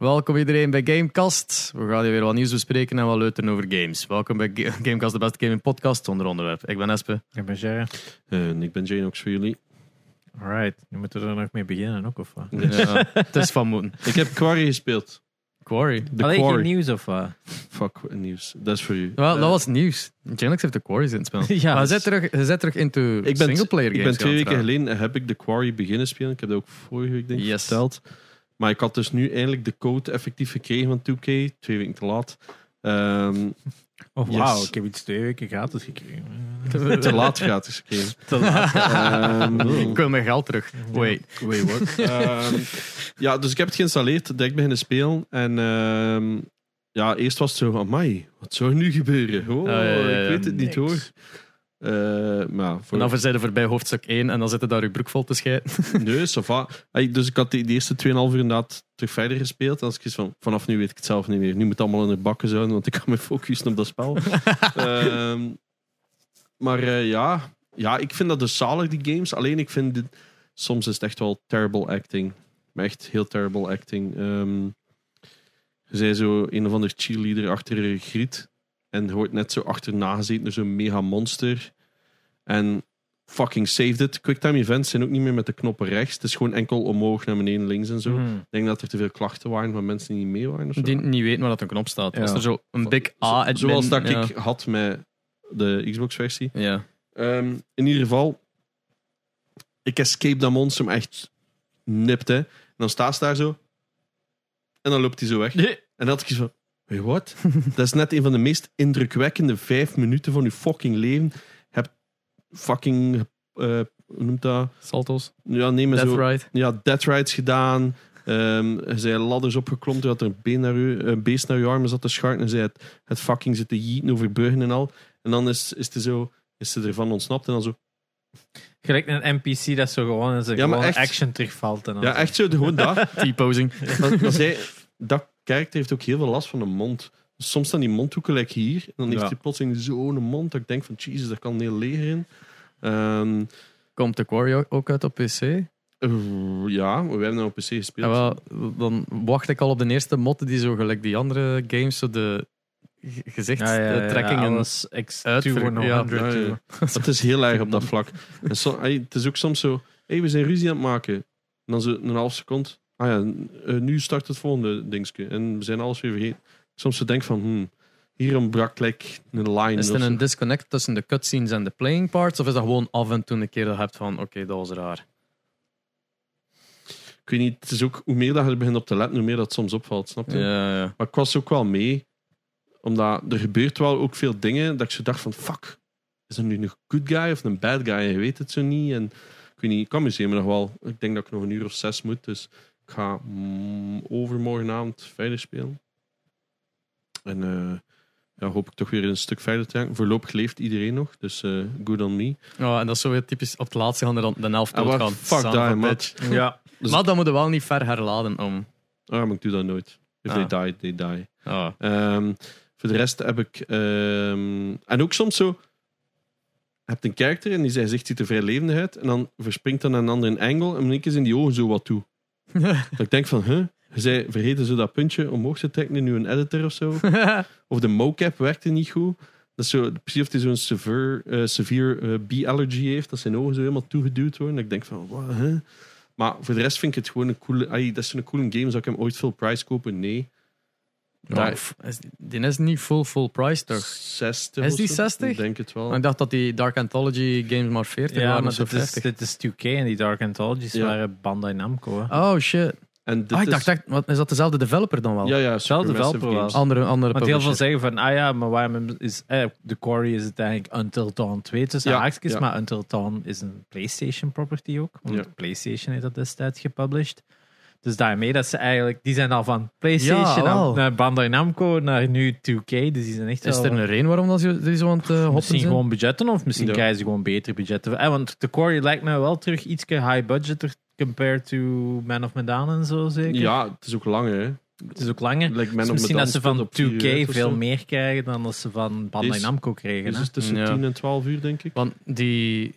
Welkom iedereen bij Gamecast. We gaan hier weer wat nieuws bespreken en wat leuteren over games. Welkom bij Ga- Gamecast, de beste gaming podcast zonder onderwerp. Ik ben Espe. Ik ben Jerry. Eh, en ik ben Jane ook voor jullie. Alright, nu moeten we er nog mee beginnen ook, of wat? Ja, het is van moeten. Ik heb Quarry gespeeld. Quarry. De Alleen geen Quarry. nieuws, of wat? Fuck nieuws. Dat is voor u. Wel, Eh, dat was nieuws. Janix heeft de Quarries in het spel. Ja, maar je dus- zit terug, je zit terug into ik ben, singleplayer ik games. ben twee gaan weken geleden heb ik de Quarry beginnen spelen. Ik heb dat ook vorige week denk ik Yes. verteld. Maar ik had dus nu eindelijk de code effectief gekregen van 2K. Twee weken te laat. Ehm, Oh, Yes. wauw, ik heb iets twee weken gratis gekregen. te laat gratis gekregen. Te laat. Ehm, Ik wil mijn geld terug. Wait. Wait, what? Ehm, ja, dus ik heb het geïnstalleerd, direct beginnen spelen. En ehm, ja, eerst was het zo van, amai, wat zou er nu gebeuren? Oh, ik weet het niet niks. hoor. Maar En dan zijn we voorbij hoofdstuk 1 en dan zitten daar je broek vol te schijten. nee, Dus ik had de, de eerste 2,5 uur inderdaad terug verder gespeeld. En als ik van, vanaf nu weet ik het zelf niet meer. Nu moet het allemaal in de bakken zouden, want ik kan me focussen op dat spel. Ehm, maar eh, ja. ja, ik vind dat dus zalig, die games. Alleen ik vind dit, soms is het echt wel terrible acting. Maar echt heel terrible acting. Ehm je zei zo een of ander cheerleader achter griet. En je wordt net zo achterna gezeten door zo'n mega monster. En fucking saved it. Quicktime events zijn ook niet meer met de knoppen rechts. Het is gewoon enkel omhoog, naar beneden, links en zo. Hmm. Ik denk dat er te veel klachten waren van mensen die niet mee waren. Of zo. Die niet weten waar dat een knop staat. Ja. Er zo een big A Zo- Zoals dat ja. ik had met de Xbox-versie. Ja. Ehm, in ieder geval, ik escape dat monster maar echt nipt. Hè. En dan staat ze daar zo. En dan loopt hij zo weg. En dan had ik iets hey, wat? dat is net een van de meest indrukwekkende vijf minuten van je fucking leven. Je hebt fucking, eh, hoe noemt dat? Saltos. Ja, neem maar Death zo. Ride. Ja, death rides gedaan. Ehm er zijn ladders opgeklommen. Toen had er een, been naar u, een beest naar je armen zat te scharten. En zij het, het fucking zitten jieten over bruggen en al. En dan is, is, ze zo, is ze ervan ontsnapt. En dan zo. Gelijk een NPC dat zo gewoon in zijn Ja, echt. action terugvalt. En dan Ja, zo. echt zo. Gewoon dat. T-posing. dat, dat, zij, dat karakter heeft ook heel veel last van de mond. Dus soms staan die mondhoeken like hier. En dan heeft hij plotseling zo'n mond. Dat ik denk van, jezus, daar kan een heel leger in. Ehm, Komt de Quarry ook uit op PC? eh, ja, we hebben nou op PC gespeeld. Ja, wel, dan wacht ik al op de eerste motten die zo gelijk die andere games, zo de ge- gezichtstrekkingen. alles X2 uitver- voor ja, 100 ja. Het is heel erg op dat vlak. En so, ey, het is ook soms zo, hey, we zijn ruzie aan het maken. En dan zo een half seconde. Ah ja, eh, nu start het volgende dingetje. En we zijn alles weer vergeten. Soms zo denk van, hmm, hier ontbrak like, een line. Is er een disconnect tussen de cutscenes en de playing parts? Of is dat gewoon af en toe een keer dat je hebt van, oké, dat was raar. Ik weet niet, het is ook, hoe meer dat je er begint op te letten, hoe meer dat soms opvalt, snap je? Ja, ja. Maar ik was ook wel mee. Omdat er gebeurt wel ook veel dingen dat ik zo dacht van, fuck, is er nu een good guy of een bad guy? Je weet het zo niet. En ik weet niet, ik amuseer me nog wel. Ik denk dat ik nog een uur of zes moet, dus ik ga mm, overmorgenavond verder spelen. En eh, ja, hoop ik toch weer een stuk verder te gaan. Voorlopig leeft iedereen nog, dus eh, good on me. Ja, en dat is zo weer typisch, op het laatste gaan er dan de helft Ah, maar doodgaan. fuck man. bitch. Ja. Dus- Maar dan moeten we wel niet ver herladen om... Ah, maar ik doe dat nooit. If Ah. they die, they die. Ah. Ehm, voor de rest heb ik. ehm, en ook soms zo. Je hebt een karakter en die gezicht ziet er vrij levendig uit. En dan verspringt dan naar een andere angle. En dan is in die ogen zo wat toe. dat ik denk van, huh? Je zei, vergeten zo dat puntje omhoog te trekken in uw editor of zo. Of de mocap werkte niet goed. Dat is zo, precies of hij zo'n severe, eh, severe eh, B-allergy heeft. Dat zijn ogen zo helemaal toegeduwd worden. Ik denk van, wat, hè? Maar voor de rest vind ik het gewoon een coole... ai, dat is zo'n coole game. Zou ik hem ooit veel prijs kopen? Nee. Ja, Daar- is- die is niet full, full price, toch? 60 Is die zo? 60? Ik denk het wel. Ik dacht dat die Dark Anthology games maar 40 Ja, waren maar dit is, 50. dit is 2K en die Dark Anthologies Ja. waren Bandai Namco. Hè. Oh shit. En dit Ah, ik is, dacht echt, wat, is dat dezelfde developer dan wel? Ja, ja, Supermassive developer Games. wel. Andere, andere Want heel veel zeggen van, ah ja, maar waarom is eh, de Quarry is het eigenlijk Until Dawn 2 tussen Ja, haakjes, ja. maar Until Dawn is een PlayStation property ook. Want Ja. PlayStation heeft dat destijds gepublished. Dus daarmee dat ze eigenlijk, die zijn al van PlayStation Ja, naar, Bandai Namco naar nu 2K, dus die zijn echt Is wel- er een reden waarom dat ze die zo aan het eh, hoppen Misschien zijn? gewoon budgetten of misschien Ja. krijgen ze gewoon betere budgetten. Eh, want de Quarry lijkt me wel terug iets high budgeter compared to Man of Medan en zo zeker. Ja, het is ook langer, hè. Het is ook langer. Like Man Dus of misschien Medan dat ze van op vier 2K uur uit of veel meer krijgen dan dat ze van Bandai Deze- Namco kregen. Dus tussen Ja. 10 en 12 uur, denk ik. Want die,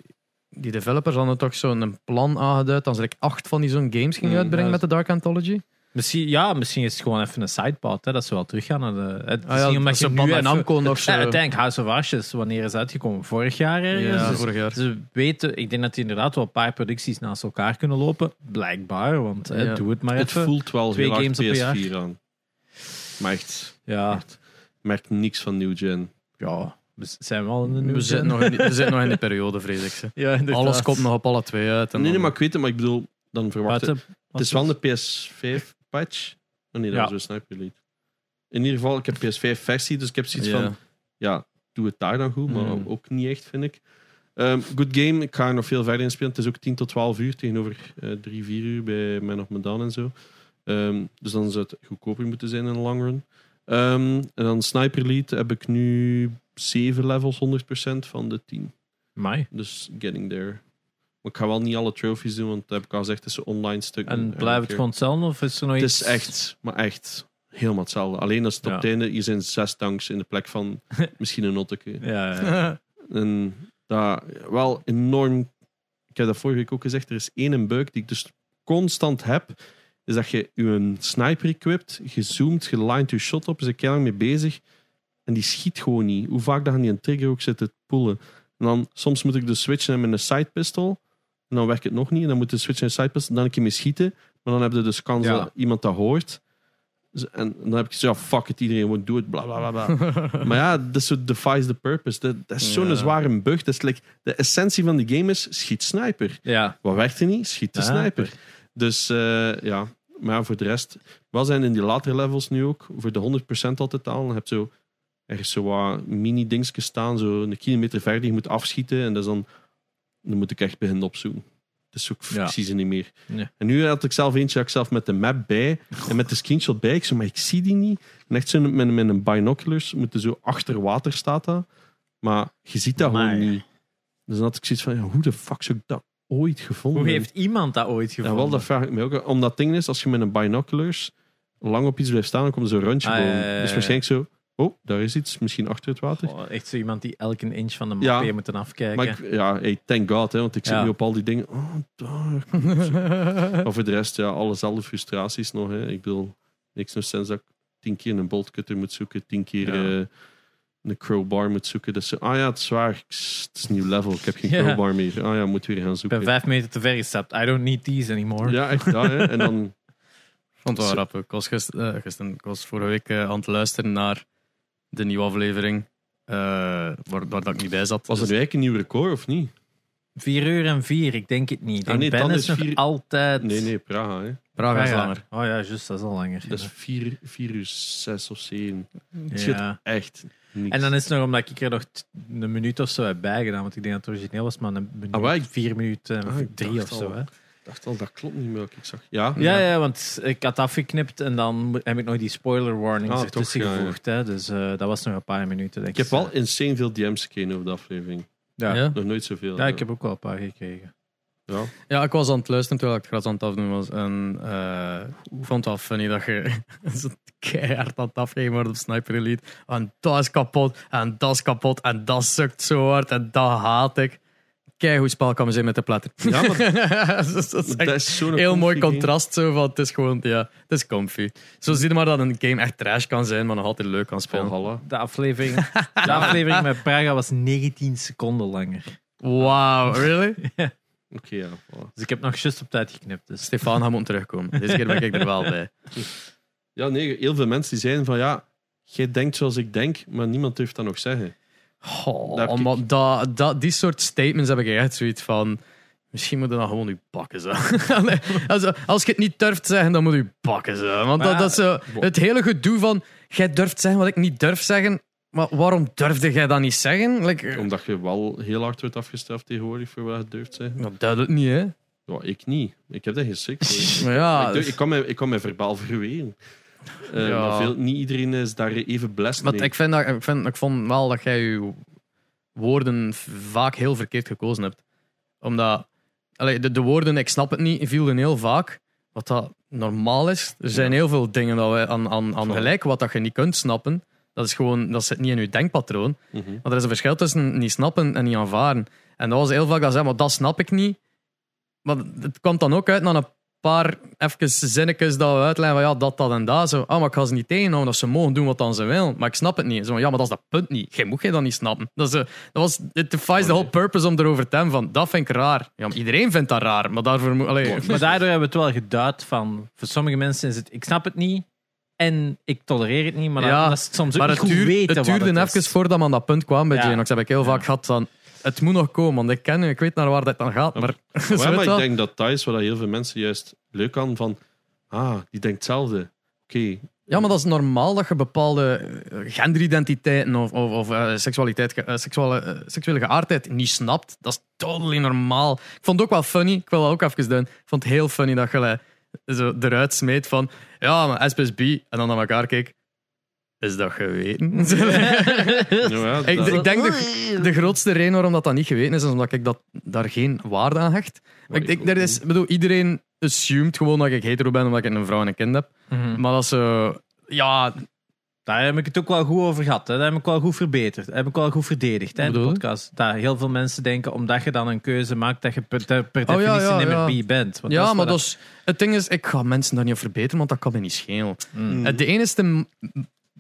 die developers hadden toch zo'n plan aangeduid dat ze like, acht van die zo'n games gingen Mm, uitbrengen ja. met de Dark Anthology. Misschien, ja, misschien is het gewoon even een sidepad, hè, dat ze wel teruggaan naar de... Het, Ah ja, omdat zo je nu even- Namco nog het- zo- Uiteindelijk House of Ashes, wanneer is uitgekomen? Vorig jaar ergens? Ja, Dus vorig jaar. Ze weten, ik denk dat die inderdaad wel een paar producties naast elkaar kunnen lopen. Blijkbaar, want hè, doe het maar Het even. voelt wel Twee heel games op een hard PS4 aan. Maar echt, Ja, echt. merk niks van New Gen. ja, we zijn wel in de We zitten, nog in die, we zitten nog in die periode, vrees ik. Ze. Ja. Alles komt nog op alle twee uit. En Nee, nee, maar ik weet het, maar ik bedoel, dan verwacht Buiten- Het is wel een PS5-patch. Oh nee, dat Ja. was een Sniper Elite. In ieder geval, ik heb PS5-versie, dus ik heb zoiets Ja. van... Ja, doe het daar dan goed, maar Mm. ook niet echt, vind ik. Ehm, good game, ik ga er nog veel verder in spelen. Het is ook 10 tot 12 uur tegenover eh 3, 4 uur bij Man of Medan en zo. Ehm, dus dan zou het goedkoper moeten zijn in de long run. Ehm, en dan Sniper Elite heb ik nu 7 levels, 100% van de 10. Mai. Dus getting there. Maar ik ga wel niet alle trophies doen, want dat heb ik al gezegd, het is een online stuk. En blijft het gewoon hetzelfde, of is er nog Het iets... is echt, maar echt helemaal hetzelfde. Alleen als het Ja. op het einde, hier zijn zes tanks in de plek van misschien een notteke. Ja, ja. En dat wel enorm. Ik heb dat vorige week ook gezegd. Er is één bug die ik dus constant heb. Is dat je je sniper equipt, je zoomt, je lined je shot op, is er keihard mee bezig. En die schiet gewoon niet. Hoe vaak je die een trigger ook zit te pullen. En dan soms moet ik dus switchen met een side pistol. En dan werkt het nog niet. En dan moet je switchen naar een side pistol. Dan een keer mee schieten. Maar dan heb je dus kans Ja. dat iemand dat hoort. Dus- En dan heb ik zo, ja, fuck it, iedereen moet doe het, bla bla bla. maar ja, dat is zo defies the purpose. Dat, dat is zo'n Ja. zware bug. Dat is like, de essentie van de game is, schiet sniper. ja. Wat werkt er niet? Schiet de Ah. sniper. Dus eh, ja, maar voor de rest. Wel zijn in die latere levels nu ook, voor de 100% al te talen, heb je zo ergens zo wat mini-dingetjes staan, zo een kilometer verder, je moet afschieten en dat is dan, dan moet ik echt beginnen opzoeken. Dus ook Ja. precies niet meer. Ja. En nu had ik zelf eentje, had ik zelf met de map bij en met de screenshot bij. Ik zo, maar ik zie die niet. En echt zo met, met een binoculars, moeten zo achter water staat dat. Maar je ziet dat Amai. gewoon niet. Dus dan had ik zoiets van, ja, hoe de fuck zou ik dat ooit gevonden Hoe heeft iemand dat ooit Ja, gevonden? wel, dat vraag ik me ook. Omdat ding is, als je met een binoculars lang op iets blijft staan, dan komt er zo'n rondje Ah, ja, ja, ja, Dus ja. waarschijnlijk zo, oh, daar is iets, misschien achter het water. Oh, echt zo iemand die elke inch van de map Ja. heeft moeten afkijken. Maar ik, ja, hey, thank God, hè, want ik zit Ja. nu op al die dingen. Oh, daar. maar voor de rest, ja, allezelfde frustraties nog. Hè. Ik bedoel, niks nog sinds dat ik tien keer een boltcutter moet zoeken, tien keer Ja. eh, een crowbar moet zoeken. Dus, ah ja, het is waar, ik- het is een nieuw level, ik heb geen Ja. crowbar meer. Ah ja, moet weer gaan Ik zoeken. ben vijf meter te ver gestapt. I don't need these anymore. Ja, echt, ja, hè. En dan vond het wel. Ik was, gisteren, eh, gisteren, ik was vorige week eh, aan het luisteren naar de nieuwe aflevering. eh, waar, waar dat ik niet bij zat. was Dus- het eigenlijk een nieuw record of niet? Vier uur en vier, ik denk het niet. Ik Ah, denk nee, ben dan is is nog vier- altijd... Nee, nee, Praga. Hè. Praga Ah, is ja. langer. Oh ja, juist, dat is al langer. Dat is 4 vier uur 6 of 7. Het ja. echt niks. En dan is het nog omdat ik er nog t- een minuut of zo heb bijgedaan. Want ik denk dat het origineel was, maar een minuut, Ah, waar ik- vier minuten en Ah, ik drie dacht of zo. Hè. Ik dacht al, dat klopt niet meer wat ik zag. Ja, Ja, ja, want ik had afgeknipt en dan heb ik nog die spoiler warnings Ah, ertussen toch, ja, ja. gevoegd. Hè. Dus eh, dat was nog een paar minuten. Denk ik heb wel insane veel DM's gekregen over de aflevering. Ja. Ja. Ja. Nog nooit zoveel. ik heb ook wel een paar gekregen. Ja. Ja, ik was aan het luisteren terwijl ik het gras aan het afdoen was. En eh, ik vond het wel funny dat je zo keihard aan het afgeven wordt op Sniper Elite. En dat is kapot, en dat is kapot, en dat sukt zo hard, en dat haat ik. Goed spel kan zijn met de platter. Ja, maar dat is, dat is echt dat is zo'n heel mooi contrast. Zo, van, het is gewoon, ja, het is comfy. Zo zie je maar dat een game echt trash kan zijn, maar nog altijd leuk kan spelen. Valhalla. De aflevering, de aflevering met Praga was 19 seconden langer. Wow, really? Oké, ja. voilà. Dus ik heb nog just op tijd geknipt. Dus. Stefan gaat moeten terugkomen. Deze keer ben ik er wel bij. Ja, nee, heel veel mensen die zeiden van ja, jij denkt zoals ik denk, maar niemand durft dat nog zeggen. Oh, Daar heb ik- maar dat, dat, die soort statements heb ik echt zoiets van. Misschien moet je dan gewoon je bakken zo. Allee, als, als je het niet durft zeggen, dan moet je bakken zo. Want dat, dat is zo het hele gedoe van. Jij durft zeggen wat ik niet durf zeggen. Maar waarom durfde jij dat niet zeggen? Like, Omdat je wel heel hard wordt afgestraft tegenwoordig voor wat je durft zeggen. nou, duidelijk niet, hè? Ja, ik niet. Ik heb daar geen voor. Maar ja, ik, doe- ik, kan mij, ik kan mij verbaal verweren. Eh, Ja. Maar veel, niet iedereen is daar even blessed maar mee. ik, vind dat, ik, vind, ik vond wel dat jij je woorden vaak heel verkeerd gekozen hebt. Omdat allee, de, de woorden, ik snap het niet, vielen heel vaak. Wat dat normaal is. Er zijn Ja. heel veel dingen dat wij aan, aan, aan gelijk, wat dat je niet kunt snappen. Dat is gewoon, dat zit niet in je denkpatroon. Mhm. Maar er is een verschil tussen niet snappen en niet aanvaarden. En dat was heel vaak dat zei, maar dat snap ik niet. Maar het kwam dan ook uit naar een paar even zinnetjes dat we uitleggen van ja, dat, dat en dat. Zo, ah, maar ik ga ze niet tegenhouden dat ze mogen doen wat dan ze willen. Maar ik snap het niet. Zo, ja, maar dat is dat punt niet. Jij moet je dat niet snappen. Dat, is, eh, dat was, it defies the whole purpose om erover te hebben van, dat vind ik raar. Ja, maar iedereen vindt dat raar, maar daarvoor moet... Allee, Maar daardoor hebben we het wel geduid van... Voor sommige mensen is het... Ik snap het niet. En ik tolereer het niet. Maar Ja, dat, is soms ook maar niet het, goed duur- weten het duurde het even voordat we aan dat punt kwamen bij Ja. Janox. heb ik heel Ja. vaak gehad van, het moet nog komen, want ik ken je, ik weet naar waar dat dan gaat. Maar, Ja, maar ik denk dat dat is wat heel veel mensen juist leuk aan van. Ah, die denkt hetzelfde. Oké, Ja, maar dat is normaal dat je bepaalde eh, genderidentiteiten of, of, of eh, seksualiteit, eh, seksuele, seksuele geaardheid niet snapt. Dat is totally normaal. Ik vond het ook wel funny. Ik wil dat ook even doen. Ik vond het heel funny dat je zo eruit smeet van ja, maar SPSB en dan naar elkaar keek. Is dat geweten? nou ja, ik, dat- ik denk de, de grootste reden waarom dat, dat niet geweten is, is omdat ik dat, daar geen waarde aan hecht. Maar Ik, er is, bedoel, iedereen assumed gewoon dat ik hetero ben omdat ik een vrouw en een kind heb. Mhm. Maar dat is zo... Ja, Daar heb ik het ook wel goed over gehad. Hè. Dat heb ik wel goed verbeterd. Dat heb ik wel goed verdedigd hè, in de podcast. Dat heel veel mensen denken, omdat je dan een keuze maakt, dat je per, per Oh, ja, definitie ja, niet meer ja. bi bent. Want ja, maar dat is, het ding is, ik ga mensen daar niet op verbeteren, want dat kan me niet schelen. Mm. Het De enige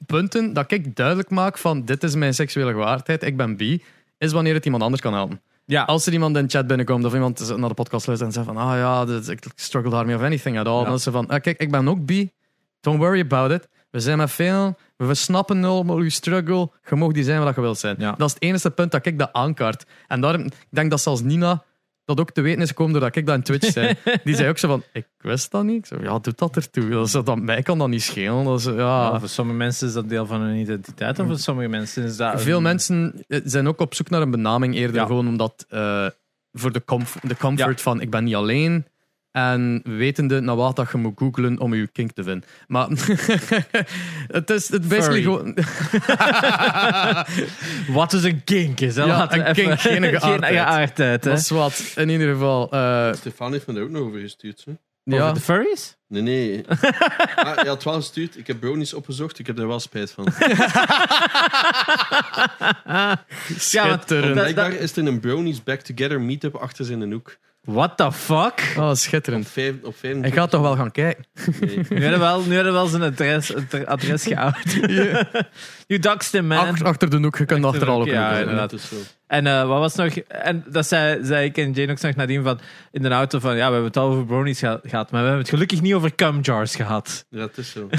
punten dat ik duidelijk maak van dit is mijn seksuele gewaardheid, ik ben bi, is wanneer het iemand anders kan helpen. Ja, Als er iemand in de chat binnenkomt of iemand naar de podcast luistert en zegt van ah ja, dit- ik struggle daarmee of anything at all. Ja. Dan is ze van, ah, kijk, ik ben ook bi, don't worry about it. We zijn met veel, we snappen nul maar uw struggle, je mag die zijn wat je wilt zijn. Ja. Dat is het enige punt dat ik dat aankaart. En daarom, ik denk dat zelfs Nina dat ook te weten is gekomen doordat ik dat in Twitch zei. Die zei ook zo van, ik wist dat niet. Ik zei, ja, doe dat ertoe. Dat is, dat, mij kan dat niet schelen. Dat is, ja. Ja, voor sommige mensen is dat deel van hun identiteit. En voor sommige mensen is dat... Veel een- mensen eh, zijn ook op zoek naar een benaming eerder Ja. gewoon omdat eh, voor de, comf- de comfort Ja. van ik ben niet alleen en wetende naar wat dat je moet googlen om je kink te vinden. Maar het is het basically gewoon Wat is een kink is? Ja, we een kink, geen geaardheid. dat is wat. In ieder geval, eh, Stefan heeft me daar ook nog over gestuurd. Zo. ja. Over de furries? Nee, nee. ah, je had wel gestuurd. Ik heb brownies opgezocht. Ik heb er wel spijt van. schitterend. dat- Blijkbaar is er een brownies back together meetup achter zijn hoek. What the fuck? Oh, Op, schitterend. vijf, op 25 Ik ga toch wel gaan kijken. Nee. Nu hebben we wel, nu hebben we wel zijn adres, het adres geout. You doxed him, man. Ach- achter de hoek, je kunt Achter de achteral ook hoek, ja, inderdaad. Dat zo. En eh, wat was nog? En dat zei, zei ik en Jane ook nog nadien van in de auto van ja, we hebben het al over brownies geha- gehad, maar we hebben het gelukkig niet over cum jars gehad. Ja, het is zo.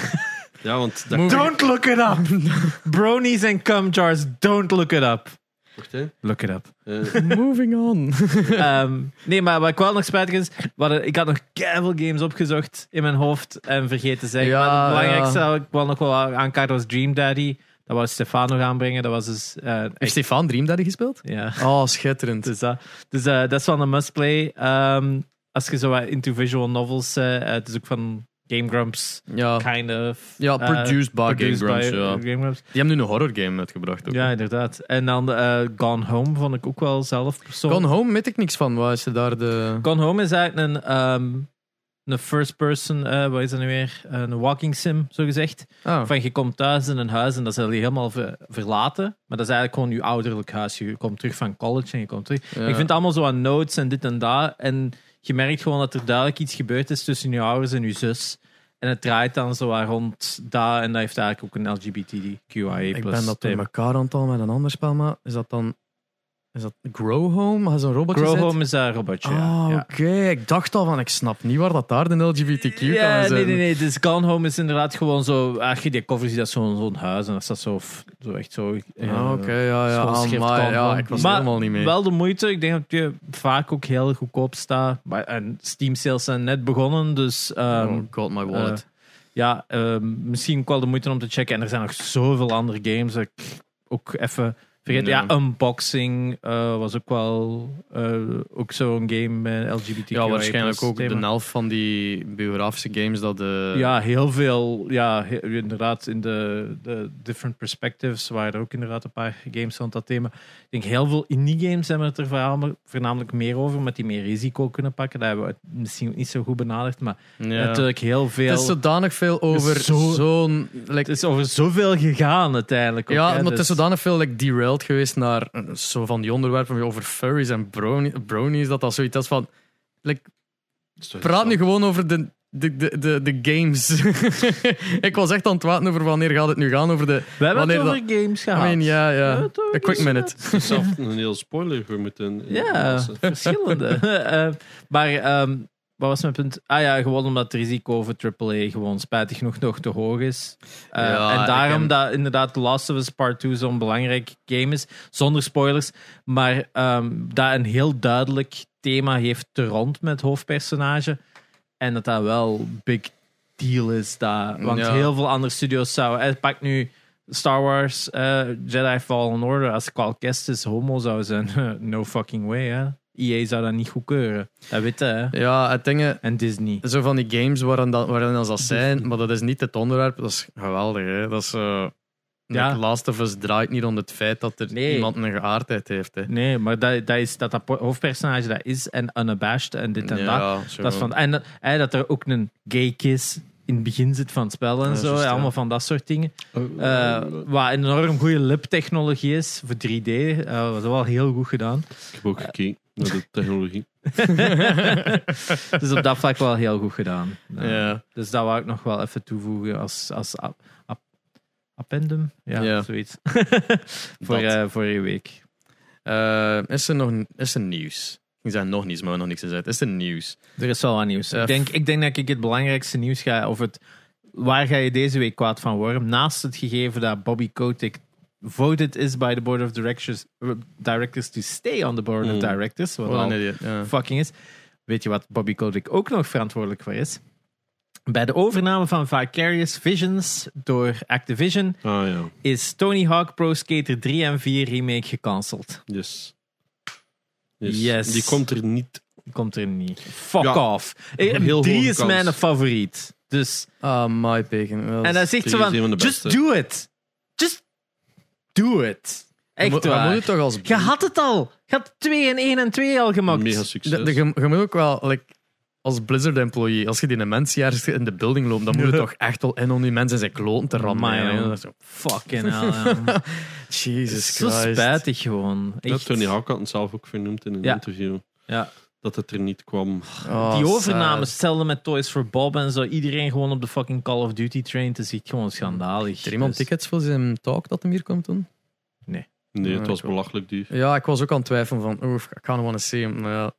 Ja, want dat... Don't look it up. brownies en cum jars, don't look it up. Wacht, hè. Look it up. Eh, Moving on. Ehm, nee, maar wat ik wel nog spijtig is, we hadden- ik had nog keihard games opgezocht in mijn hoofd en vergeten te zeggen. Ja, maar het belangrijkste ja. wat ik wel nog wel aankaarten was Dream Daddy. Dat was Stefan nog aanbrengen. Dat was dus eh, Heeft echt, Stefan Dream Daddy gespeeld? ja. Oh, schitterend. Dus, dat, dus eh, dat is wel een must-play. Ehm, als je zo wat into visual novels... eh, eh, het is ook van Game Grumps, Ja, kind of. ja eh, produced by Game produced Grumps. by, Ja. eh, Game Grumps. Die hebben nu een horror game uitgebracht. Ook. Ja, inderdaad. En dan eh, Gone Home vond ik ook wel zelf persoonlijk. Gone Home weet ik niks van. Waar is daar de... Gone Home is eigenlijk een, ehm, een first person, eh wat is dat nu weer? Een walking sim, zo gezegd. Ah. Van je komt thuis in een huis en dat is helemaal ver- verlaten. Maar dat is eigenlijk gewoon je ouderlijk huis. Je komt terug van college en je komt terug. Ja. Ik vind het allemaal zo aan notes en dit en dat. En je merkt gewoon dat er duidelijk iets gebeurd is tussen je ouders en je zus. En het draait dan zo rond daar. En dat heeft eigenlijk ook een LGBTQIA+. Ik ben dat door thema. elkaar aantal met een ander spel, maar is dat dan... Is dat Grow Home? Has een robotje Grow zit? Home is een robotje. ja. Ah, ja. oké. Ik dacht al van, ik snap niet waar dat daar de LGBTQ kan Ja, zijn. nee, nee, nee. Dus Gone Home is inderdaad gewoon zo. Als je die cover ziet, dat is zo'n zo'n huis. En dat staat zo, zo echt zo. eh, Ah, oké, ja, ja. zo'n Ah, Gone ja, ik was Maar helemaal niet mee. Wel de moeite. Ik denk dat je vaak ook heel goedkoop staat. Maar, en Steam sales zijn net begonnen. Dus ehm, oh god, my wallet. ja, ehm, misschien ook wel de moeite om te checken. En er zijn nog zoveel andere games dat ik ook even vergeet. Ja. Unboxing eh, was ook wel eh, ook zo'n game met LGBTQ. ja, waarschijnlijk ook de helft van die biografische games dat de... Ja, heel veel. Ja, he- inderdaad, in de, de different perspectives waren er ook inderdaad een paar games rond dat thema. Ik denk heel veel indie games hebben het er voornamelijk, voornamelijk meer over, met die meer risico kunnen pakken. Dat hebben we misschien niet zo goed benaderd, maar Ja. natuurlijk heel veel. Het is zodanig veel over Zo- zo'n... like, het is over zoveel gegaan uiteindelijk. ook, ja, hè, maar het dus- is zodanig veel like, geweest naar eh, zo van die onderwerpen over furries en brownie- brownies, dat dat zoiets is van... Like, praat nu gewoon over de, de, de, de, de games. ik was echt aan het wachten over wanneer gaat het nu gaan. Over de, We hebben het over games I gehad. mean, ja, ja. A quick games minute. zelf een heel spoiler voor moeten. Ja, verschillende. Eh, maar ehm, wat was mijn punt? Ah ja, gewoon omdat het risico voor AAA gewoon spijtig genoeg nog te hoog is. Eh, Ja, en daarom dat inderdaad The Last of Us Part 2 zo'n belangrijk game is. Zonder spoilers. Maar ehm, dat een heel duidelijk thema heeft te rond met hoofdpersonage. En dat dat wel big deal is. Dat, want Ja. heel veel andere studios zouden... eh, Pak nu Star Wars, eh, Jedi Fallen Order. Als Cal Kestis homo zou zijn, no fucking way. Hè? EA zou dat niet goedkeuren. Dat weten hè. Ja, het dingen, En Disney. zo van die games waarin dat, waarin dat dat zijn, maar dat is niet het onderwerp. Dat is geweldig, hè. Dat is... eh Ja. like Last of Us draait niet om het feit dat er Nee. iemand een geaardheid heeft. Hè. Nee, maar dat, dat is dat, dat hoofdpersonage dat is en unabashed en dit en dat. Ja, zo. dat is van, en dat- eh, dat er ook een gay kiss in het begin zit van het spel en Ja, zo. ja. allemaal van dat soort dingen. Eh, wat een enorm goede lip-technologie is voor 3D. eh was wel heel goed gedaan. ik heb ook gekeken naar de technologie. dus op dat vlak wel heel goed gedaan. Ja. Dus dat wou ik nog wel even toevoegen als, als ap- ap- appendum. Ja, Ja. zoiets. voor, eh, voor je week. Eh, is, er nog, is er nieuws? Ik zei nog niets, maar nog niks gezegd. Is er nieuws? Er is wel wat nieuws. Eh, ik, denk, ik denk dat ik het belangrijkste nieuws ga over het. Waar ga je deze week kwaad van worden? Naast het gegeven dat Bobby Kotick voted is by the board of directors, uh, directors to stay on the board of Mm. directors. Wat een. Ja. fucking is. Weet je wat Bobby Kotick ook nog verantwoordelijk voor is? Bij de overname van Vicarious Visions door Activision Ah ja, is Tony Hawk Pro Skater 3 en 4 remake gecanceld. yes. Yes. Yes. Die komt er niet. Komt er niet. Fuck Ja, off. Eh, heel 3 hoge is kans. mijn favoriet. Dus Ah, my bacon. Wel, En hij zegt zo Die is een van van, de just beste. do it. Just do it. je Echt moet, je waar. moet het toch als... Je had het al. Je had 2 en 1 en 2 al gemaakt. Mega De- succes. de- je, je moet ook wel, like, als Blizzard-employee, als je die mensen in de building loopt, dan moet je toch echt wel in om die mensen zijn kloten te rammen. Is zo, Fucking hell. Jesus Zo Christ. spijtig gewoon. Ja, Echt. Tony Hawk had het zelf ook vernoemd in een Ja. interview. Ja. Dat het er niet kwam. Oh, Die overname, hetzelfde met Toys for Bob en zo. Iedereen gewoon op de fucking Call of Duty train te zien. Gewoon schandalig. Is er iemand Dus- tickets voor zijn talk dat hem hier komt doen? Nee, Ja, het was ik wel. belachelijk duur. Ja, ik was ook aan het twijfelen van, oef, I kind of want to see him. Maar ja.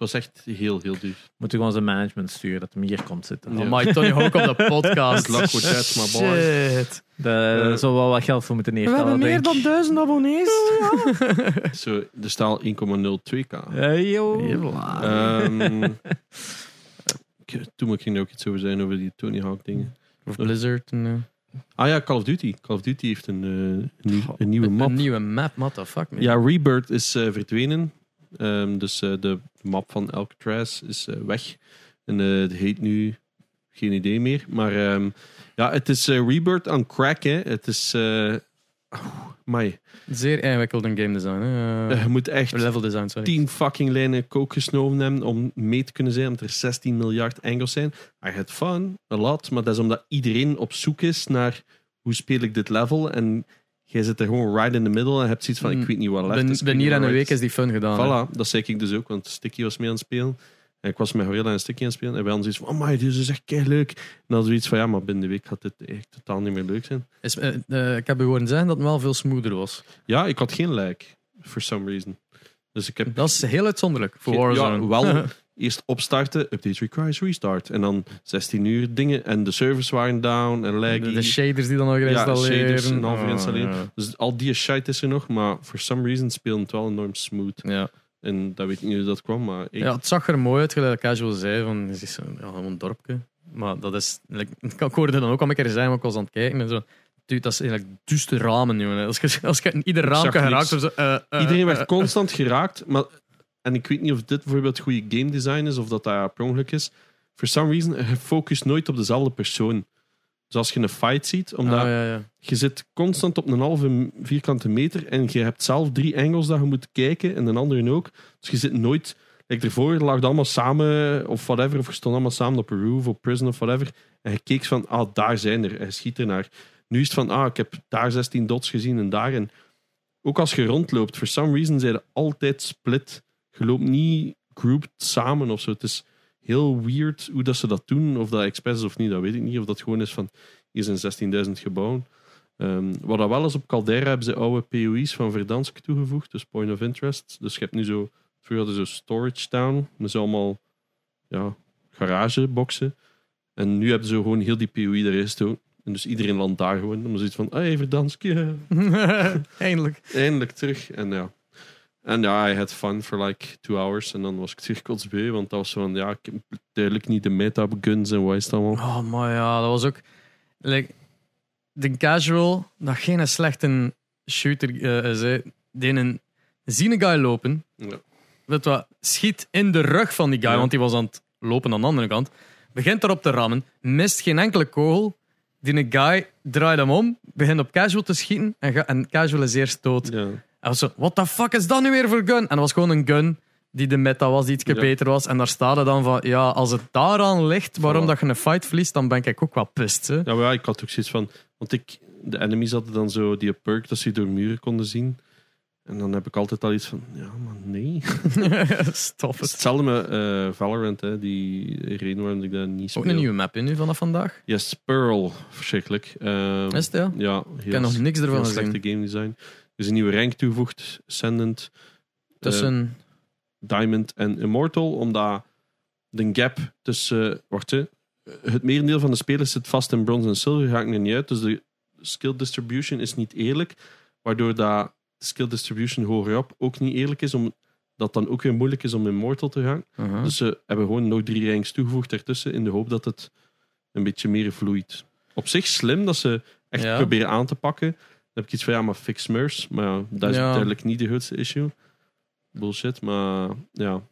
Het was echt heel, heel duur. Moeten we gewoon zijn management sturen dat hem hier komt zitten. Ja. Oh Tony Hawk op de podcast. That, my boy. Shit. Daar Eh, zou wel wat geld voor moeten We neertellen. hebben meer dan duizend abonnees. Zo, er staat 1,02k. Hey, yo. Ehm, toen moet ik er ook iets over zijn over die Tony Hawk dingen. Of Blizzard. en, eh, Ah ja, Call of Duty. Call of Duty heeft een, eh, nieuw- een nieuwe map. een nieuwe map, what the fuck, man. Ja, Rebirth is eh, verdwenen. Ehm, dus eh, de map van Alcatraz is eh, weg. En eh, het heet nu geen idee meer. Maar ehm, ja, het is Rebirth aan crack. Hè. Het is... oh, my. Zeer ingewikkeld in game design. Hè. Je moet echt level design, sorry. 10 fucking lijnen kook gesnoven hebben om mee te kunnen zijn. Omdat er 16 miljard angles zijn. I had fun, a lot. Maar dat is omdat iedereen op zoek is naar hoe speel ik dit level. En jij zit er gewoon right in the middle en hebt zoiets van, ik weet niet wat left Ben, is. ben hier aan een week is die fun gedaan. hè. Voilà, dat zei ik dus ook, want Sticky was mee aan het spelen. En ik was met Gorilla en Sticky aan het spelen. En wij hadden zoiets van, oh my, dit is echt kei leuk. En dan zoiets van, ja, maar binnen de week gaat dit echt totaal niet meer leuk zijn. Is, eh, eh, ik heb horen zeggen dat het wel veel smoother was. Ja, ik had geen like, for some reason. Dus ik heb... Dat is heel uitzonderlijk voor Warzone. Ja, wel eerst opstarten, update requires restart. En dan 16 uur dingen. En de servers waren down en laggy. de, de shaders die dan nog installeren. shaders en al Oh, ja. dus al die shit is er nog, maar for some reason speelde het wel enorm smooth. Ja. En dat weet ik niet hoe dat kwam, maar ik, ja, het zag er mooi uit, gelijk Casual zei. Van, het is een- ja, een dorpje. Maar dat is... like, ik hoorde dan ook al een keer zijn, maar ik was aan het kijken. En zo, dude, dat is eigenlijk duiste ramen, jongen. Als je, als je in ieder raam geraakt... of zo, eh, eh, Iedereen eh, werd constant geraakt, maar, en ik weet niet of dit bijvoorbeeld goede game design is of dat dat per ongeluk is. For some reason, je focust nooit op dezelfde persoon. Dus als je een fight ziet, omdat ja, ja. je zit constant op een halve vierkante meter en je hebt zelf drie angles dat je moet kijken en een andere ook. Dus je zit nooit... Like ervoor lag allemaal samen of whatever, of je stond allemaal samen op een roof of prison of whatever. En je keek van, ah, daar zijn er. En je schiet ernaar. Nu is het van, ah, ik heb daar 16 dots gezien en daar. En ook als je rondloopt, for some reason zijn altijd split. Je loopt niet grouped samen of zo. Het is heel weird hoe dat ze dat doen. Of dat expres is of niet, dat weet ik niet. Of dat gewoon is van, hier zijn 16.000 gebouwen. Ehm, wat dat wel is, op Caldera hebben ze oude POI's van Verdansk toegevoegd. Dus Point of Interest. Dus je hebt nu zo, vroeger hadden ze Storage Town. Met allemaal ja, garageboxen. En nu hebben ze gewoon heel die POI erin gestoken. En dus iedereen landt daar gewoon. Dan zoiets van, hey, Verdansk, ja. Eindelijk. Eindelijk terug. En ja. En ja, I had fun for like two hours. En dan was ik terug kotsbeu. Want dat was zo van, ja, ik heb duidelijk niet de meta guns en wat is het allemaal. Oh, maar ja, dat was ook. Like, de casual, dat geen slechte shooter eh, is. hè. Die een, zien een guy lopen. Ja. Weet wat, schiet in de rug van die guy, Ja. want die was aan het lopen aan de andere kant. Begint erop te rammen, mist geen enkele kogel. Die een guy draait hem om, begint op casual te schieten en, ga- en casual is eerst dood. Ja. En was zo, what the fuck is dat nu weer voor gun? En dat was gewoon een gun die de meta was, die iets Ja. beter was. En daar staat er dan van, ja, als het daaraan ligt waarom dat je een fight verliest, dan ben ik ook wel pist. Hè? Ja, maar ja, ik had ook zoiets van... Want ik, de enemies hadden dan zo die perk dat ze door muren konden zien. En dan heb ik altijd al iets van... Ja, maar nee. Stop Het hetzelfde met eh, Valorant, hè, die reden waarom ik dat niet speel. Ook een nieuwe map in nu vanaf vandaag. Yes, Pearl. Verschrikkelijk. Ehm, Is het, ja? Ja, Ik heb nog niks ervan gezien. slechte game design. Is een nieuwe rank toegevoegd. Ascendant. Tussen... Diamond en Immortal, omdat de gap tussen. Wacht, hè. het merendeel van de spelers zit vast in bronze en zilver, ga ik er niet uit. Dus de skill distribution is niet eerlijk, waardoor dat skill distribution hogerop ook niet eerlijk is, omdat dat dan ook weer moeilijk is om Immortal te gaan. Dus ze hebben gewoon nog drie ranks toegevoegd ertussen, in de hoop dat het een beetje meer vloeit. Op zich slim dat ze echt Ja. proberen aan te pakken. Heb ik iets van, ja, maar fix smurfs. Maar ja, dat is Ja. duidelijk niet de grootste issue. Bullshit, maar ja.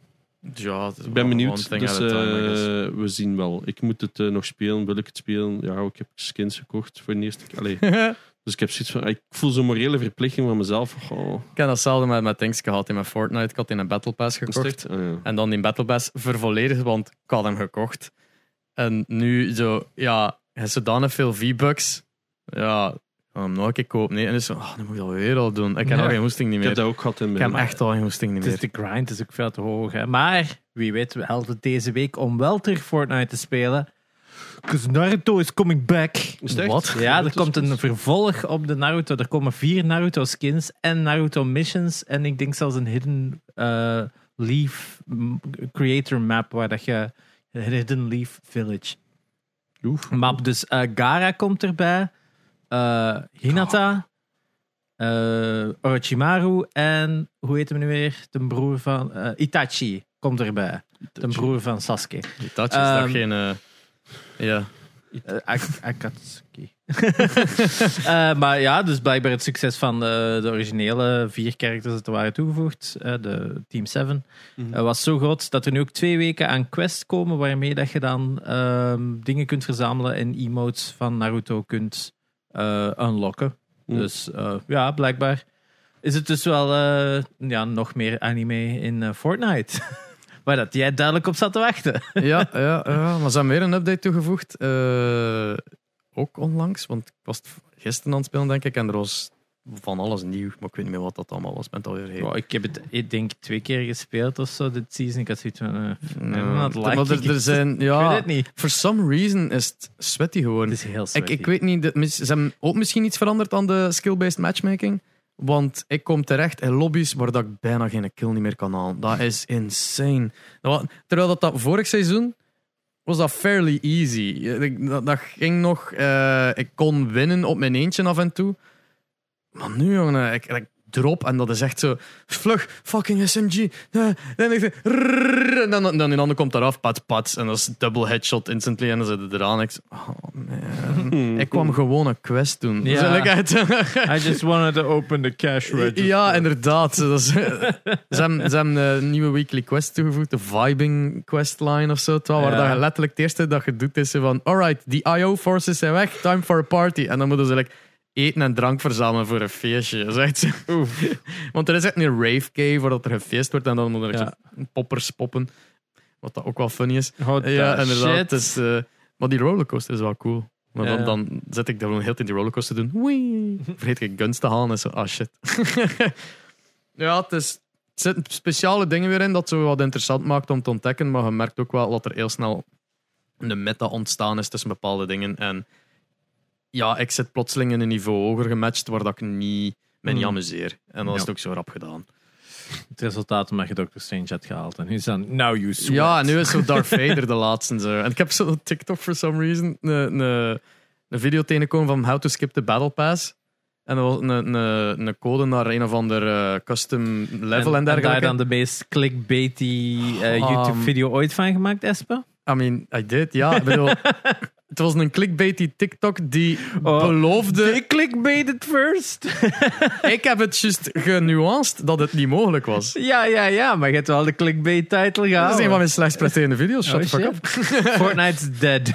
ja, Ik ben benieuwd. Dus time, eh, we zien wel. Ik moet het eh, nog spelen. Wil ik het spelen? Ja, ik heb skins gekocht voor de eerste keer. Dus ik heb zoiets van... Ik voel zo'n morele verplichting van mezelf. Oh, Ik heb datzelfde met, met Things gehad in mijn Fortnite. Ik had in een Battle Pass gekocht. ah, ja. En dan die Battle Pass vervolledigd, want ik had hem gekocht. En nu zo, ja, hij zodanig veel V-Bucks. Ja, ga hem nog een keer kopen. Nee, en dus zo, oh, dan moet ik dat weer al doen. Ik heb Ja. al geen hoesting niet Ik meer. heb dat ook gehad in Ik mijn... heb echt al geen hoesting niet Het is meer. de grind is ook veel te hoog. Hè. Maar wie weet, we helpen het deze week om wel terug Fortnite te spelen. Because Naruto is coming back. Is het echt? Wat? Ja, er komt een vervolg op de Naruto. Er komen vier Naruto skins en Naruto missions. En ik denk zelfs een hidden eh, leaf m- creator map waar dat je hidden leaf village Oef. map. Dus eh, Gara komt erbij, eh, Hinata, eh, Orochimaru en hoe heet hem nu weer? De broer van eh, Itachi komt erbij. De broer van Sasuke. Touch is Ehm, dat geen... ja. Ak- Akatsuki. Maar ja, dus blijkbaar het succes van de originele vier characters dat er waren toegevoegd, de Team 7, Mhm. was zo groot dat er nu ook twee weken aan quests komen waarmee dat je dan ehm, dingen kunt verzamelen en emotes van Naruto kunt eh, unlocken. Dus eh, ja, blijkbaar is het dus wel eh, ja, nog meer anime in Fortnite. Waar dat jij duidelijk op zat te wachten. ja, ja, ja, maar ze hebben weer een update toegevoegd. ook onlangs, want ik was gisteren aan het spelen, denk ik. En er was van alles nieuw, maar ik weet niet meer wat dat allemaal was. Ik ben het alweer. Wow, ik heb het, ik denk, twee keer gespeeld of zo dit season. Ik had zoiets van, not maar er, er zijn, ik ja, weet het niet. for some reason is het sweaty geworden. Het is heel Ik, sweaty. ik weet niet, ze hebben ook misschien iets veranderd aan de skill-based matchmaking. Want ik kom terecht in lobby's waar dat ik bijna geen kill niet meer kan halen. Dat is insane. Dat wa- Terwijl dat, dat vorig seizoen was dat fairly easy. Ik- Dat, dat ging nog... eh, ik kon winnen op mijn eentje af en toe. Maar nu, jongen, ik, ik drop en dat is echt zo... Vlug, fucking SMG. eh, En, dan, dan die ander komt eraf, pat, pat. En dat is double headshot instantly. En dan zit het eraan. Ik, oh man. ik kwam gewoon een quest doen. Ja. I just wanted to open the cash register. Ja, inderdaad. Dat is, ze, hebben, ze hebben een nieuwe weekly quest toegevoegd, de Vibing questline of zo. Waar dat je letterlijk het eerste dat je doet is van alright, die IO forces zijn weg, time for a party. En dan moeten ze like, eten en drank verzamelen voor een feestje. Dat is echt zo. Want er is echt een rave cave waar dat er gefeest wordt en dan moeten er Ja. poppers poppen. Wat dat ook wel funny is. The ja, inderdaad. is, eh, maar die rollercoaster is wel cool. Maar Ja. dan, dan zet ik daar heel tijd in die rollercoaster te doen. Wee. Vergeet ik guns te halen en zo. Ah shit. ja, het is, zitten speciale dingen weer in dat zo wat interessant maakt om te ontdekken. Maar je merkt ook wel dat er heel snel een meta ontstaan is tussen bepaalde dingen. En ja, ik zit plotseling in een niveau hoger gematcht waar dat ik niet, me niet Hmm. amuseer. En dan is het ook zo rap gedaan. Het resultaat omdat je Doctor Strange had gehaald. En nu is dan, now you sweat. Ja, en nu is zo Darth Vader de laatste. en Zo. En ik heb zo op TikTok for some reason een, een, een video tegengekomen van How to Skip the Battle Pass. En dat was een, een, een code naar een of ander eh, custom level en, daar dergelijke. dan de meest clickbaity eh, Ah, YouTube-video ooit van gemaakt, Espe? I mean, I did, ja. Ik bedoel, het was een clickbaity TikTok die Oh. beloofde... Ik clickbaited first. Ik heb het juist genuanced dat het niet mogelijk was. ja, ja, ja, maar je hebt wel de clickbait-titel Dat gehaald. is een van mijn slechtst presterende video's. Shut Oh, the fuck up. Fortnite's dead.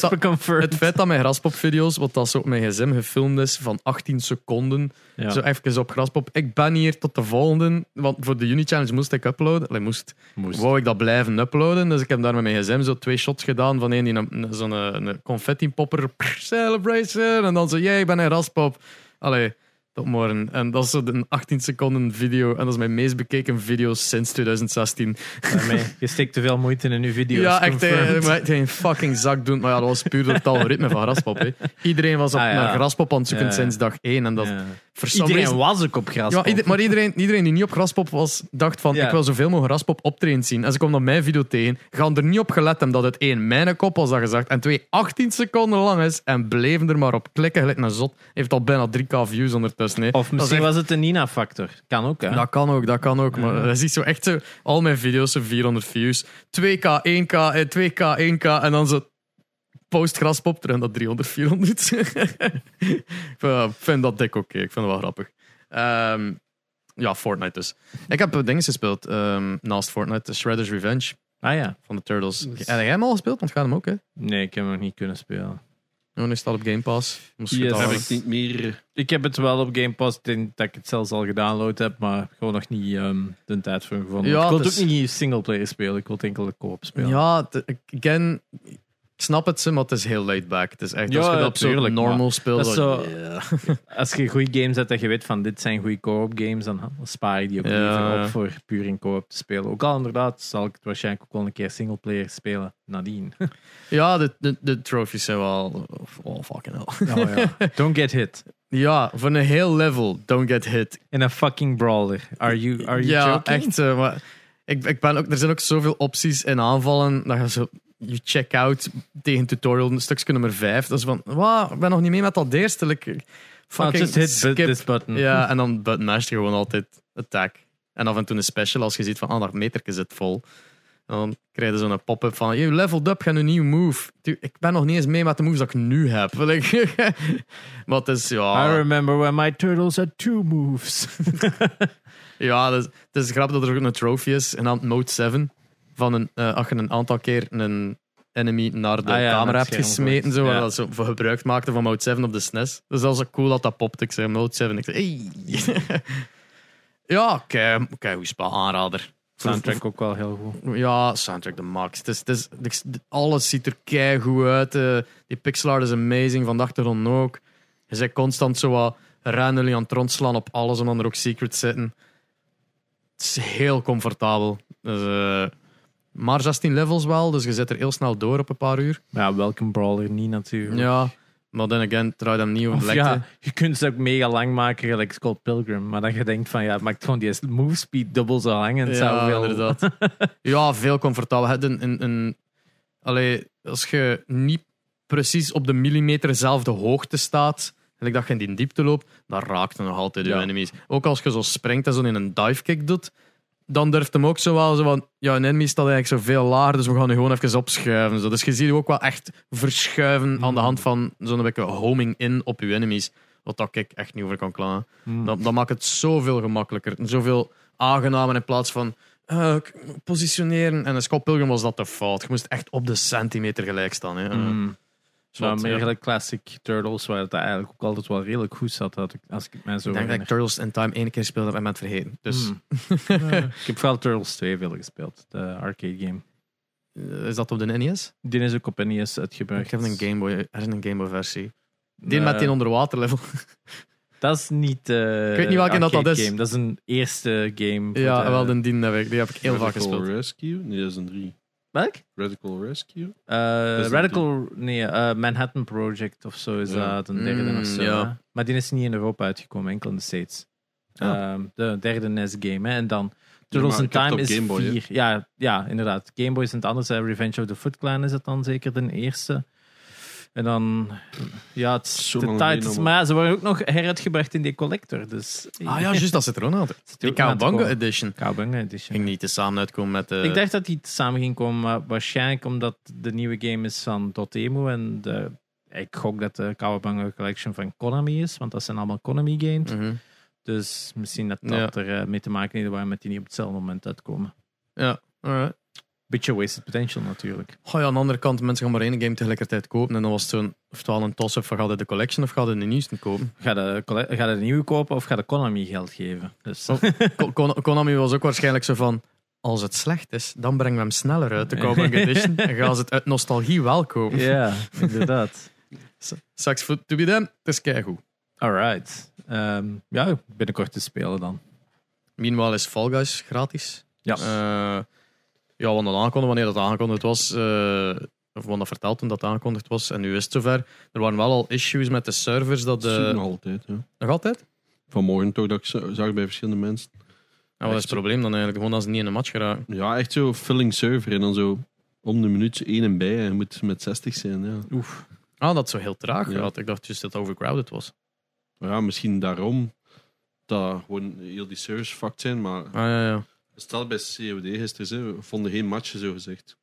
dat-. Het feit dat mijn Graspop-video's, wat dat zo op mijn gsm gefilmd is, van 18 seconden, Ja. zo even op Graspop. Ik ben hier tot de volgende, want voor de Uni-challenge moest ik uploaden. Allee, moest, Moest. wou ik dat blijven uploaden, dus ik heb daar met mijn gsm zo twee shots gedaan van één die zo'n eh, confetti-popper, celebration, en dan zo, jij, ik ben een Graspop. Allee, tot morgen. En dat is een 18 seconden video, en dat is mijn meest bekeken video sinds 2016. Daarmee, je steekt te veel moeite in uw video's. Ja, echt. confirmed. eh, geen fucking zak doen. Maar ja, dat was puur door het algoritme van Graspop. Hè. Iedereen was op, Ah, ja. naar Graspop aan het zoeken Ja. sinds dag één. En dat, Ja. Iedereen reason- was ook op gras. ja, ieder- maar iedereen, iedereen die niet op Graspop was, dacht van ik wil zoveel mogelijk Graspop optreden zien. En ze kwam op mijn video tegen, gaan er niet op gelet hebben dat het één, mijn kop was dat gezegd, en twee, 18 seconden lang is, en bleven er maar op klikken, gelijk een zot. Heeft al bijna 3k views ondertussen. Of Dat is misschien echt- was het een Nina-factor. Kan ook, hè? dat kan ook, dat kan ook. Maar je ziet zo echt zo, al mijn video's, zo 400 views. 2k, 1k, eh, 2k, 1k. En dan zo post graspop terug naar 300, 400. ik vind, dat dik oké. Ik vind het wel grappig. Ehm, ja, Fortnite dus. Ik heb dingen gespeeld ehm, naast Fortnite. Shredder's Revenge Ah ja. van de Turtles. Dus- Heb jij hem al gespeeld? Want gaat hem ook, hè? Nee, ik heb hem nog niet kunnen spelen. Oh, nu staat op Game Pass. Yes. het heb ik niet meer. Ik heb het wel op Game Pass. Ik denk dat ik het zelfs al gedownload heb, maar gewoon nog niet ehm, de tijd voor gevonden. Ja, ik wil het is- ook niet singleplayer spelen. Ik wil het enkel de co-op spelen. Ja, again, ik snap het, ze, maar het is heel laid back. Het is echt, Ja, als je dat op tuurlijk, normal speelt, zo-. Als je goede games hebt en je weet van dit zijn goede co-op games, dan spaar je die ook Ja, op voor puur in co-op te spelen. Ook al inderdaad zal ik het waarschijnlijk ook wel een keer singleplayer spelen nadien. Ja, de, de, de trophies zijn wel. Oh, fucking hell. Oh, ja. Don't get hit. Ja, voor een heel level, don't get hit. In een fucking brawler. Are you, are you ja, joking? echt. eh, maar ik, ik ben ook, er zijn ook zoveel opties in aanvallen dat je zo. Je check out tegen tutorial, een stukje nummer 5. Dat is van, wauw, ik ben nog niet mee met dat eerste. Like, Oh, fucking just hit skip. this button. Ja, en dan button mash je gewoon altijd attack. En af en toe een special als je ziet van, ah, dat meterke zit vol. En dan krijg je zo'n pop-up van, je leveled up, ga een nieuwe move. Ik ben nog niet eens mee met de moves dat ik nu heb. Maar het is, I ja... remember when my turtles had two moves. Ja, het is, het is grappig dat er ook een trophy is, genaamd Mode 7. Van een, eh, als je een aantal keer een enemy naar de Ah ja, camera hebt gesmeten, zo, waar Ja. dat zo voor gebruik maakte van Mode 7 op de SNES. Dus dat is ook cool dat dat popt. Ik zei Mode 7, ik zei, hey. ja, kei, kei goed spel, aanrader. Soundtrack ook wel heel goed. Ja, soundtrack de max. Het is, het alles ziet er kei goed uit. eh, die pixel art is amazing, van de achtergrond ook. Je zit constant zo wat rennen aan het rondslaan op alles en dan er ook secrets zitten. Het is heel comfortabel. Dus, eh, maar 16 levels wel, dus je zit er heel snel door op een paar uur. Ja, welke brawler niet natuurlijk. Ja, maar dan again, draait hem niet lekte. ja, je kunt ze ook mega lang maken, gelijk Scott Pilgrim. Maar dat je denkt van, ja, het maakt gewoon die move speed dubbel zo lang. En zou Ja, veel... inderdaad. ja, veel comfortabel. Een, een, een, allee, als je niet precies op de millimeter dezelfde hoogte staat, en dat je in die diepte loopt, dan raakt het nog altijd je Ja. enemies. Ook als je zo springt en zo in een dive kick doet, dan durft hem ook zo wel zo van, ja, een enemy staat eigenlijk zo veel lager, dus we gaan nu gewoon even opschuiven. Zo. Dus je ziet ook wel echt verschuiven aan de hand van zo'n beetje homing in op je enemies. Wat dat ik echt niet over kan klagen. Hmm. Dat, dat maakt het zoveel gemakkelijker. Zoveel aangenamer in plaats van eh, positioneren. En in Scott Pilgrim was dat de fout. Je moest echt op de centimeter gelijk staan. Hè. Mm. Maar meer classic Turtles, waar het eigenlijk ook altijd wel redelijk goed zat, had ik, als ik het mij zo Ik denk dat ik. Turtles in Time één keer speelde en ben het vergeten. Dus Mm. Ja, ik heb vooral Turtles 2 veel gespeeld, de arcade game. eh, is dat op de NES? Die is ook op NES uitgebracht. Ik heb een Game Boy, er is een Game Boy versie. Die met die onderwaterlevel. Dat is niet. eh Ik weet niet welke dat dat is. Game. Dat is een eerste game. Ja, de- wel, de dien heb ik, die heb ik heel vaak gespeeld. Rescue? Nee, dat is een 3. Welk? Radical Rescue? Eh, Radical, nee, eh, Manhattan Project of zo is Ja. dat, een derde Mm, of zo. ja. Maar die is niet in Europa uitgekomen, enkel in de States. Ah. Ehm, de derde NES-game. En dan Turtles in Time is Game Boy, hè. vier. Ja, ja, inderdaad. Game Boy is het anders. Revenge of the Foot Clan is het dan zeker de eerste. En dan, ja, het is Zo de geleden, Maar ze worden ook nog heruitgebracht in die collector. Dus, Ah ja, juist, dat zit er ook nog er te Cowabunga. Edition. Cowabunga Edition. Ging niet te samen uitkomen met de... Ik dacht dat die samen ging komen, maar waarschijnlijk omdat de nieuwe game is van Dotemu en de, ik gok dat de Cowabunga Collection van Konami is, want dat zijn allemaal Konami games. Mhm. Dus misschien dat dat Ja. er eh, mee te maken heeft waar met die niet op hetzelfde moment uitkomen. Ja, alright. Beetje wasted potential natuurlijk. Oh ja, aan de andere kant, mensen gaan maar één game tegelijkertijd kopen. En dan was het zo'n, oftewel een toss-up van ga je de collection of ga je de nieuwste kopen. Ga de, colle- ga de nieuwe kopen of ga de Konami geld geven? Dus, Oh. Ko- Kon- Konami was ook waarschijnlijk zo van, als het slecht is, dan brengen we hem sneller uit, de Cowabunga Edition. En gaan ze het uit nostalgie wel kopen. ja, inderdaad. Sucks for to be them, het is keigoed. Alright. Ehm, ja, binnenkort te spelen dan. Meanwhile is Fall Guys gratis. Ja. Eh, ja, we hadden aangekondigd wanneer dat aangekondigd was. eh, of we dat verteld toen dat aangekondigd was. En nu is het zover. Er waren wel al issues met de servers. Dat de... nog altijd. Ja. Nog altijd? Vanmorgen toch dat ik zag bij verschillende mensen. En wat is het probleem dan eigenlijk? Gewoon als ze niet in een match geraken. Ja, echt zo filling server en dan zo om de minuut één en bij. En je moet met 60 zijn. Ja. Oef. Ah, dat is zo heel traag Ja. Ik dacht juist dat het overcrowded was. Ja, misschien daarom dat gewoon heel die servers fucked zijn. Maar Ah ja, ja. Stel bij COD gisteren, ze, we vonden geen matchen zo gezegd.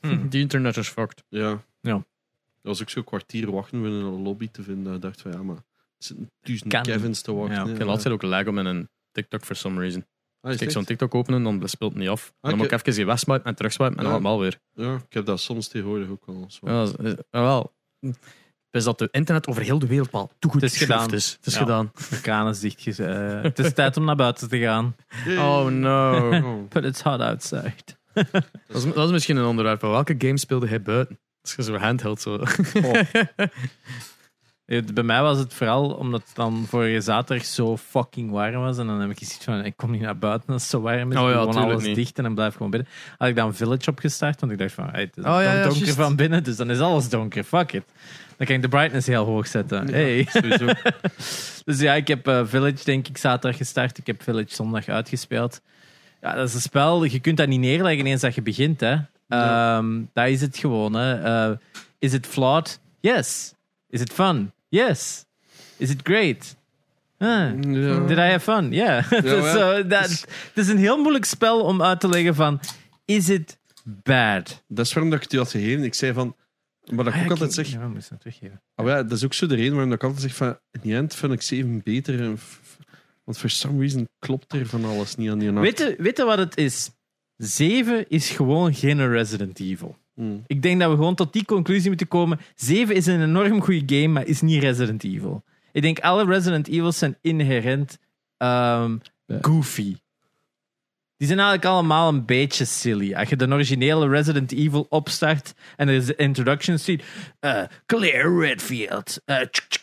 Hm. Die internet is fucked. Ja. Ja. Dat was ook zo'n kwartier wachten voor een lobby te vinden. Ik dacht van ja, maar het zitten Kevins te wachten. Ja. Ik heb laatst ook lag om in een TikTok for some reason. Ah, Kijk, het zo'n TikTok openen, dan speelt het niet af. Ah, dan moet ik ik- even die wegswipen en terugswipen en dan Ja. allemaal weer. Ja, ik heb dat soms tegenwoordig ook wel. Zo. Ja, ah, wel. Dus dat de internet over heel de wereld wel toe goed Het is gedaan. is. Het is Ja. gedaan. De kraan is dicht. eh, het is tijd om naar buiten te gaan. Oh no. Oh. But it's hot outside. dat, is, dat is misschien een onderwerp. Welke game speelde hij buiten? Als je zo handheld zo. Het- Bij mij was het vooral omdat het dan vorige zaterdag zo fucking warm was. En dan heb ik gezien van, ik kom niet naar buiten als het zo warm is. Oh ja, Ik gewoon alles niet. dicht en dan blijf ik gewoon binnen. Had ik dan Village opgestart, want ik dacht van, hey, het is Oh ja, donker van binnen, dus dan is alles donker. Fuck it. Dan kan ik de brightness heel hoog zetten. Hey. Dus ja, ik heb eh, Village denk ik zaterdag gestart. Ik heb Village zondag uitgespeeld. Ja, dat is een spel, je kunt dat niet neerleggen eens dat je begint. Hè. Ehm, dat is het gewoon. Hè. Eh, is it flawed? Yes. Is it fun? Yes. Is it great? Huh. Ja. Did I have fun? Yeah. ja. eh, dat, het is een heel moeilijk spel om uit te leggen van, is it bad? Dat is waarom dat ik het u had gegeven. Ik zei van... Maar dat ik ook altijd zeg... Ja, het teruggeven. Ah, ja, dat is ook zo de reden waarom ik altijd zeg van... In die end vind ik 7 beter. Want for some reason klopt er van alles niet aan die nacht. Weet je, weet je wat het is? 7 is gewoon geen Resident Evil. Hmm. Ik denk dat we gewoon tot die conclusie moeten komen. 7 is een enorm goede game, maar is niet Resident Evil. Ik denk alle Resident Evils zijn inherent ehm, goofy. Die zijn eigenlijk allemaal een beetje silly. Als je de originele Resident Evil opstart en er is de introduction scene. eh Claire Redfield.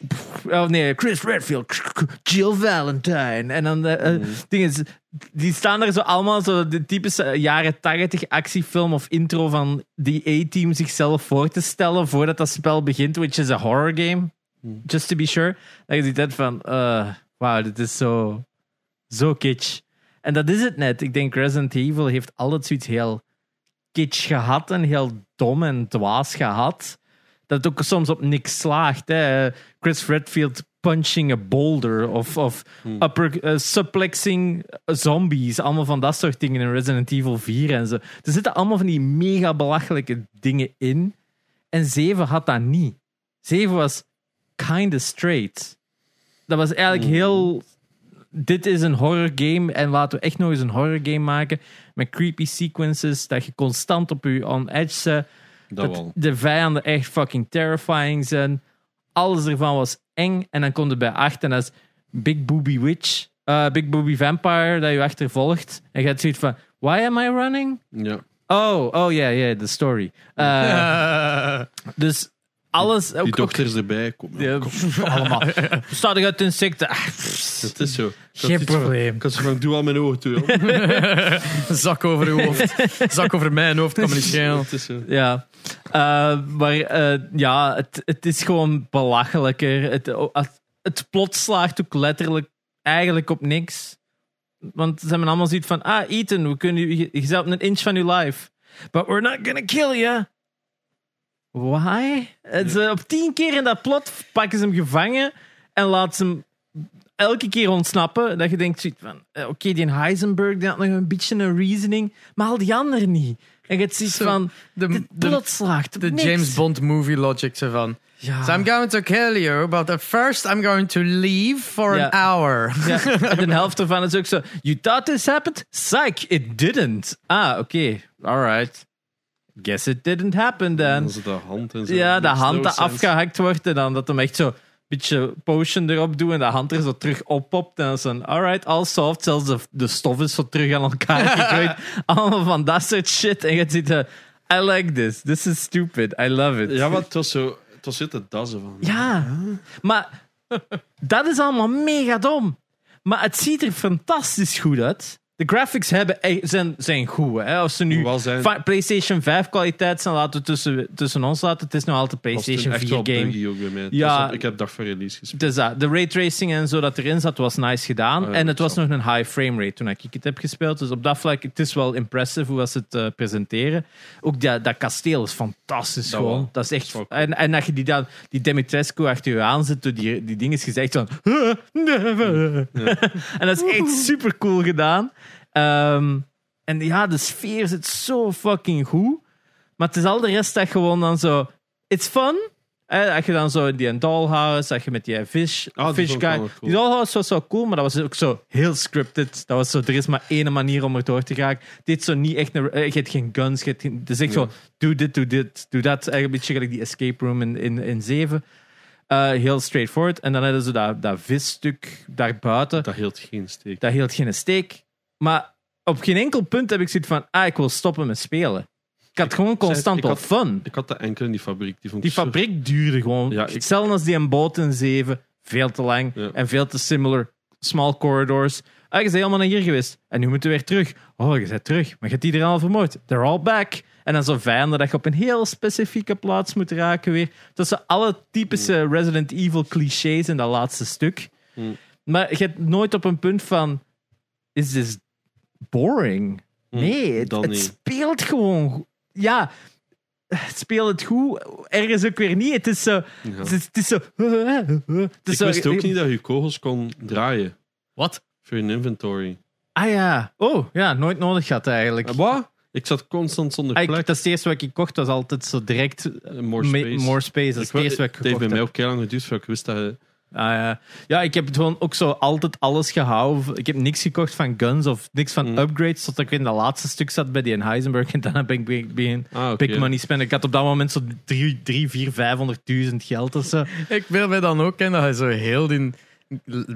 pff, oh nee, Chris Redfield. Jill Valentine. En dan de eh, ding is, die staan er zo allemaal zo de typische jaren 80 actiefilm of intro van die A-team zichzelf voor te stellen voordat dat spel begint, which is a horror game. Just to be sure. Dat je ziet dat van, uh, wauw, dit is zo, zo kitsch. En dat is het net. Ik denk Resident Evil heeft altijd zoiets heel kitsch gehad en heel dom en dwaas gehad. Dat het ook soms op niks slaagt. Hè. Chris Redfield punching a boulder of, of upper, eh, suplexing zombies. Allemaal van dat soort dingen in Resident Evil 4 en zo. Er zitten allemaal van die mega belachelijke dingen in. En 7 had dat niet. 7 was kinda straight. Dat was eigenlijk heel. Dit is een horror game en laten we echt nog eens een horror game maken. Met creepy sequences, dat je constant op je on edge zit. Dat de vijanden echt fucking terrifying zijn. Alles ervan was eng. En dan komt er bij 8 en dat is Big Booby Witch. eh, Big Booby Vampire dat je achtervolgt. En je hebt zoiets van: Why am I running? Ja. Oh, oh ja, ja, de story. Eh, dus alles. Die ook, ook, dokters erbij. Kom, Ja, kom. allemaal. Bestaat uit insecten? Ah, Het is zo. Geen probleem. Ik had zo van, doe al mijn ogen toe. Zak over uw hoofd. Zak over mijn hoofd, kan me niet schelen. Ja, Eh, maar eh, ja, het, het is gewoon belachelijker. Het, het, plot slaagt ook letterlijk eigenlijk op niks. Want ze hebben allemaal zoiets van: Ah, Ethan, we kunnen, je, je een inch van je life. But we're not gonna kill you. Why? Ze, op tien keer in dat plot pakken ze hem gevangen en laten ze hem elke keer ontsnappen. Dat je denkt: van, eh, Oké, die Heisenberg die had nog een beetje een reasoning, maar al die anderen niet. En je Zo, van: De, plot slaagt de niks. James Bond movie logic zo van. Ja. So I'm going to kill you, but at first I'm going to leave for Ja. an hour. Ja, en de helft ervan is ook zo. You thought this happened? Psych, it didn't. Ah, oké. Alright. Guess it didn't happen En then. ze de hand en zo. Ja, de hand no afgehakt wordt en dan dat hem echt zo een beetje potion erop doet en de hand er zo terug oppopt. En dan is dan, alright, all soft. Zelfs de, de stof is zo terug aan elkaar gegooid. Allemaal van dat soort shit. En je ziet, eh, I like this. This is stupid. I love it. Ja, maar het was zo... Het was zitten dassen van. Ja, maar dat is allemaal mega dom. Maar het ziet er fantastisch goed uit. De graphics hebben, e- zijn, zijn goed. Hè? Als ze nu zijn- PlayStation 5 kwaliteit zijn, laten we tussen, tussen ons laten. Het is nog altijd PlayStation echt 4 wel game. ook Ja. op- ik heb dag van release gespeeld. Dus dat, de raytracing en zo dat erin zat, was nice gedaan. Oh en het was nog een high frame rate toen ik het heb gespeeld. Dus op dat vlak, het is wel impressive hoe ze het eh, presenteren. Ook dat, dat kasteel is fantastisch Dat gewoon. wel. Dat is echt... Dat is en, en dat je die, dan, die Demetrescu achter je aan zit, door die, die dingen is gezegd van... en dat is echt super cool gedaan. Ehm, en ja, de sfeer zit zo fucking goed. Maar het is al de rest dat gewoon dan zo... It's fun. Eh, als je dan zo in die dollhouse, als je met die fish, die fish guy... cool. Die dollhouse was zo cool, maar dat was ook zo heel scripted. Dat was zo, er is maar één manier om er door te gaan. Dit zo niet echt... Een, eh, je hebt geen guns, je hebt geen, het is echt zo... Doe dit, doe dit, doe dat. Eigenlijk een beetje gelijk die escape room in, in, in 7. Eh, heel straightforward. En dan hadden ze dat, dat visstuk daarbuiten. Dat hield geen steek. Dat hield geen steek. Maar op geen enkel punt heb ik zoiets van... Ah, ik wil stoppen met spelen. Ik had gewoon constant wel had- fun. Ik had dat enkel in die fabriek. Die, vond Die zo- fabriek duurde gewoon. Ja, ik- Hetzelfde als die een boot in 7. Veel te lang Ja. en veel te similar. Small corridors. Ah, je bent helemaal naar hier geweest. En nu moeten we weer terug. Oh, je bent terug. Maar je hebt iedereen al vermoord. They're all back. En dan zo'n vijanden dat je op een heel specifieke plaats moet raken weer. Tussen alle typische Resident Evil clichés in dat laatste stuk. Mm. Maar je hebt nooit op een punt van... Is this boring? Mm, Nee, het, speelt gewoon... Ja, het speelt het goed. Ergens ook weer niet. Het is zo... Ja. Het is, het is zo... Het is Ik zo- wist ook niet dat je kogels kon draaien Wat? voor je inventory. Ah ja. Oh, ja. Nooit nodig gehad eigenlijk. Eh, Wat? Ik zat constant zonder Ah, ik, plek. dat is het eerste wat ik kocht. was altijd zo direct... Eh, More space. more space. Dat is het eerste wat ik het heeft bij mij ook heel lang geduurd ik wist dat je... Ah, ja. ik heb het gewoon ook zo altijd alles gehouden. Ik heb niks gekocht van guns of niks van Mm. upgrades. Tot ik in dat laatste stuk zat bij die in Heisenberg. En dan heb ik be- begin Ah, big money spenden. Ik had op dat moment zo 3, 4, 500.000 geld of zo. Ik wil mij dan ook kennen dat je zo heel die,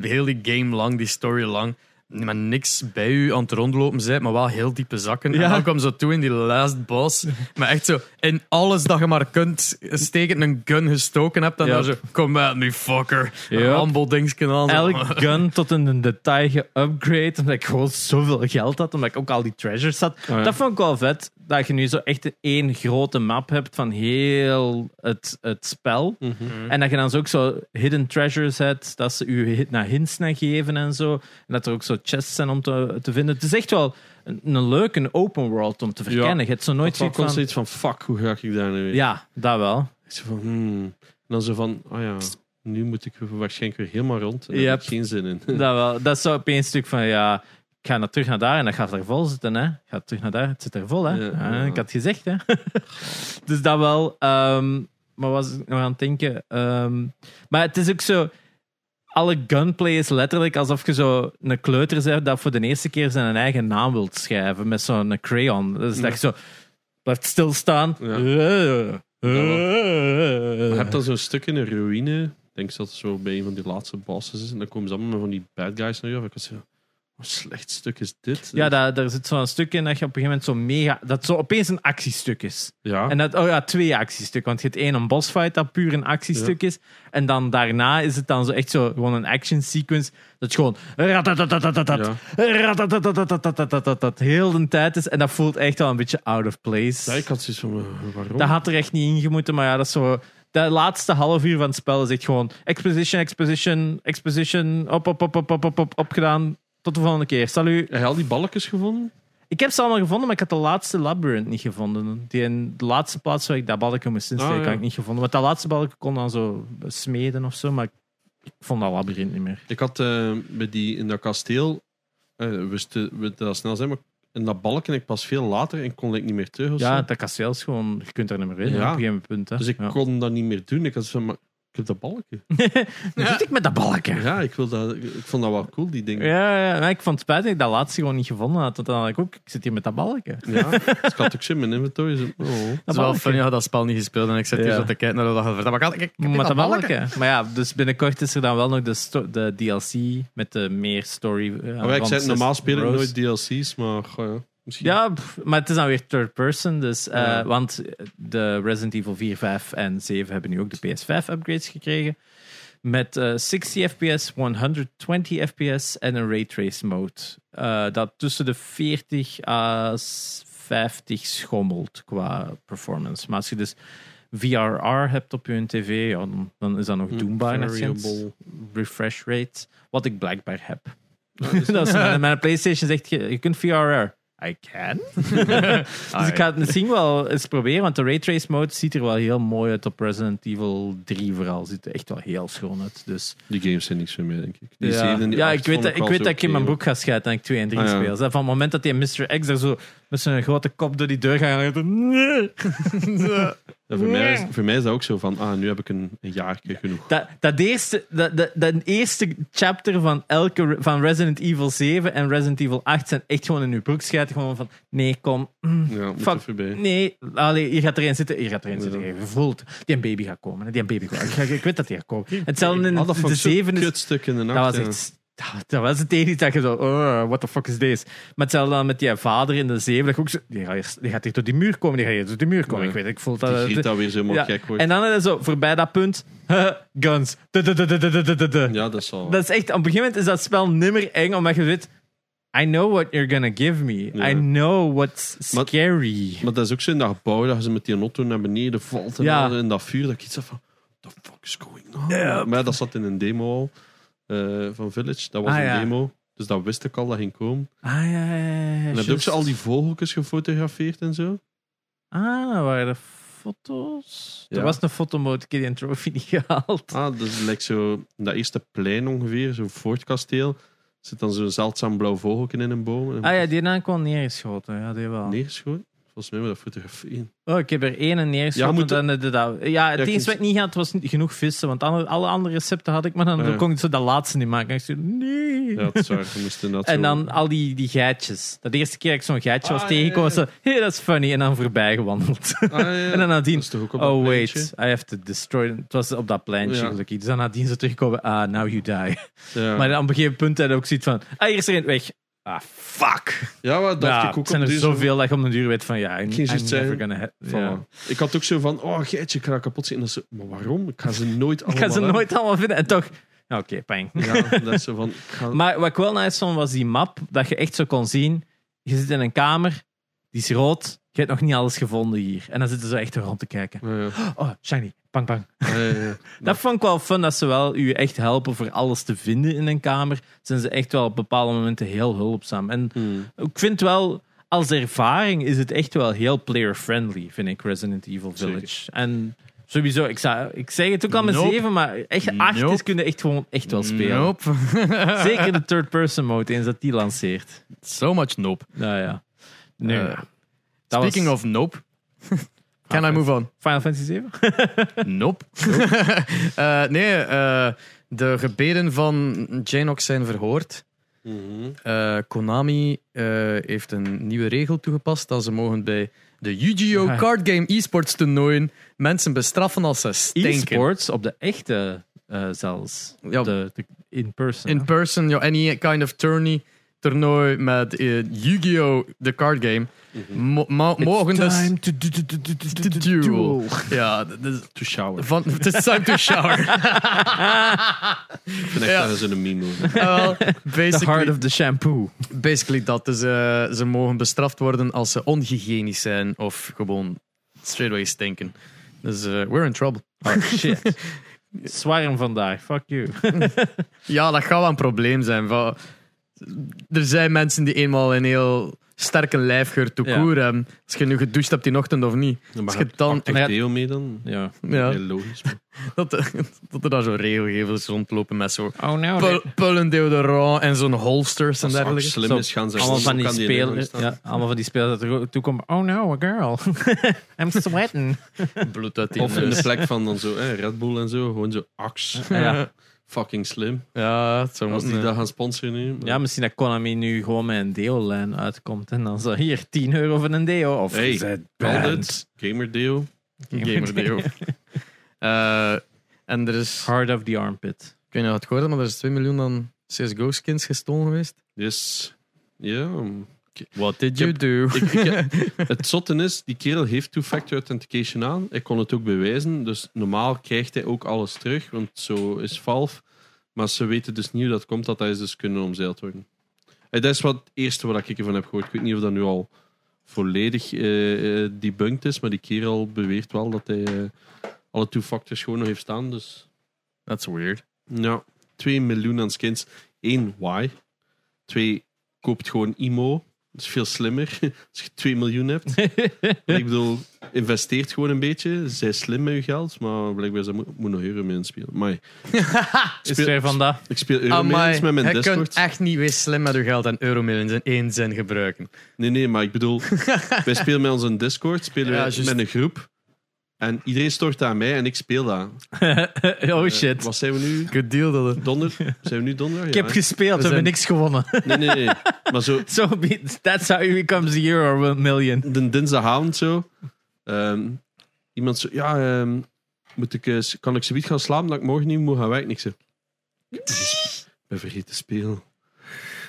heel die game lang, die story lang, maar niks bij u aan het rondlopen bent, maar wel heel diepe zakken. En Ja. dan kwam zo toe in die last boss, maar echt zo in alles dat je maar kunt steken, een gun gestoken hebt, en Ja. dan zo, come at me fucker, Ja. een rambo-dingsken aan. Elk gun tot in een detail geupgrade. Omdat ik gewoon zoveel geld had. Omdat ik ook al die treasures had. ja. Dat vond ik wel vet. Dat je nu zo echt één grote map hebt van heel het, het spel. Mhm. En dat je dan zo ook zo hidden treasures hebt. Dat ze u naar hints naar geven en zo. En dat er ook zo chests zijn om te, te vinden. Het is echt wel een, een leuke open world om te verkennen. Je hebt zo nooit zoiets van... van, fuck, hoe ga ik daar nu weer? Ja, dat wel. Zo van, hmm. En dan zo van, oh ja, nu moet ik waarschijnlijk weer helemaal rond. En daar Yep. heb ik geen zin in. Dat, wel. dat is zo opeens een stuk van, ja, ik ga naar terug naar daar en dat gaat er vol zitten. Hè. Ga terug naar daar, het zit er vol. Hè. Ja, Ja, ja. ik had het gezegd. Hè. dus dat wel. ehm, maar was ik nog aan het denken? Ehm, maar het is ook zo... Alle gunplay is letterlijk alsof je zo een kleuter bent dat voor de eerste keer zijn eigen naam wilt schrijven met zo'n crayon. Dus dat je zo blijft stilstaan. Ja. Ja. Je hebt dan zo'n stuk in een ruïne. Ik denk dat het zo bij een van die laatste bosses is. En dan komen ze allemaal met van die bad guys naar je. Ik was zo, Wat slecht stuk is dit? Ja, daar, daar zit zo'n stuk in dat je op een gegeven moment zo mega... Dat zo opeens een actiestuk is. Ja. En dat, oh ja, twee actiestukken. Want je hebt één een bossfight dat puur een actiestuk is. En dan daarna is het dan zo echt zo gewoon een action sequence. Dat je gewoon ratatatatatatat heel de tijd is. En dat voelt echt wel een beetje out of place. Ja, ik had zoiets van, waarom? Dat had er echt niet in gemoeten, maar ja, dat is zo... De laatste half uur van het spel is echt gewoon exposition, exposition, exposition, op, op, op, op, op, op, op, opgedaan. Tot de volgende keer. Salut. Heb je al die balkjes gevonden? Ik heb ze allemaal gevonden, maar ik had de laatste labyrinth niet gevonden. Die in de laatste plaats waar ik dat balkje moest insteken, Ah, ja. had ik niet gevonden. Want dat laatste balkje kon dan zo smeden of zo, maar ik, ik vond dat labyrinth niet meer. Ik had eh, bij die in dat kasteel, eh wist we dat snel zijn, maar in dat balken ik pas veel later en kon ik niet meer terug. of Ja, zo. dat kasteel is gewoon, je kunt er niet meer in Ja. op een gegeven punt. Hè. Dus ik ja. kon dat niet meer doen. Ik had zo maar heb dat balken. Wat zit ik met dat balkje? Ja. Ja, ik, wil dat, ik vond dat wel cool, die dingen. Ja, maar ik vond het spijtig dat ik dat laatste gewoon niet gevonden had. Want dan had ik ook, ik zit hier met dat balkje. Ja, ik had ook zin in mijn inventory. Zo, oh. Dat Het is wel funny, je had dat spel niet gespeeld en ik zit hier Ja. zo te kijken naar dat vertelt. Maar ik, Met dat dat balken. balkje. Maar ja, dus binnenkort is er dan wel nog de, sto- de DLC met de meer story. Maar ik zei, normaal speel ik nooit DLC's, maar goh, ja, misschien. Ja, pff, maar het is dan weer third person. Dus, eh, Ja. Want de Resident Evil 4, 5 en 7 hebben nu ook de PS5 upgrades gekregen. Met eh 60 fps, 120 fps en een raytrace mode. Eh, dat tussen de 40 à 50 schommelt qua performance. Maar als je dus VRR hebt op je tv, ja, dan, dan is dat nog Hm, doenbaar. enigszins. variable. Refresh rate, wat ik blijkbaar heb. dat is, mijn, mijn PlayStation zegt, je, je kunt VRR. I can. dus ik ga het misschien wel eens proberen, want de raytrace mode ziet er wel heel mooi uit op Resident Evil 3 vooral. Ziet er echt wel heel schoon uit. Dus, Die games zijn niks voor mij, denk ik. Die ja, zeven en die ja acht ik weet, vond dat, ik weet zo dat ik in mijn broek ga schijten en ik 2 en 3 Ah, ja. speel. Dus van het moment dat die Mr. X er zo met zijn grote kop door die deur gaat, dan gaat hij, nee. Ja, voor, mij is, voor mij is dat ook zo van, ah, nu heb ik een, een jaar genoeg. Dat, dat, eerste, dat, dat, dat eerste chapter van, elke, van Resident Evil 7 en Resident Evil 8 zijn echt gewoon in uw broek schijten. Gewoon van, nee, kom. mm, Ja, moet Fuck. voorbij. Nee, allee, je gaat erin zitten. Je gaat erin zitten. Ja. Je voelt, die een baby gaat komen. Die een baby gaat komen. Ik, ik weet dat die gaat komen. Hetzelfde in de vond ik zo'n zevende. kutstuk in de nacht. Dat was echt... Dat, dat was het enige dat je zo... Oh, what the fuck is this? Maar hetzelfde dan met die vader in de zeven. Dat je ook zo, die, gaat die gaat hier tot die muur komen. Die gaat hier tot die muur komen. Ja. Ik weet, ik voel Die dat... griet dat weer zo ja. gek wordt. En dan is het zo, voorbij dat punt... guns. Ja, dat is al... Dat is echt... Op een gegeven moment is dat spel nimmer eng, omdat je weet... I know what you're gonna give me. Ja. I know what's scary. Maar dat is ook zo in dat gebouw, dat je ze met die auto naar beneden valt en Ja. in dat vuur, dat ik iets van, what the fuck is going on? Maar dat zat in een demo al, eh, van Village. Dat was Ah, een ja. demo, dus dat wist ik al, dat ging komen. Ah, ja, ja, ja, En heb je ook zo al die vogeltjes gefotografeerd en zo? Ah, dat waren de foto's. Ja. Er was een fotomode, die een trophy niet gehaald. Ah, is like zo, dat eerste plein ongeveer, zo'n fortkasteel, zit dan zo'n zeldzaam blauw vogeltje in een boom. En Ah ja, die naam kwam neergeschoten. Ja, die wel. Neergeschoten? Volgens mij moet dat fotograferen. Oh, ik heb er één en neergeschoten. Ja, moet- dat- ja, het Ja, enige wat ik niet had, was niet genoeg vissen. Want alle, andere recepten had ik, maar dan Ja. kon ik zo dat laatste niet maken. En ik zei, nee. Ja, dat is waar. En zo- dan al die, die geitjes. Dat eerste keer dat ik zo'n geitje was Ah, tegengekomen, was zo, hey, dat is funny. En dan voorbij gewandeld. Ah, en dan nadien, oh wait, I have to destroy... them. Het was op dat pleintje gelukkig. Dus dan nadien ze terugkomen, ah, now you die. Maar dan op een gegeven punt had ik ook zoiets van, ah, hier is er een weg. Ah, fuck. ja, dat dacht Ja, ik ook het zijn er zoveel dat je op de duur weet van, ja, I'm, Geen I'm never gonna... ja. Ik had ook zo van, oh geitje, ik ga kapot zien. En maar waarom? Ik ga ze nooit Ik allemaal ga ze hebben. nooit allemaal vinden. En toch, oké, pijn. Ja, dat is zo van, ik ga... Maar wat ik wel nice vond, was die map, dat je echt zo kon zien. Je zit in een kamer, die is rood, je hebt nog niet alles gevonden hier. En dan zitten ze echt rond te kijken. Ja, ja. Oh, shiny, bang bang. Ja. Dat vond ik wel fun, dat ze wel u echt helpen voor alles te vinden in een kamer. Zijn ze echt wel op bepaalde momenten heel hulpzaam. En Hmm. ik vind wel, als ervaring is het echt wel heel player-friendly, vind ik, Resident Evil Village. En sowieso, ik, zou, ik zeg het ook al met Nope. 7, maar echt 8 Nope. is kun je echt gewoon echt wel spelen. Nope. Zeker de third-person mode, eens dat die lanceert. so much nope. Nou ja. Nu, Eh, dat Speaking was of nope. Can I move on? Final Fantasy 7? Nope. Eh, nee, eh, de gebeden van Janox zijn verhoord. Mhm. Eh, Konami eh, heeft een nieuwe regel toegepast dat ze mogen bij de Yu-Gi-Oh! Ja. Card Game e-sports toernooien mensen bestraffen als ze stinken. E-sports op de echte eh, zelfs. Ja. De, de in-person. In person, ja, any kind of tourney. Toernooi met eh, Yu-Gi-Oh! de card game. Mhm. Mo- ma- mogen dus... to to duel. Ja, dat is To shower. van, het is time to shower. Ik vind echt Ja. dat is een meme. hoor. Wel, The heart of the shampoo. basically dat. Dus, ze mogen bestraft worden als ze onhygiënisch zijn of gewoon straightway stinken. Dus eh, we're in trouble. Oh shit. Zwarm vandaag, fuck you. Ja, dat gaat wel een probleem zijn. Er zijn mensen die eenmaal een heel sterke lijfgeur to Ja. court hebben. Als je nu gedoucht hebt die ochtend of niet. Dan mag Als je dan- dan Ja. deo mee dan. Ja. Ja, Heel logisch. dat, dat er daar zo regelgevers rondlopen met zo Oh no. pul- pullen deodorant en zo'n holsters en dergelijke. slim Zo, is, gaan ze allemaal van die de staan. ja, allemaal van die spelers dat er ook toe komen. Oh no, a girl. I'm sweating. Bloed uit die Of in de plek van dan zo, hè, Red Bull en zo, gewoon zo Axe. Ja. Fucking slim. Ja, het zou Als die moeten, dat gaan sponsoren nu. Ja, misschien dat Konami nu gewoon met een deo-lijn uitkomt. En dan zo, hier, 10 euro voor een deo. Of Hey, it. Gamer deo. Gamer deo. Eh, en er is, Heart of the armpit. ik weet niet of je het gehoord hebt, maar er is 2 miljoen aan CSGO skins gestolen geweest. Dus, ja. What did you do? Ik, ik, het zotte is, die kerel heeft two-factor authentication aan. Hij kon het ook bewijzen. Dus normaal krijgt hij ook alles terug, want zo is Valve. Maar ze weten dus niet hoe dat komt, dat hij is dus kunnen omzeild worden. En dat is wat het eerste wat ik ervan heb gehoord. Ik weet niet of dat nu al volledig eh eh, debunked is, maar die kerel beweert wel dat hij eh, alle two-factors gewoon nog heeft staan. Dus That's weird. ja, 2 miljoen aan skins. Eén, why? Twee, koopt gewoon IMO. Dat is veel slimmer als je 2 miljoen hebt. Ik bedoel, investeert gewoon een beetje. Zij slim met je geld, maar blijkbaar ze moet, moet nog euro mee inspelen. Maar Is Speel- weer vandaag. ik speel euro met mijn je kunt Discord. echt niet weer slim met je geld en euromillions in één zin gebruiken. Nee, nee, maar ik bedoel, wij spelen met onze Discord, spelen Ja, wij juist. met een groep. En iedereen stort aan mij en ik speel dat. oh shit. Wat zijn we nu? Good deal dat het. Donder? Zijn we nu donderdag? ik Ja, heb gespeeld, we zijn- hebben niks gewonnen. Nee, nee, nee. Maar zo, so be, that's how you become a euro or a million. de dinsdagavond zo. ehm, iemand zo, ja, ehm, moet ik, eh, kan ik zoiets gaan slapen dat ik morgen niet moet gaan werken? Ik zeg, ik ben vergeten te spelen.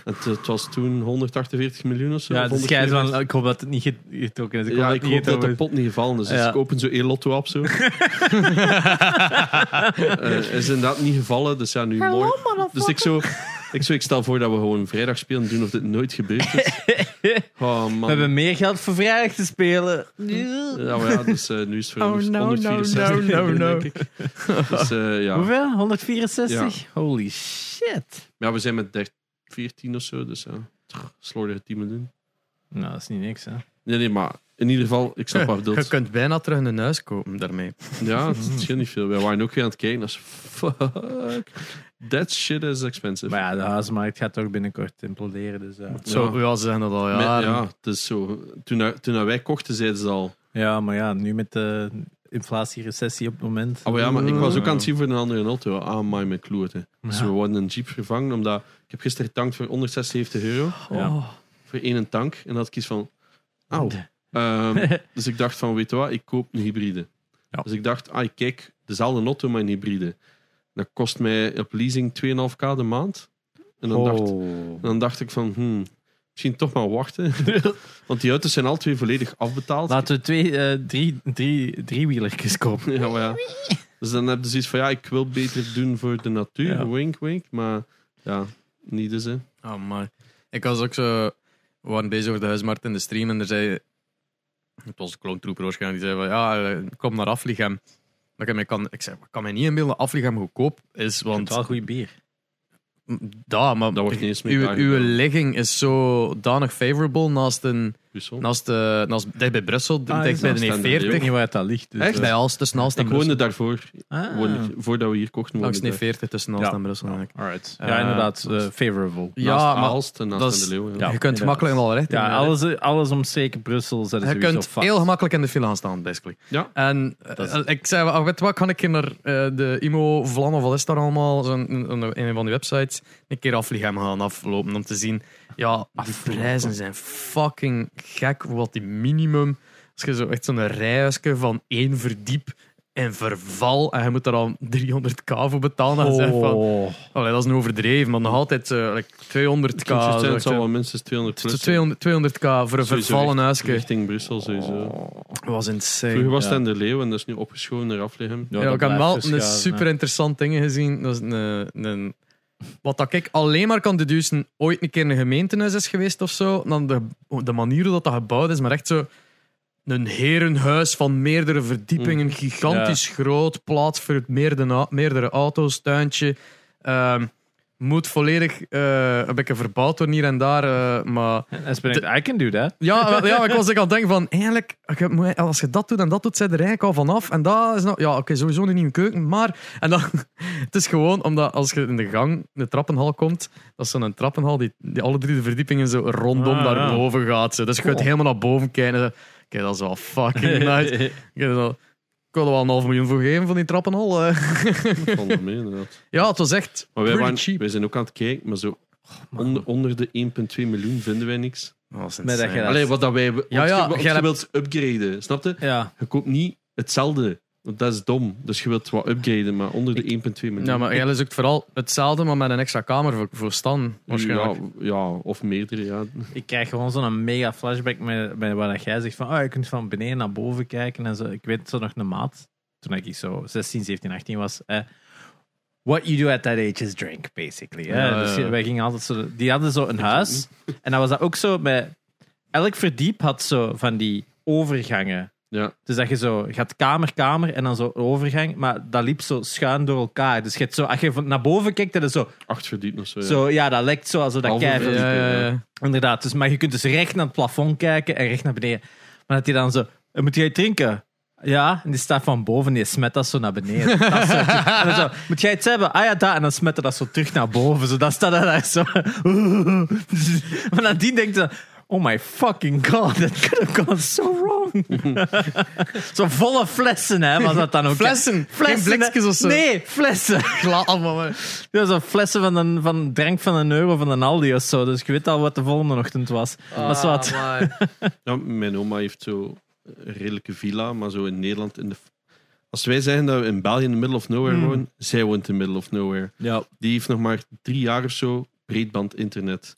Het, het was toen 148 miljoen of zo. Ja, dus jij is 144. wel, ik hoop dat het niet get- getrokken is. Ik hoop Ja, dat ik het hoop dat de pot niet gevallen is. Dus Ja. ik open zo één lotto op zo. Eh, is inderdaad niet gevallen, dus ja, nu morgen. Dus ik zo, ik zo, ik stel voor dat we gewoon vrijdag spelen, doen of dit nooit gebeurd is. Oh man. We hebben meer geld voor vrijdag te spelen. Ja, maar ja, dus eh, nu is het voor Oh, no, 164 no, no, no. denk ik. Dus eh, ja. Hoeveel? 164? Holy shit. ja, we zijn met 13, 14 of zo, dus ja. Slordige 10 miljoen. Nou, dat is niet niks, hè. Nee, nee, maar in ieder geval, ik snap wat je kunt bijna terug een huis kopen daarmee. Ja, het scheelt niet veel. Wij waren ook weer aan het kijken. Dat is fuck. That shit is expensive. Maar ja, de huismarkt gaat toch binnenkort imploderen. Dus, ja. Zo, ja, ze zeggen dat al Met- jaren. ja, het is zo. Toen, toen wij kochten, zeiden ze al. ja, maar ja, nu met de inflatie-recessie op het moment. Oh ja, maar ik was ook aan het zien voor een andere auto. Ah, my mijn kloten. Dus we worden een Jeep vervangen, omdat ik heb gisteren getankt voor 176 euro. Ja. Oh. Voor één een tank. En dat ik kies van, auw. Ehm, dus ik dacht van, weet je wat, ik koop een hybride. Ja. Dus ik dacht, ah, kijk, dezelfde auto, maar een hybride. Dat kost mij op leasing 2,5k de maand. En dan, dacht, en dan dacht ik van, hmm, misschien toch maar wachten. Want die auto's zijn al twee volledig afbetaald. Laten we twee, eh, drie, drie, driewielertjes kopen. Ja, maar ja. Dus dan heb je zoiets van, ja, ik wil beter doen voor de natuur. Ja. Wink, wink. Maar ja, niet dus, hè. Oh man. Ik was ook zo. We waren bezig over de huismarkt in de stream en er zei. Het was Trooper waarschijnlijk. Die zei van ja, eh, kom naar Afligem. Maar ik, mij kan, ik zei, ik kan me niet inbeelden dat Afligem goedkoop is. Want Want wel goed bier. ja, maar Dat wordt niet eens meer uw, uw ligging is zodanig favorable naast een. Brussel. Naast, uh, naast dicht bij Brussel, Ah, dicht bij de standaard, Ik weet E40. niet waar dat ligt. Dus, Echt? eh, Bij Aalst, tussen Aalst en Ik woonde Brussel. daarvoor. ah. Woonde voordat we hier kochten. Langs de 40 tussen Aalst Ja. en Brussel. eigenlijk. Alright. Eh, Ja, inderdaad. eh, favorable. Ja, naast maar Aalst en naast dat aan is- de Leeuwen. Ja. Ja. je kunt ja. makkelijk in alle richtingen. Ja, alles, alles omstreken Brussel zetten Je kunt vast. heel gemakkelijk in de file gaan staan, basically. Ja. En eh, ik zei, oh, weet wat, kan ik naar eh, de Imo Vlan of wat is daar allemaal, zo'n een, van die websites, een keer Afligem gaan aflopen om te zien. Ja, die prijzen zijn fucking gek. Wat die minimum, als je zo echt zo'n rijhuisje van één verdiep in verval en je moet er al 300k voor betalen. En zeg van, Oh. allee, dat is nu overdreven, maar nog altijd eh, like 200k. Het zal wel minstens 200 zeg, plus. 200, 200k voor een vervallen huisje. Richting Brussel sowieso. Dat was insane. Vroeger was het ja. in de Leeuw en dat is nu opgeschoven naar Aflegem. Ja, dat ik heb wel een super interessant ding gezien. Dat is een, een, wat dat ik alleen maar kan deducen, ooit een keer een gemeentehuis is geweest of zo. Dan de, de manier hoe dat, dat gebouwd is, maar echt zo een herenhuis van meerdere verdiepingen, gigantisch groot, plaats voor meerdere, meerdere auto's, tuintje. Ehm, moet volledig eh, een beetje verbouwd worden hier en daar, eh, maar I can do that. ja, ja, maar ik was ook aan het denken van, eigenlijk, moet- als je dat doet en dat doet, zijn er eigenlijk al vanaf. En dat is nou, ja, oké, sowieso een nieuwe keuken, maar, en dan, het is gewoon omdat als je in de gang, de trappenhal komt, dat is zo'n trappenhal die, die alle drie de verdiepingen zo rondom Ah, naar ja. boven gaat. Zo. Dus je kunt Oh. helemaal naar boven kijken. Kijk, dat is wel fucking nice. Ik er wel- ik wil er wel een half miljoen voor geven van die trappenhal. eh. Dat valt wel mee, inderdaad. Ja, het was echt Maar wij, pretty waren, cheap. wij zijn ook aan het kijken, maar zo onder, onder de 1,2 miljoen vinden wij niks. Dat was Met dat insane. je dat- Allee, wat dat wij... want Ja, ja, je, want jij je hebt- wilt upgraden, snap je? Ja. Je koopt niet hetzelfde. Want dat is dom. Dus je wilt wat upgraden, maar onder de 1,2 miljoen. Ja, maar eigenlijk is ook vooral hetzelfde, maar met een extra kamer voor, voor Stan. Waarschijnlijk. Ja, ja, of meerdere, ja. Ik krijg gewoon zo'n mega flashback met, met wat dat jij zegt van oh, je kunt van beneden naar boven kijken en zo. Ik weet zo nog een maat, toen ik zo 16, 17, 18 was. Eh, what you do at that age is drink, basically. hè. Dus ja. wij gingen altijd zo... Die hadden zo een huis. En dan was dat ook zo met... Elk verdiep had zo van die overgangen. Ja. Dus dat je zo gaat kamer, kamer en dan zo overgang. Maar dat liep zo schuin door elkaar. Dus je hebt zo, als je van naar boven kijkt, dan is zo, Acht verdiept of zo. Ja. zo... Ja, dat lijkt zo als dat. Ja, ja, ja. Inderdaad, dus, maar je kunt dus recht naar het plafond kijken en recht naar beneden. Maar dat hij dan zo, "Eh, moet jij iets drinken? Ja, en die staat van boven, die smet dat zo naar beneden. Dat soort- en dan zo, moet jij iets hebben? Ah ja, dat. En dan smet hij dat zo terug naar boven. Zo, dan staat hij daar zo. maar nadien denkt ze, oh my fucking god, that could have gone so wrong. zo volle flessen, hè, was dat dan ook. Flessen, Flessen, geen blikjes of zo. Nee, flessen. Gla- allemaal. Ja, zo flessen van een, van drank van een euro van een Aldi of zo. Dus je weet al wat de volgende ochtend was. maar Ah, zwart. Ja, mijn oma heeft zo een redelijke villa, maar zo in Nederland. In de... Als wij zeggen dat we in België in the middle of nowhere Hmm. wonen, zij woont in the middle of nowhere. Ja. Die heeft nog maar drie jaar of zo breedband internet.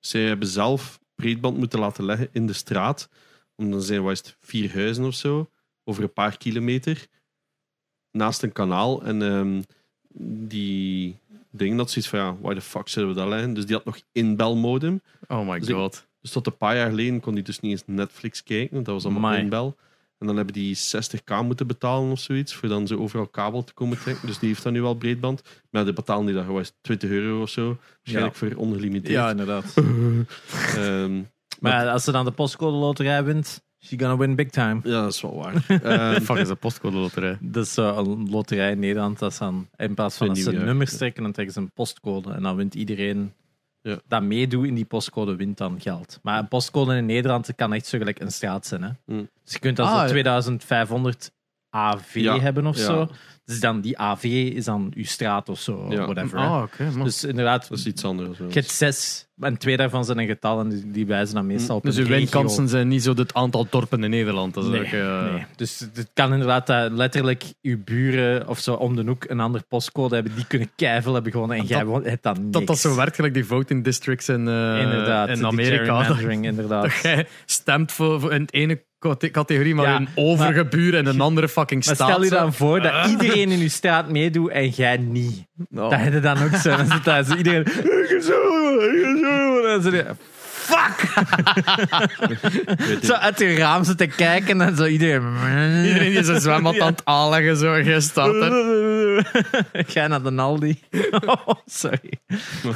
Zij hebben zelf breedband moeten laten leggen in de straat. Omdat er zijn, het, vier huizen of zo, over een paar kilometer, naast een kanaal. En ehm, die dingen dat zoiets van, ja, waar de fuck zullen we dat leggen? Dus die had nog inbelmodem. Oh my Dus ik- god. Dus tot een paar jaar geleden kon hij dus niet eens Netflix kijken, dat was allemaal Amai. inbel. En dan hebben die 60k moeten betalen of zoiets, voor dan zo overal kabel te komen trekken. Dus die heeft dan nu wel breedband. Maar de betalen die dat gewoon 20 euro of zo. Waarschijnlijk voor ongelimiteerd. ja, inderdaad. Ehm, maar als ze dan de postcode loterij wint, she gonna win big time. ja, dat is wel waar. Ehm, Fuck is een postcode loterij. Dat is zo een loterij in Nederland. Dat is dan, in plaats van dat ze nummers trekken, dan trekken ze een postcode. En dan wint iedereen Ja. dat meedoet in die postcode, wint dan geld. Maar een postcode in Nederland kan echt zo gelijk een straat zijn. Hè? Mm. Dus je kunt al Ah, zo ja. 2500 AV Ja, hebben of ja. zo. Dus dan die AV is dan uw straat of zo, Ja. whatever. Ah. Dus inderdaad, dat is iets anders. je hebt zes, en twee daarvan zijn een getal en die, die wijzen dan meestal op Dus uw winkansen zijn niet zo het aantal dorpen in Nederland. Dat is Nee, ook, eh, nee. Dus het kan inderdaad dat letterlijk uw buren of zo om de hoek een ander postcode hebben. Die kunnen keiveel hebben gewonnen en Dat- jij woont- hebt dan niks. Dat dat zo werkt, gelijk die voting districts in, eh, Inderdaad, in die Amerika. Dat, inderdaad. dat jij stemt voor, voor in het ene cate- categorie, maar Ja, een overige buur en een andere fucking Maar staat. stel je dan voor dat iedereen in uw straat meedoet en jij niet. Oh. Dat heb je dan ook zo. Dan zit daar zo iedereen... "Ik ga zo, ga zo." En je, Fuck! Zo uit je raam zitten kijken en zo iedereen... Iedereen die zijn zwembad aan het aanleggen, zo, er. Ga naar de Aldi. Oh, sorry.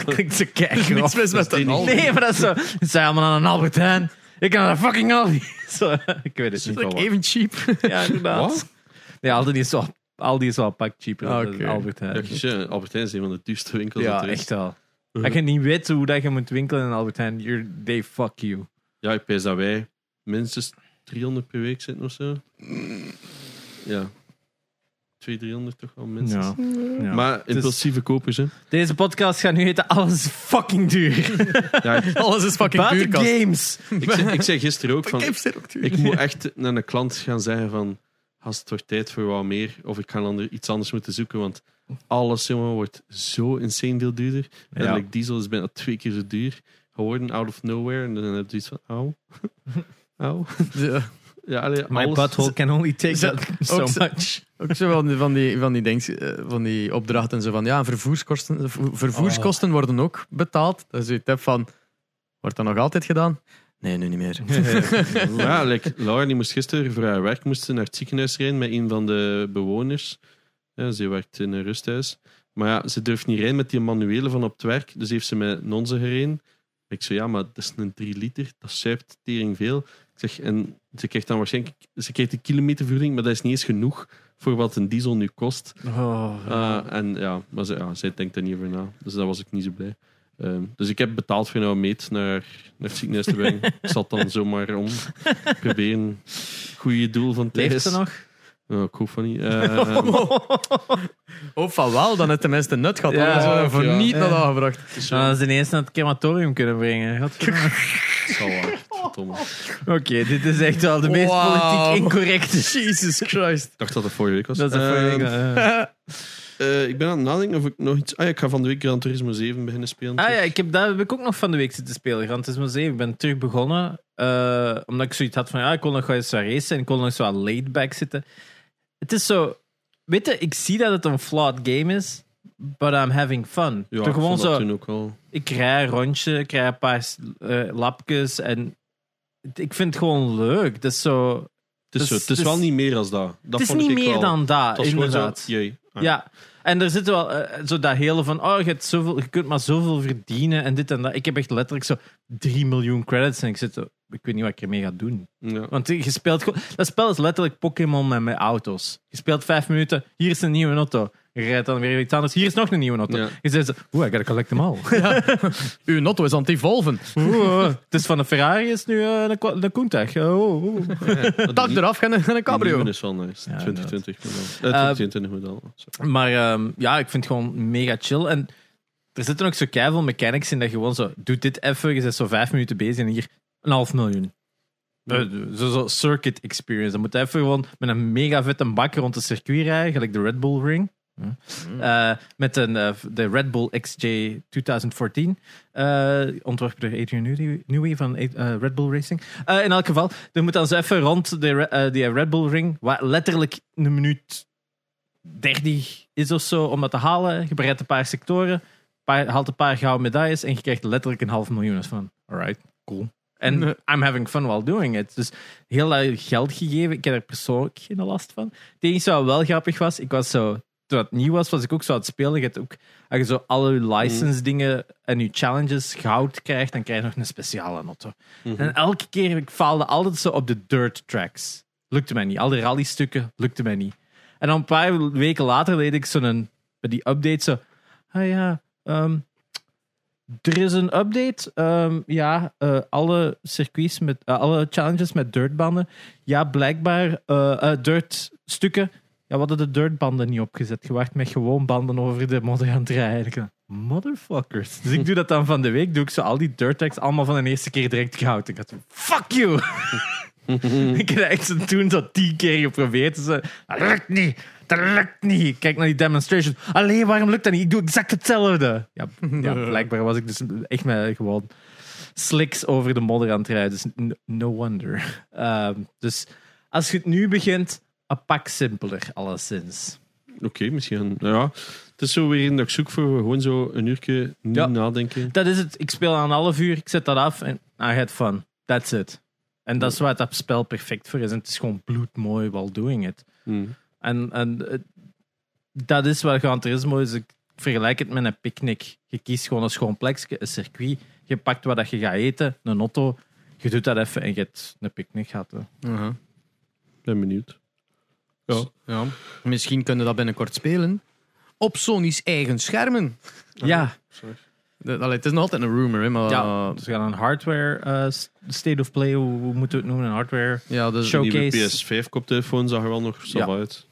Klinkt zo kijk Niets mis met die een niet. Aldi. Nee, maar dat is zo. Ze zijn allemaal aan een Albert Heijn. Ik kan naar de fucking Aldi. Zo, ik weet het Dat niet. is like even cheap. Ja, inderdaad. Wat? Nee, Aldi is wel, Aldi is wel een pak cheaper dan Oké. Albert Heijn. Ja, Albert Heijn is een van de duurste winkels. Ja, echt wel. Als je niet weet hoe dat je moet winkelen in Albert Heijn, you're, they fuck you. Ja, ik pijs dat wij minstens 300 per week zitten of zo. Ja. 200, 300 toch wel minstens. Ja. ja. Maar impulsieve kopers, hè. Deze podcast gaat nu heten Alles is fucking duur. Ja, ik, Alles is fucking Buiten duurkast. games. ik, zei, ik zei gisteren ook van... Games zijn ook duur. Ik moet echt naar een klant gaan zeggen van... als het wordt tijd voor wat meer, of ik ga dan er iets anders moeten zoeken, want alles, jongen, wordt zo insane veel duurder. En Ja. like, diesel is bijna twee keer zo duur geworden, out of nowhere. En dan heb je iets van, auw. auw. Ja. Ja, allee, My alles- butthole can only take that so ook much. Ook zo van die, van die, van die, eh, van die opdrachten. Zo van, ja, vervoerskosten, vo- vervoerskosten worden ook betaald. Dat je het hebt van, wordt dat nog altijd gedaan? Nee, nu niet meer. Ja, like, Laura die moest gisteren voor haar werk moest ze naar het ziekenhuis rijden met een van de bewoners. Ja, ze werkt in een rusthuis. Maar ja, ze durft niet rijden met die manuele van op het werk. Dus heeft ze met Nonze gereden. Ik zo, ja, maar dat is een 3 liter. Dat zuipt tering veel. Ik zeg, en ze krijgt dan waarschijnlijk... Ze krijgt een kilometervergoeding, maar dat is niet eens genoeg voor wat een diesel nu kost. Oh, Uh, en ja, maar ze, ja, zij denkt daar niet over na. Dus daar was ik niet zo blij. Ehm, dus ik heb betaald voor nou meet naar, naar het ziekenhuis te brengen. ik zal het dan zomaar om proberen. Goede doel van Leeft Thijs. ze nog? Ja, ik hoop van niet. Ehm, Of van wel, dan het tenminste nut gehad. Ja, voor ja. niet naar is zo- Dan hadden ze ineens naar het crematorium kunnen brengen. Godverdomme. het zal waar. Verdomme. Oké, dit is echt wel de meest Wauw. politiek incorrecte. Jesus Christ. Ik dacht dat het vorige week was. Dat is een Ehm, vorige- eh. eh, ik ben aan het nadenken of ik nog iets... Ah ja, ik ga van de week Gran Turismo 7 beginnen spelen. Ah ja, ik heb, daar heb ik ook nog van de week zitten spelen. Gran Turismo 7. Ik ben terug begonnen. eh, omdat ik zoiets had van, ja, ik wil nog wel eens wat racen. En ik wil nog zo wat laid back zitten. Het is zo... Weet je, ik zie dat het een flawed game is. But I'm having fun. ja, Toch ik gewoon vond dat zo... toen ook wel... Ik rij een rondje, ik rij een paar eh, lapjes. En het- ik vind het gewoon leuk. Het is zo... Het is, zo, het is wel niet meer als dat. dat het is vond niet ik meer wel. dan dat, Het was gewoon zo, inderdaad. jee. Ah. Ja, en er zit wel eh, zo dat hele van, oh, je, hebt zoveel, je kunt maar zoveel verdienen en dit en dat. Ik heb echt letterlijk zo 3 miljoen credits en ik zit, zo, ik weet niet wat ik ermee ga doen. Ja. Want je speelt gewoon, dat spel is letterlijk Pokémon met, met auto's. Je speelt vijf minuten, hier is een nieuwe auto. Je rijdt dan weer iets anders, hier is nog een nieuwe auto. Ja. Je zegt oeh, I gotta collect them all. Uw notto is aan het evolven. Oeh, het is van een Ferrari is nu eh, een, een Countach. Oh. Tak eraf, en een, en een cabrio. nieuwe is wel nice. Ja, 2020 model. Eh, 2022 model. Sorry. Maar ehm, ja, ik vind het gewoon mega chill. En er zitten ook zo keiveel mechanics in dat je gewoon zo, doe dit even, je bent zo vijf minuten bezig en hier een half miljoen. Eh, Zo, zo circuit experience. Dan moet je even gewoon met een mega vette bak rond het circuit rijden, gelijk de Red Bull Ring. Eh, met een, eh, de Red Bull XJ 2014. eh, ontworpen door Adrian Newey- van Red Bull Racing. In elk geval, je moet dan zo even rond de, die Red Bull Ring, wat letterlijk een minuut 30 is of zo om dat te halen. Je bereidt een paar sectoren, paar, haalt een paar gouden medailles en je krijgt letterlijk een half miljoen. Dat is van, alright, cool. En Nee. I'm having fun while doing it. Dus heel dat geld gegeven. Ik heb er persoonlijk geen last van. Het enige wat wel grappig was, ik was zo, toen het nieuw was, was ik ook zo aan het spelen. Je hebt ook, als je zo alle license dingen en je challenges goud krijgt, dan krijg je nog een speciale auto. Mhm. En elke keer, ik faalde altijd zo op de dirt tracks. Lukte mij niet. Al die rallystukken lukte mij niet. En dan een paar weken later deed ik zo'n, bij die update zo, ah ja, ehm, er is een update. Ehm, ja, eh, alle circuits met eh, alle challenges met dirtbanden. Ja, blijkbaar eh, dirtstukken. Ja, we hadden de dirtbanden niet opgezet. Je wacht met gewoon banden over de modder aan het rijden. Dacht, Motherfuckers. Dus ik doe dat dan van de week. Doe ik zo al die dirt tracks allemaal van de eerste keer direct goud. Ik zo, fuck you. ik heb dat echt toen zo tien keer geprobeerd. Dus, dat lukt niet. Dat lukt niet. Kijk naar die demonstration. Allee, waarom lukt dat niet? Ik doe exact hetzelfde. Ja, ja blijkbaar was ik dus echt met gewoon slicks over de modder aan het rijden. Dus no, no wonder. Ehm, dus als je het nu begint, een pak simpeler, alleszins. Oké, misschien. Ja, het is zo weer in dat ik zoek voor gewoon zo een uurtje niet Ja. nadenken. Dat is het. Ik speel aan een half uur, ik zet dat af en I had fun. That's it. En dat is waar dat spel perfect voor is. En het is gewoon bloedmooi while doing it. Hmm. En, en eh, dat is wat Gran Turismo is. Ik vergelijk het met een picknick. Je kiest gewoon een schoon plekje, een circuit. Je pakt wat dat je gaat eten, een auto. Je doet dat even en je hebt een picknick gehad. Uh-huh. Ben benieuwd. Ja. Ja. Misschien kunnen we dat binnenkort spelen. Op Sony's eigen schermen. Ja, De- allee, het is nog altijd een rumor, hè, maar... ja. Dus we gaan een hardware eh, state of play, hoe, hoe moeten we het noemen? Een hardware. ja, dus, Showcase. PS5 koptelefoon zag er wel nog zo Ja. uit.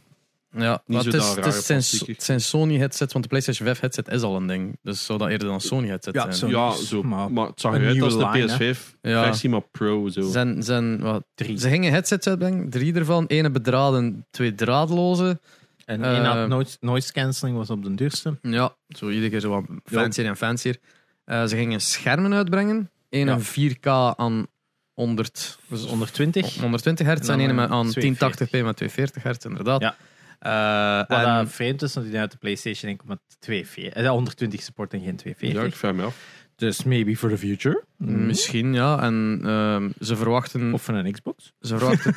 Ja, Niet maar zo het, is, dat het, is zijn, plastieke. het zijn Sony headsets, want de PlayStation 5 headset is al een ding. Dus zou dat eerder dan een Sony headset Ja, zijn. ja, zo. maar Maar, het zag eruit als nieuwe de line, hè. PS5-versie, Ja. maar Pro. Zo. Zijn, zijn, wat, Drie. ze gingen headsets uitbrengen, drie ervan. Ene bedraden, twee draadloze. En één had noise, noise cancelling was op de duurste. Ja, zo iedere keer zo wat fancier en fancier. Eh, ze gingen schermen uitbrengen. Eén Ja. een 4K aan 100, Dus 120. 120 hertz En en dan een met- aan 240. 1080p met 240 hertz, inderdaad. Ja. Eh, Wat en- dat vreemd is, want die uit de PlayStation 1,24. Eh, 120 support en geen 240. Ja, ik vraag me af. Dus maybe for the future. Misschien, ja. En ehm, ze verwachten... Of van een Xbox. Ze verwachten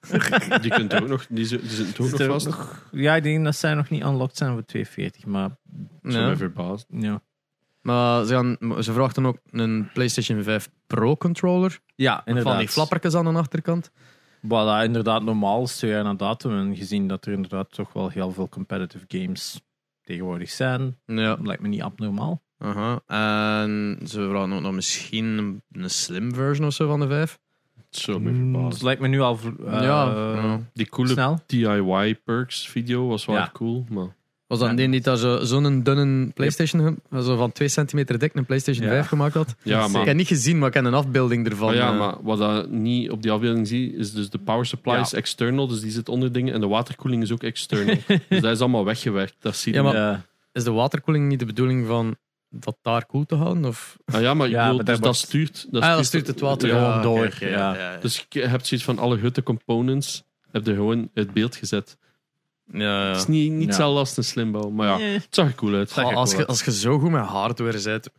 Die, kunt ook nog, die, zi- die zitten ook nog er vast. nog- ja, ik denk dat zij nog niet unlocked zijn voor 240. Maar Dat zou ja. Maar ze, gaan, ze verwachten ook een PlayStation 5 Pro controller. Ja, inderdaad. Van die flappertjes aan de achterkant. Wat dat inderdaad normaal is, twee jaar na datum. En gezien dat er inderdaad toch wel heel veel competitive games tegenwoordig zijn, Ja. lijkt me niet abnormaal. Aha. En ze verwachten ook nog misschien een, slim version of zo van de 5. Het zou me Mm. Het lijkt me nu al eh, ja. Die coole snel. DIY perks video was wel Ja. echt cool. Maar Was dat Ja. die die daar zo- zo'n dunne PlayStation, zo van 2 centimeter dik, een PlayStation Ja. 5 gemaakt had? ja, Ik maar, heb niet gezien, maar ik heb een afbeelding ervan. maar, ja, eh. maar wat dat niet op die afbeelding zie, is dus de power supply Ja. is external, dus die zit onder dingen. En de waterkoeling is ook external. dus dat is allemaal weggewerkt. Dat zie je Ja, niet. maar- Ja. Is de waterkoeling niet de bedoeling van dat daar koel te houden? Of? Ah, ja, maar, ik Ja, bedoel, maar dus dat dat stuurt, dat ah, dat stuurt het water ja, gewoon door, ja. Dus je hebt zoiets van alle hutte components heb je gewoon uit beeld gezet. ja, Het is niet, niet als een slimbouw, maar ja, het zag er cool uit. Er als, cool je, als je zo goed met hardware zit,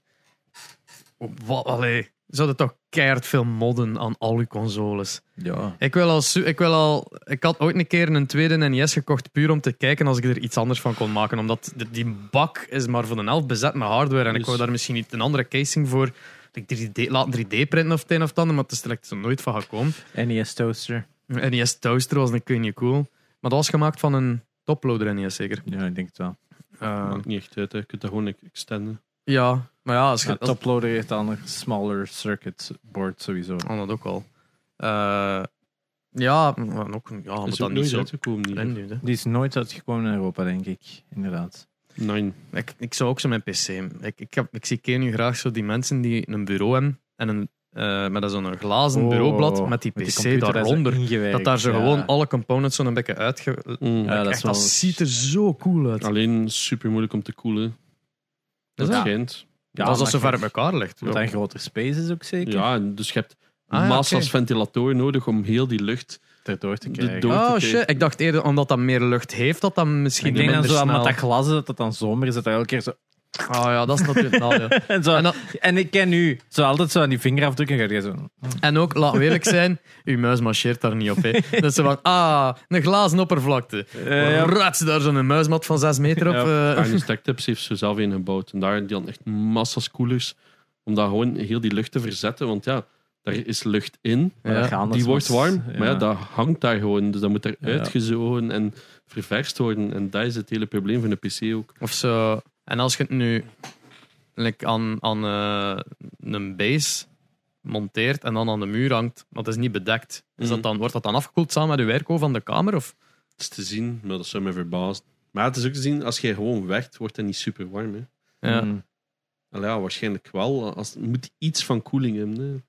wat, allee, zouden toch keihard veel modden aan al je consoles. Ja. Ik wil, al, ik wil al. Ik had ooit een keer een tweede NES gekocht, puur om te kijken als ik er iets anders van kon maken. Omdat die bak is maar voor een helft bezet met hardware. En ik Dus- wou daar misschien niet een andere casing voor. Ik 3D, laten 3D printen of het een of het ander, maar het is er echt zo nooit van gekomen. NES toaster. NES Toaster was een kun je cool. Maar dat was gemaakt van een toploader NES zeker. Ja, ik denk het wel. Uh, Maakt niet echt uit, hè. je kunt dat gewoon extenden. Ja, maar ja, als je. Ja, als- toploader heeft dan een smaller circuit board sowieso. Oh, dat ook al. Eh, ja, maar ook, ja, Dat maar is dan ook niet nooit zo. uitgekomen. Niet. Nu. Die is nooit uitgekomen in Europa, denk ik. Inderdaad. Nine. Ik, ik zou ook zo mijn PC. Ik, ik, heb, ik zie Ken nu graag zo die mensen die een bureau hebben en een, eh met zo'n glazen bureaublad met die PC Oh, daaronder. Dat daar zo ja. gewoon alle components zo'n beetje uitge... Mm. Ja, dat is wel... dat ziet er zo cool uit. Alleen super moeilijk om te koelen. Dat dat? schijnt. Ja, als dat zo ver uit elkaar ligt. Want een groter space is ook zeker. Ja, dus je hebt Ah, ja, massa's ventilatoren nodig om heel die lucht Erdoor te krijgen. door te Oh krijgen. shit, ik dacht eerder omdat dat meer lucht heeft, dat dat misschien ik denk dan minder zo snel... met dat glas dat het dan zomer is, dat dat elke keer zo... Oh ja, dat is natuurlijk... nou, ja. En, zo, En, dan- en ik ken nu, zo altijd zo aan die vingerafdrukken, ga je zo... en ook, we eerlijk zijn, uw muis marcheert daar niet op. Hè. Dat zo van, ah, een glazen oppervlakte. Eh, ja. Raad ze daar zo'n muismat van 6 meter op. Ja. eh. Stack Tips heeft zo zelf een gebouwd. En daar die dan echt massa's koelers. Om daar gewoon heel die lucht te verzetten. Want ja, daar is lucht in. Die wordt warm. ja. Maar ja, dat hangt daar gewoon. Dus dat moet er Ja. uitgezogen en ververst worden. En dat is het hele probleem van de PC ook. Of zo. En als je het nu like, aan, aan eh, een base monteert en dan aan de muur hangt, maar het is niet bedekt, is dat Mhm. dan, wordt dat dan afgekoeld samen met de werko van de kamer? Of? Het is te zien, maar dat zou me verbazen. Maar het is ook te zien, als je gewoon werkt, wordt het niet super warm. Hè. Ja. Mm. Allee, ja, waarschijnlijk wel. Als, het moet iets van koeling hebben. Hè.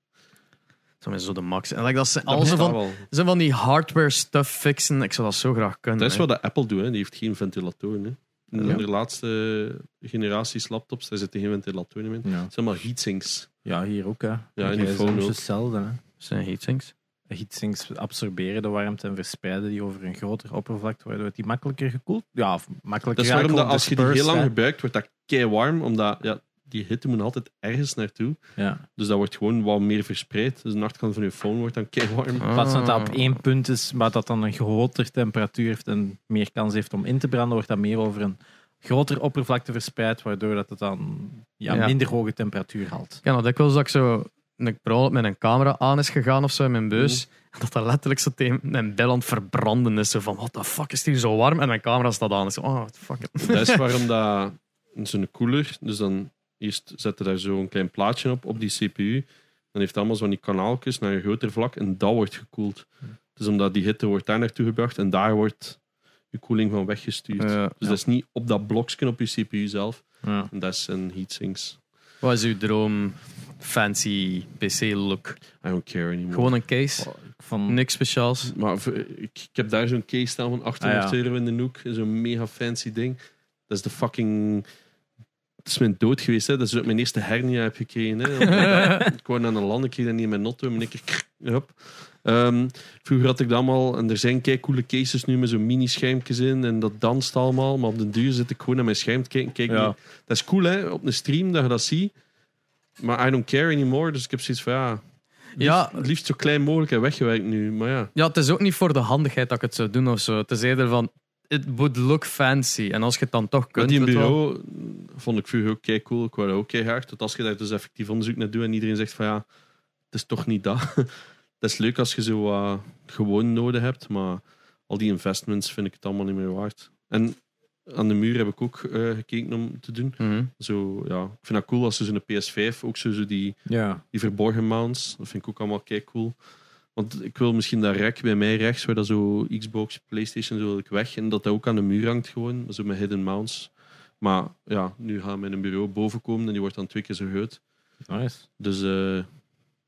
Dat is zo de max. En like, dat ze Dat al zo van, zo van die hardware stuff fixen. Ik zou dat zo graag kunnen. Dat is hè. wat de Apple doet. Hè. Die heeft geen ventilatoren. Hè. In Ja. de laatste generaties laptops daar zitten geen ventilatoren in. Ja. Het zijn maar heatsinks. ja, hier ook, hè. Ja, in Jij die is phone soms ook. hetzelfde, hè. zijn heatsinks. Heatsinks absorberen de warmte en verspreiden die over een groter oppervlakte, waardoor het die makkelijker gekoeld... Ja, of makkelijker... Dat is waarom dat eigenlijk als je die heel lang gebruikt, wordt dat kei warm. Omdat ja, die hitte moet altijd ergens naartoe. Ja. Dus dat wordt gewoon wat meer verspreid. Dus de nachtkant van je phone wordt dan kei warm. Van dat dat Ah. op één punt is, maar dat dan een groter temperatuur heeft en meer kans heeft om in te branden, wordt dat meer over een groter oppervlakte verspreid, waardoor dat het dan ja, Ja. minder hoge temperatuur haalt. Ik ken dat dikwijls dat ik zo een met een camera aan is gegaan of zo in mijn beus. En dat dat letterlijk zo tegen mijn bel aan het verbranden is. Zo van, what the fuck, is het hier zo warm? En mijn camera staat aan. Is zo, oh, fuck it. Dat is waarom dat zo'n koeler, dus dan eerst zetten daar zo een klein plaatje op, op die CPU. Dan heeft het allemaal zo'n kanaaltjes naar een groter vlak en dat wordt gekoeld. Dus omdat die hitte wordt daar naartoe gebracht en daar wordt je koeling van weggestuurd. Ja. Dus dat is niet op dat blokje op je CPU zelf. Ja. En dat is een heatsinks. Wat is uw droom fancy PC-look? I don't care anymore. Gewoon een case? Van, Niks speciaals? Maar ik, ik heb daar zo'n case staan van 800 Ah, ja. euro in de hoek. Zo'n mega fancy ding. Dat is de fucking... Dat is mijn dood geweest. Hè. Dat is ik mijn eerste hernia heb gekregen. Hè. Ik kwam aan een land, ik kreeg dat niet in mijn notto. En ik hup. Ehm, vroeger had ik dat allemaal... En er zijn kei coole cases nu met zo'n mini-schermpjes in. En dat danst allemaal. Maar op de duur zit ik gewoon naar mijn scherm te kijken. Kijk, Ja. dat is cool hè, op een stream dat je dat ziet. Maar I don't care anymore. Dus ik heb zoiets van ja... Ja, Het liefst zo klein mogelijk en weggewerkt nu. Maar ja... ja, het is ook niet voor de handigheid dat ik het zou doen of zo. Het is eerder van, it would look fancy. En als je het dan toch kunt... die weet wel. bureau vond ik vroeger ook kei cool. Ik wou dat ook keihard. Tot als je daar dus effectief onderzoek naar doet en iedereen zegt van ja, het is toch niet dat. dat is leuk als je zo wat gewoon nodig hebt, maar al die investments vind ik het allemaal niet meer waard. En aan de muur heb ik ook eh, gekeken om te doen. Mhm. Zo, ja, ik vind dat cool als ze zo'n PS5 ook zo, zo die, ja. die verborgen mounts. Dat vind ik ook allemaal kei cool. Want ik wil misschien dat rek bij mij rechts, waar dat zo Xbox, PlayStation, zo wil ik weg. En dat dat ook aan de muur hangt gewoon, zo met hidden mounts. Maar ja, nu gaat mijn bureau boven komen en die wordt dan twee keer zo groot. Nice. Dus, eh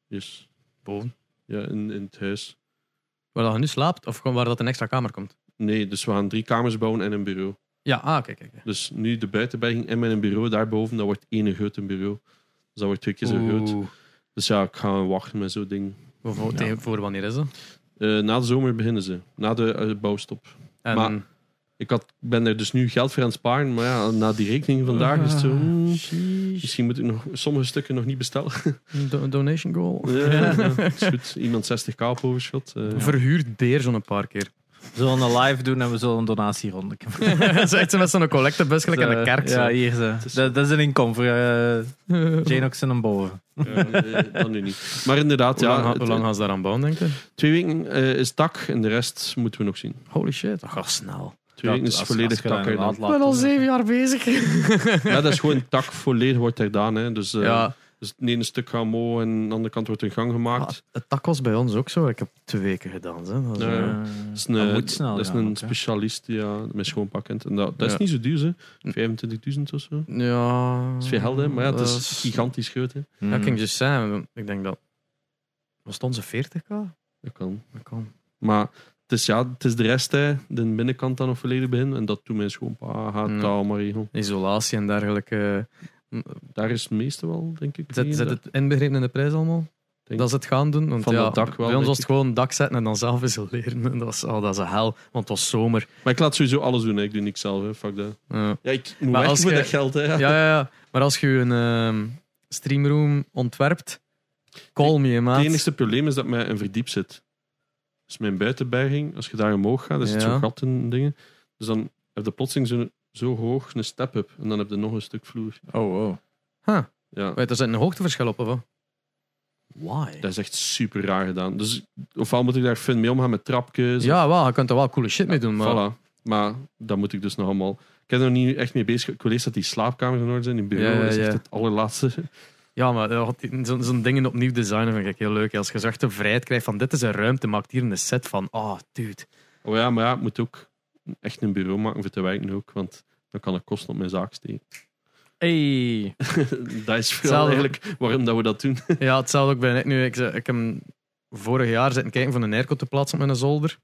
yes. Boven. Ja, in, in het huis. Waar dat je nu slaapt, of gewoon waar dat een extra kamer komt? Nee, dus we gaan drie kamers bouwen en een bureau. Ja, ah, kijk, kijk. Dus nu de buitenberging en mijn bureau daarboven, dat wordt één grote bureau. Dus dat wordt twee keer zo groot. Oeh. Dus ja, ik ga wachten met zo'n ding. Voor, voor- Ja. tegen- voor wanneer is dat? Eh, na de zomer beginnen ze. Na de eh, bouwstop. En, Maar- Ik had, ben er dus nu geld voor aan het sparen, maar ja, na die rekening vandaag is het zo... hmm, misschien moet ik nog sommige stukken nog niet bestellen. do- donation goal. ja, ja, is goed. Iemand 60k op overschot. eh. Verhuurd beer zo'n paar keer. We zullen een live doen en we zullen een donatieronde. Zo echt zo met zo'n collectebus gelijk aan de kerk. Ja, zo. hier ze. is- Dat, dat is een inkom voor Janox en een boven. Ja, nee, dat nu niet. Maar inderdaad, Hoe ja, lang, het- hoe lang gaan ze daaraan bouwen, denk je? twee weken eh, is dak en de rest moeten we nog zien. Holy shit, dat gaat snel. Twee weken is volledig Ik gedaan. Ik ben al zeven jaar bezig. Ja, dat is gewoon tak volledig wordt gedaan. Hè. Dus, eh, ja, dus het ene stuk gaat mo en aan de andere kant wordt in gang gemaakt. ah, het dak was bij ons ook zo. Ik heb twee weken gedaan. Hè. Dat is, Ja, eh, ja. Dat is een, dat moet snel dat is een specialist die ja, kent. En dat, dat is Ja. niet zo duur, hè. 25.000 of zo. ja, Dat is veel geld, hè. Maar ja, het dat is gigantisch groot, hè. Mm. Ja, ik ging just zeggen, ik denk dat. Was het onze 40k? Dat kan. Dat kan. Maar het is, ja, het is de rest, hè. De binnenkant dan nog volledig beginnen. En dat doet mijn schoonpa. Gaat Ja. dat allemaal regelen. Isolatie en dergelijke. Daar is het meeste wel, denk ik. Zet, het inbegrepen in de prijs allemaal? Denk- Dat is het gaan doen? Want Van ja, dak wel, Bij ons was het gewoon dak zetten en dan zelf isoleren. Dat was, oh, dat is een hel, want het was zomer. Maar ik laat sowieso alles doen, hè. Ik doe niks zelf, hè. Fuck dat. Ja. Ja, ik moet Maar als je- dat geld, hè. Ja, ja, ja. Maar als je een ehm, streamroom ontwerpt, call me, hè, Het maat. enige probleem is dat mij een verdiep zit. Dus mijn buitenberging, als je daar omhoog gaat, er zit Ja. zo'n gat in dingen. Dus dan heb je plotseling zo, zo hoog een step-up. En dan heb je nog een stuk vloer. Oh, oh. Huh. Ja, Weet, er zit een hoogteverschil op, of wat? Why? dat is echt super raar gedaan. Dus ofwel moet ik daar fun mee omgaan met trapjes. Ja, wel, je kunt er wel coole shit mee doen, maar... Voilà. Maar dat moet ik dus nog allemaal... Ik ben er nog niet echt mee bezig. Ik wil eerst dat die slaapkamers in orde zijn. Die bureau Ja, ja, is echt het allerlaatste. Ja, maar eh, zo'n zo'n dingen opnieuw designen vind ik heel leuk. Als je zegt de vrijheid krijgt van dit is een ruimte, maakt hier een set van, oh, dude. Oh ja, maar ja, ik moet ook echt een bureau maken voor te werken ook. Want dan kan ik kosten op mijn zaak steken. Hey. dat is Hetzelfde. eigenlijk waarom dat we dat doen. Ja, hetzelfde ook bij net nu. Ik, ik heb vorig jaar zitten kijken van een airco te plaatsen op mijn zolder.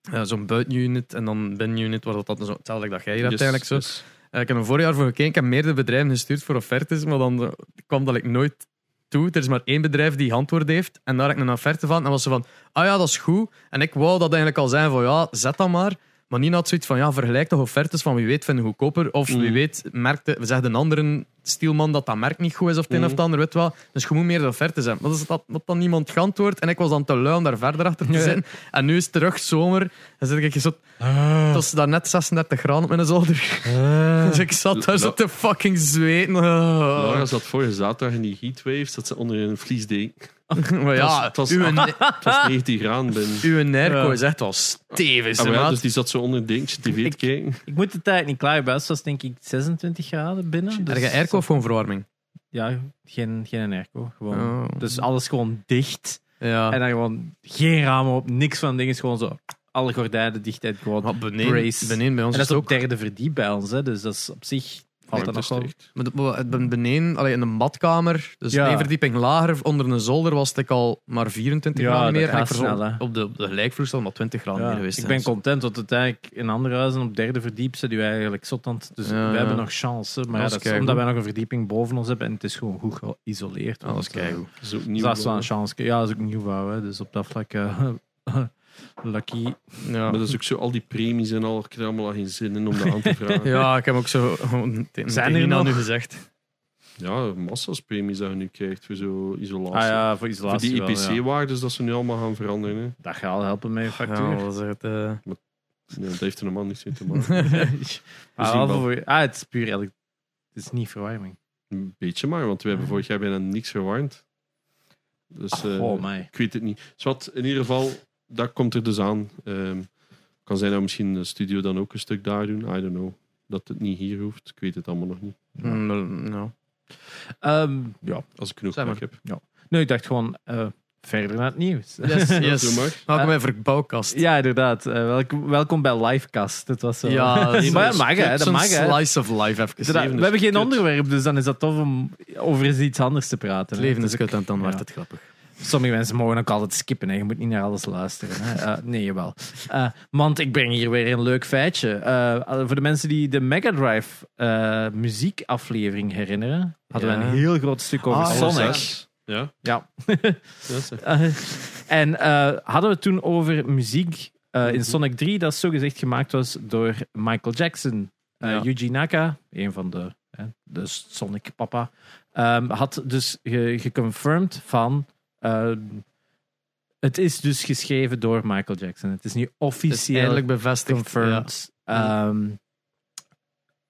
Ja, Zo'n buitenunit en dan binnenunit, waar dat, dat zo, hetzelfde dat jij hier Yes, eigenlijk zo. yes. Eh, ik heb er vorig jaar voor gekeken. Ik heb meerdere bedrijven gestuurd voor offertes, maar dan eh, kwam dat ik nooit toe. Er is maar één bedrijf die antwoord heeft. En daar heb ik een offerte van. En was ze van, ah ja, dat is goed. En ik wou dat eigenlijk al zijn van, ja, zet dat maar. Maar niet had zoiets van, ja, vergelijk toch offertes van wie weet vinden goedkoper. Of wie Mm. weet, merkte, we zeggen een andere stielman dat dat merk niet goed is of het een Mm. of het ander, weet wel. Dus je moet meer de offertes hebben. Maar dat is dat, dat dan niemand geantwoord. En ik was dan te lui om daar verder achter te Ja. zitten. En nu is het terug zomer. En zit ik zo... Het was daar net 36 graden op mijn zolder. Dus ik zat daar zo te fucking zweten. Laura zat vorige zaterdag in die heatwave, zat ze onder een vliesdeken. maar ja, het was- uw, Het was 19 graden binnen. uw airco Ja. is echt wel stevig, Ah, ja, dus die zat zo onder een dekentje tv te Ik- kijken. Ik moet de tijd niet klaar. Bij was denk ik 26 graden binnen. Dus Heb je airco of gewoon verwarming? Ja, geen, geen airco. Gewoon. Oh. Dus alles gewoon dicht. Ja. En dan gewoon geen ramen op, niks van dingen. Gewoon zo alle gordijnen dicht en gewoon Maar beneden, brace. beneden bij ons En dat is ook... derde verdiep bij ons, hè, dus dat is op zich dat nog wel. Het ben- beneden, allee, in de badkamer, dus Ja. één verdieping lager, onder een zolder was het al maar 24 Ja, graden meer. En ik snel, op de, op de gelijkvloer maar 20 graden Ja, meer geweest. ik ben content, want uiteindelijk in andere huizen op derde verdiep zit u eigenlijk zot aan het- Dus Ja, we hebben nog chance. Maar Dat is omdat wij nog een verdieping boven ons hebben en het is gewoon goed geïsoleerd. Ja, dat is eh, keigoed. Dat is ook Dus nieuw. dat is wel een chance. Ja, dat is ook. Hè. Dus op dat vlak, eh, lucky. Ja. Maar dat is ook zo, al die premies en al, ik heb er allemaal al geen zin in om dat aan te vragen. ja. ja, ik heb ook zo Zijn er nog? nu gezegd. massa's premies dat je nu krijgt voor zo isolatie. Ah ja, voor voor isolatie die wel, ja. IPC-waardes dat ze nu allemaal gaan veranderen. Hè. Dat gaat al helpen met je factuur. Ja, wat is het, eh, Nee, dat heeft er normaal niks mee te maken. ah, voor- ah, het is puur eigenlijk... Het is niet verwarming. Een beetje maar, want we hebben vorig jaar bijna niks verwarmd. Dus eh, oh, mij. ik weet het niet. Zwat, in ieder geval, dat komt er dus aan. Ehm, kan zijn dat misschien de studio dan ook een stuk daar doen. I don't know. Dat het niet hier hoeft. Ik weet het allemaal nog niet. mm, nou. Ehm, ja. Als ik genoeg Zeg maar. heb. Nee, ik dacht gewoon eh, verder naar het nieuws. Yes, Doe yes. Welkom bij Verbouwkast. Ja, inderdaad. Eh, welkom, welkom bij Livecast. Het was zo. Ja, maar dat mag, hè. Dat mag, hè. slice of life even. We hebben geen kut. onderwerp, dus dan is dat tof om over eens iets anders te praten. Het leven is Dus kut en dan ja. wordt het grappig. Sommige mensen mogen ook altijd skippen. Hè. Je moet niet naar alles luisteren. Hè. Eh, nee, jawel. Eh, want ik breng hier weer een leuk feitje. Eh, voor de mensen die de Mega Drive eh, muziekaflevering herinneren, hadden we een heel groot stuk over Ah, Sonic. Ja, Ja. en eh, hadden we het toen over muziek eh, in Mhm. Sonic 3, dat zogezegd gemaakt was door Michael Jackson. Eh Ja. Yuji Naka, een van de, hè, de Sonic papa, ehm, had dus ge- geconfirmed van. Eh, het is dus geschreven door Michael Jackson. Het is nu is officieel eindelijk bevestigd. confirmed. Ja. Ehm,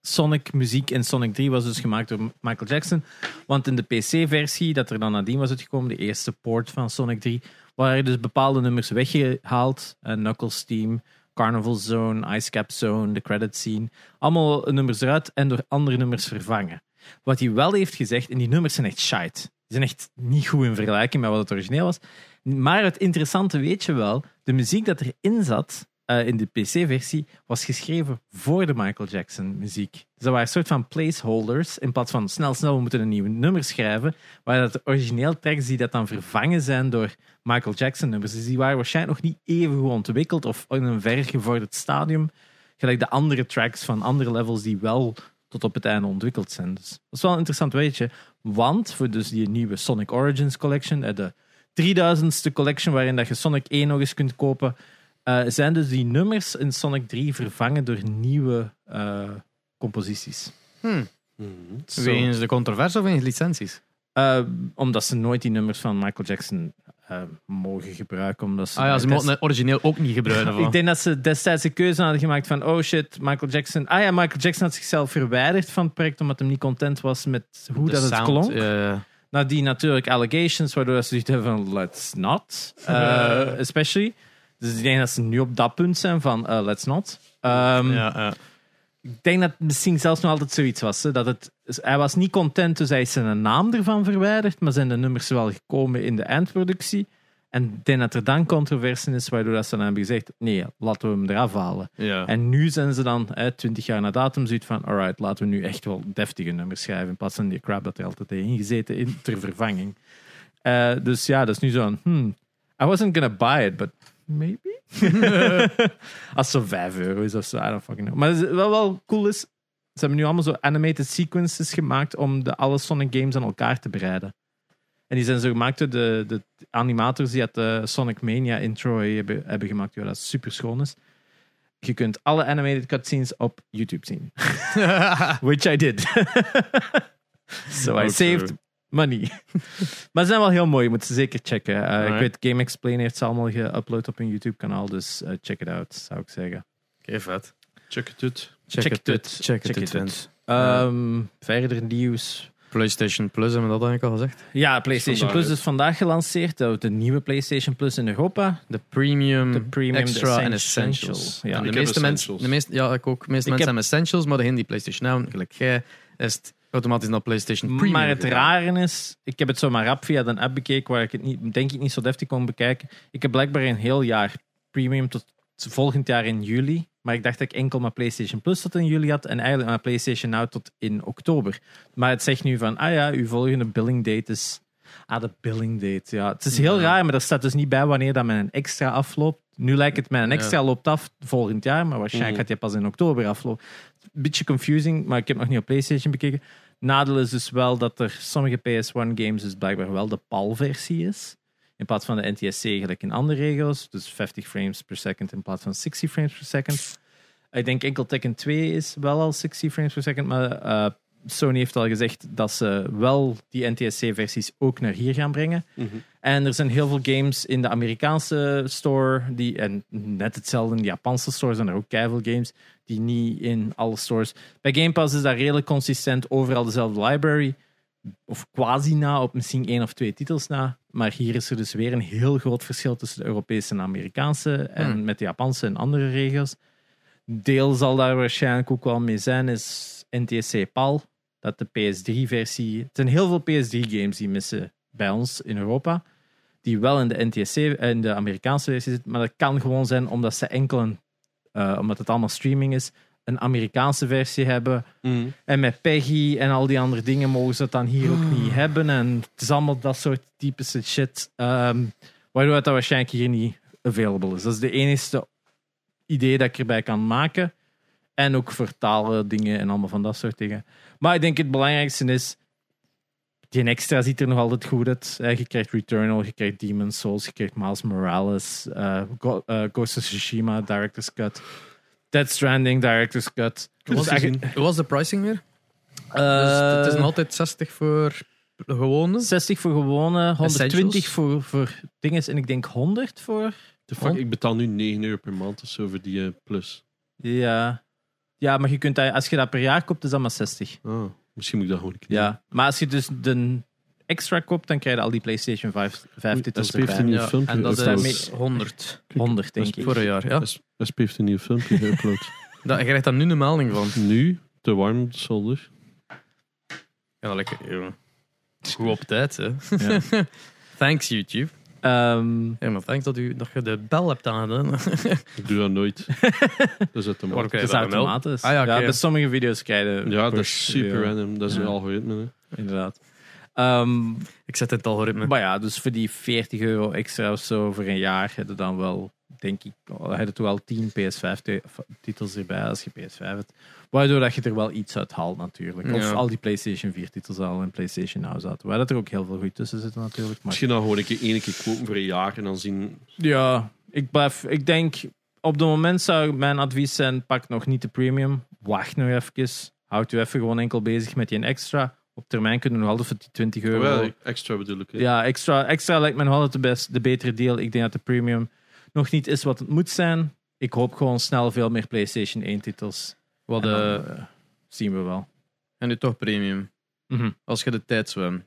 Sonic muziek in Sonic 3 was dus gemaakt door Michael Jackson. Want in de PC-versie, dat er dan nadien was uitgekomen, de eerste port van Sonic 3, waren dus bepaalde nummers weggehaald. Uh, Knuckles Team, Carnival Zone, Ice Cap Zone, de credit scene. Allemaal nummers eruit en door andere nummers vervangen. Wat hij wel heeft gezegd, en die nummers zijn echt shite. Zijn echt niet goed in vergelijking met wat het origineel was. Maar het interessante weet je wel, de muziek dat erin zat, eh, in de PC-versie, was geschreven voor de Michael Jackson muziek. Dus dat waren een soort van placeholders. In plaats van snel, snel, we moeten een nieuw nummer schrijven. Waar dat de origineel tracks die dat dan vervangen zijn door Michael Jackson nummers. Dus die waren waarschijnlijk nog niet even goed ontwikkeld of in een vergevorderd stadium. Gelijk de andere tracks van andere levels die wel tot op het einde ontwikkeld zijn. Dus dat is wel een interessant weetje. Want voor dus die nieuwe Sonic Origins Collection, eh, de 3000ste collection waarin dat je Sonic 1 nog eens kunt kopen, eh, zijn dus die nummers in Sonic 3 vervangen door nieuwe eh, composities. Hm. Mhm. Zo. Wegens de controverse of wegens licenties? Eh, omdat ze nooit die nummers van Michael Jackson eh, mogen gebruiken. Omdat ze Ah ja, ze mochten het origineel ook niet gebruiken. Ik denk dat ze destijds de keuze hadden gemaakt van oh shit, Michael Jackson. Ah ja, Michael Jackson had zichzelf verwijderd van het project omdat hij niet content was met hoe dat het klonk. Nou, die natuurlijk allegations, waardoor ze hebben van let's not. eh, especially. Dus ik denk dat ze nu op dat punt zijn van eh, let's not. Ehm, ja, ja. Ik denk dat het misschien zelfs nog altijd zoiets was. Hè, dat het, hij was niet content, dus hij is zijn naam ervan verwijderd, maar zijn de nummers wel gekomen in de eindproductie. En ik denk dat er dan controversie is, waardoor dat ze dan hebben gezegd, nee, laten we hem eraf halen. ja. En nu zijn ze dan, hè, 20 jaar na datum, zoiets van: alright, laten we nu echt wel deftige nummers schrijven. In plaats van die crap dat er altijd in gezeten in ter vervanging. Eh, dus ja, dat is nu zo'n: hmm, I wasn't gonna buy it, but maybe. Als het zo 5 euro is of zo, I don't fucking know. Maar wat wel cool is, ze hebben nu allemaal zo animated sequences gemaakt om de alle Sonic games aan elkaar te bereiden. En die zijn zo gemaakt door de, de animators die het de Sonic Mania intro hebben, hebben gemaakt. Ja, dat super schoon is. Je kunt alle animated cutscenes op YouTube zien. Which I did. so I saved eh, money. maar ze zijn wel heel mooi. Je moet ze zeker checken. Uh, ik weet, Game Explain heeft ze allemaal geüpload op hun YouTube kanaal. Dus eh, check it out, zou ik zeggen. Oké, vet. Check het uit. Check, Check it it uit. Check, it it uit. Ehm, verder nieuws. PlayStation Plus, hebben we dat eigenlijk al gezegd? Ja, PlayStation Vandaag Plus uit. is vandaag gelanceerd. De, de nieuwe PlayStation Plus in Europa. De Premium, De Premium, Extra en Essentials. Essentials. Ja. En de meeste mensen, Essentials. de meeste, ja, ik ook. De meeste Ik mensen heb- hebben Essentials, maar degene die PlayStation hebben, gelijk jij, is het automatisch naar PlayStation Premium. maar het rare is, ik heb het zo maar rap via de app bekeken, waar ik het niet, denk ik niet zo deftig kon bekijken. Ik heb blijkbaar een heel jaar premium tot volgend jaar in juli. Maar ik dacht dat ik enkel mijn PlayStation Plus tot in juli had. En eigenlijk mijn PlayStation Now tot in oktober. Maar het zegt nu van, ah ja, uw volgende billing date is... Ah, de billing date, ja. Het is heel Ja. raar, maar er staat dus niet bij wanneer dat mijn extra afloopt. Nu lijkt het, mijn extra loopt af volgend jaar. Maar waarschijnlijk gaat die pas in oktober aflopen. Beetje confusing, maar ik heb nog niet op PlayStation bekeken. Nadeel is dus wel dat er sommige PS1 games dus blijkbaar wel de PAL-versie is. In plaats van de NTSC gelijk in andere regels. Dus 50 frames per second in plaats van 60 frames per second. Ik denk enkel Tekken 2 is wel al 60 frames per second. Maar eh, Sony heeft al gezegd dat ze wel die NTSC-versies ook naar hier gaan brengen. Mhm. En er zijn heel veel games in de Amerikaanse store, die, en net hetzelfde in de Japanse store zijn er ook keiveel games, die niet in alle stores. Bij Game Pass is dat redelijk consistent, overal dezelfde library, of quasi na, op misschien één of twee titels na. Maar hier is er dus weer een heel groot verschil tussen de Europese en Amerikaanse, en Hmm. met de Japanse en andere regels. Deel zal daar waarschijnlijk ook wel mee zijn, is NTSC PAL, dat de PS3-versie... Het zijn heel veel PS3-games die missen bij ons in Europa die wel in de NTSC, in de Amerikaanse versie zit, maar dat kan gewoon zijn omdat ze enkel een, eh, omdat het allemaal streaming is, een Amerikaanse versie hebben. Mhm. En met Peggy en al die andere dingen mogen ze het dan hier ook niet hebben. En het is allemaal dat soort typische shit, ehm, waardoor het dan waarschijnlijk hier niet available is. Dat is de enige idee dat ik erbij kan maken. En ook vertalen dingen en allemaal van dat soort dingen. Maar ik denk het belangrijkste is, die extra ziet er nog altijd goed uit. Je krijgt Returnal, je krijgt Demon's Souls, je krijgt Miles Morales, eh, Go- eh, Ghost of Tsushima, Director's Cut, Dead Stranding, Director's Cut. Dus Hoe was de pricing weer? eh, dus het is nog altijd 60 voor de gewone. 60 voor gewone, 120 Essentials? voor, voor dingen en ik denk 100 voor. De fuck, ik betaal nu 9 euro per maand of zo voor die plus. Ja. Ja, maar je kunt dat, als je dat per jaar koopt, is dat maar 60. Ah, misschien moet ik dat gewoon een keer Ja. Maar als je dus de extra koopt, dan krijg je al die PlayStation 5, 5 Oei, titels SP heeft een nieuw Ja, filmpje en dat is 100 100, denk ik. voor een jaar. Ja. SP heeft een nieuw filmpje geüpload. Dat, je krijgt daar nu een melding van. nu, te warm zolder. Ja, lekker. Goed op tijd, hè. Ja. Thanks, YouTube. Ehm, Ja, maar thanks dat, u, dat je de bel hebt aangedaan. Ik doe dat nooit. dat is uit de Waarom krijg dat je is dat automatisch. Ah, ja, oké. bij sommige video's krijg je Ja, dat is super ja, random. Dat is Ja. een algoritme. Hè. Inderdaad. Ehm, Ik zet het algoritme. maar ja, dus voor die 40 euro extra of zo voor een jaar heb je dan wel, denk ik, heb je toch wel 10 PS5-titels erbij als je PS5 hebt. Waardoor dat je er wel iets uit haalt natuurlijk. Of Ja. al die PlayStation 4-titels al in PlayStation Now zaten. Waar dat er ook heel veel goed tussen zitten natuurlijk. Maar Misschien dan gewoon een keer, één keer kopen voor een jaar en dan zien. Ja, ik, blijf, ik denk op het moment zou mijn advies zijn: pak nog niet de premium. Wacht nog even. Houd u even gewoon enkel bezig met die extra. Op termijn kunnen we nog altijd voor die 20 euro. Wel, extra bedoel ik. hè. ja, extra, extra lijkt me nog altijd de, best, de betere deal. Ik denk dat de premium nog niet is wat het moet zijn. Ik hoop gewoon snel veel meer PlayStation 1-titels. Wat, eh, dan, eh, zien we wel. en nu toch premium. Mhm. Als je de tijd zwemt.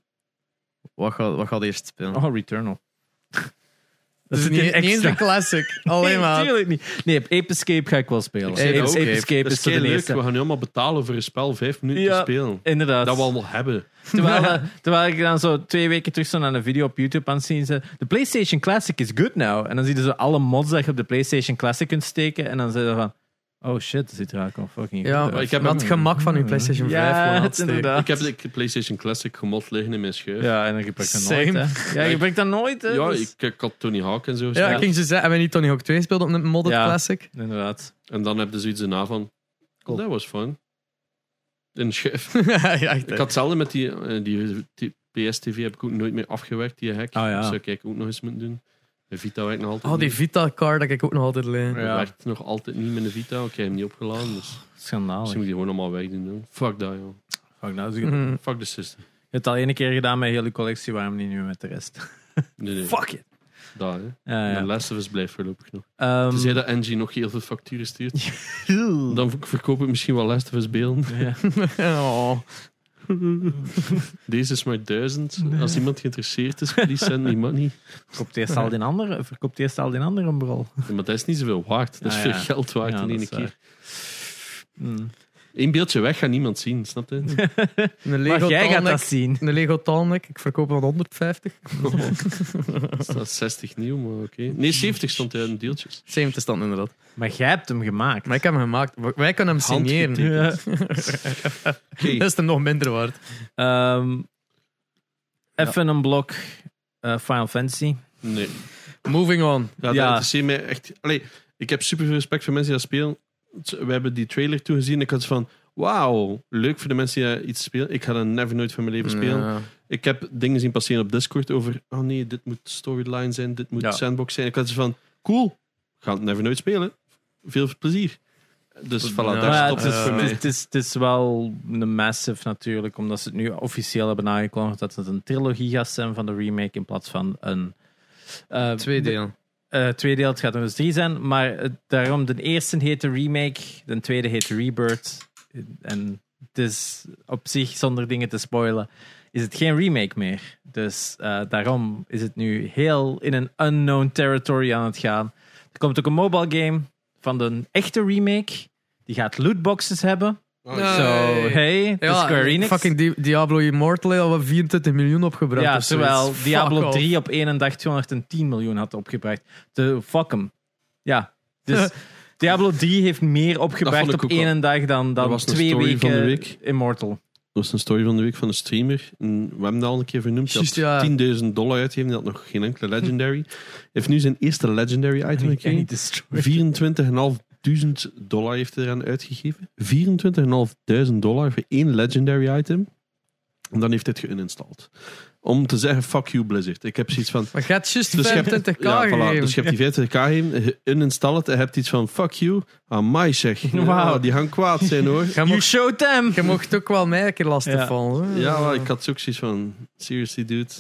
Wat gaat, wat gaat eerst spelen? Oh, Returnal. dat is niet, niet eens extra. een classic. Alleen nee, maar. niet. Nee, Ape Escape ga ik wel spelen. Ape, Ape. Escape is is voor de heel leuk. We gaan nu allemaal betalen voor een spel vijf minuten Ja. te spelen. Inderdaad. Dat we allemaal hebben. Terwijl, terwijl ik dan zo twee weken terug zo naar een video op YouTube aan het zien zei, de PlayStation Classic is good now. En dan zie je zo alle mods dat je op de PlayStation Classic kunt steken. En dan zeg je van, oh shit, dat ziet er eigenlijk al fucking Ja, goed maar uit. ik heb het gemak van uw PlayStation 5 Ja, gewoon inderdaad. Ik heb de PlayStation Classic gemod liggen in mijn schuif. Ja, Ja, en dan gebruik je dat nooit. Hè. Ja, je gebruikt dat nooit. Hè. Dus- ik, ik had Tony Hawk en zo. Ja, ik ging ze zeggen, hebben we niet Tony Hawk 2 gespeeld op een modded Ja. classic? Inderdaad. En dan heb je zoiets erna van. Cool. Dat was fun. In de schuif. ja. Ik had hetzelfde met die, eh, die, die PS-TV heb ik ook nooit meer afgewerkt, die hack. Ah, ja. Dat zou ik ook nog eens moeten doen. De Vita werkt nog altijd Oh, die. Vita-card dat ik ook nog altijd leen. Ja. Dat werkt nog altijd niet met de Vita. Ik heb hem niet opgeladen, dus Schandalig. misschien moet je gewoon allemaal wegdoen. doen. Fuck dat, joh. Fuck, je Mhm. Fuck de system. hebt het al ene keer gedaan met heel je collectie, waarom niet nu met de rest? Nee, nee. Fuck it. Dat, hè. Ja, De. Last of Us blijft voorlopig nog. Ehm, Tenzij dat Angie nog heel veel facturen stuurt. Dan verkoop ik misschien wel Last of Us beelden. ja. Oh. Deze is maar duizend. Als iemand geïnteresseerd is, please send me money. Verkoopt eerst al die andere, verkoopt eerst al die andere brol. Ja, maar dat is niet zoveel waard. Dat is Ah, veel ja. geld waard Ja, in één keer. waar. Eén beeldje weg gaat niemand zien, snap je? Een Lego Maar jij gaat dat zien. Een Lego Tallneck, ik verkoop hem aan 150. Dat is 60 nieuw, maar oké. Nee, 70 stond er in deeltjes. 70 stand inderdaad. Maar jij hebt hem gemaakt. Maar ik heb hem gemaakt. Wij kunnen hem signeren. Oké. Dat is er nog minder waard. Ehm, even een blok eh, Final Fantasy. Nee. Moving on. Ja, dat Ja. interesseert mij echt. Allee, ik heb super veel respect voor mensen die dat spelen. We hebben die trailer toegezien. Ik had van, wauw, leuk voor de mensen die iets spelen. Ik ga dat never nooit van mijn leven spelen. Ja. Ik heb dingen zien passeren op Discord over, oh nee, dit moet storyline zijn, dit moet Ja. sandbox zijn. Ik had van, cool, ga het never nooit spelen. Veel plezier. Dus voilà, Ja, daar stopt het, is, voor het, is, mij. het, is, het is wel een massive natuurlijk, omdat ze het nu officieel hebben aangekondigd dat het een trilogie gaat zijn van de remake in plaats van een... eh, Twee de- deel, het gaat dus drie zijn. Maar eh, daarom, de eerste heet de remake, de tweede heet Rebirth. En het is op zich, zonder dingen te spoilen, is het geen remake meer. Dus eh, daarom is het nu heel in een unknown territory aan het gaan. Er komt ook een mobile game van de echte remake. Die gaat lootboxes hebben. Oh. Zo, Hey. Enix. fucking Di- Diablo Immortal heeft al 24 miljoen opgebracht. ja, of zoiets. terwijl Fuck Diablo off. 3 op één dag 210 miljoen had opgebracht. De fuck hem. Ja, dus Diablo 3 heeft meer opgebracht op één dag dan, dan was een twee story van de weken week. Immortal. Dat was een story van de week van een streamer. En we hebben dat al een keer vernoemd. Ja. had 10.000 dollar uitgegeven. Die had nog geen enkele legendary. Hij heeft nu zijn eerste legendary item gekregen. 24.500 dollar heeft hij eraan uitgegeven. 24.500 dollar voor één legendary item. En dan heeft hij het geuninstalled. Om te zeggen, fuck you Blizzard. Ik heb zoiets van... Maar hebt juist Dus je hebt- 25k Ja, voilà. Dus je hebt die 25k gegeven, je uninstall het en je hebt iets van, fuck you. Amai zeg. Ja, Wauw. die gaan kwaad zijn hoor. Je You mocht, showed them! je mocht ook wel mij een keer lastig Ja. vallen. Ja, maar ik had ook zoiets van, seriously dude.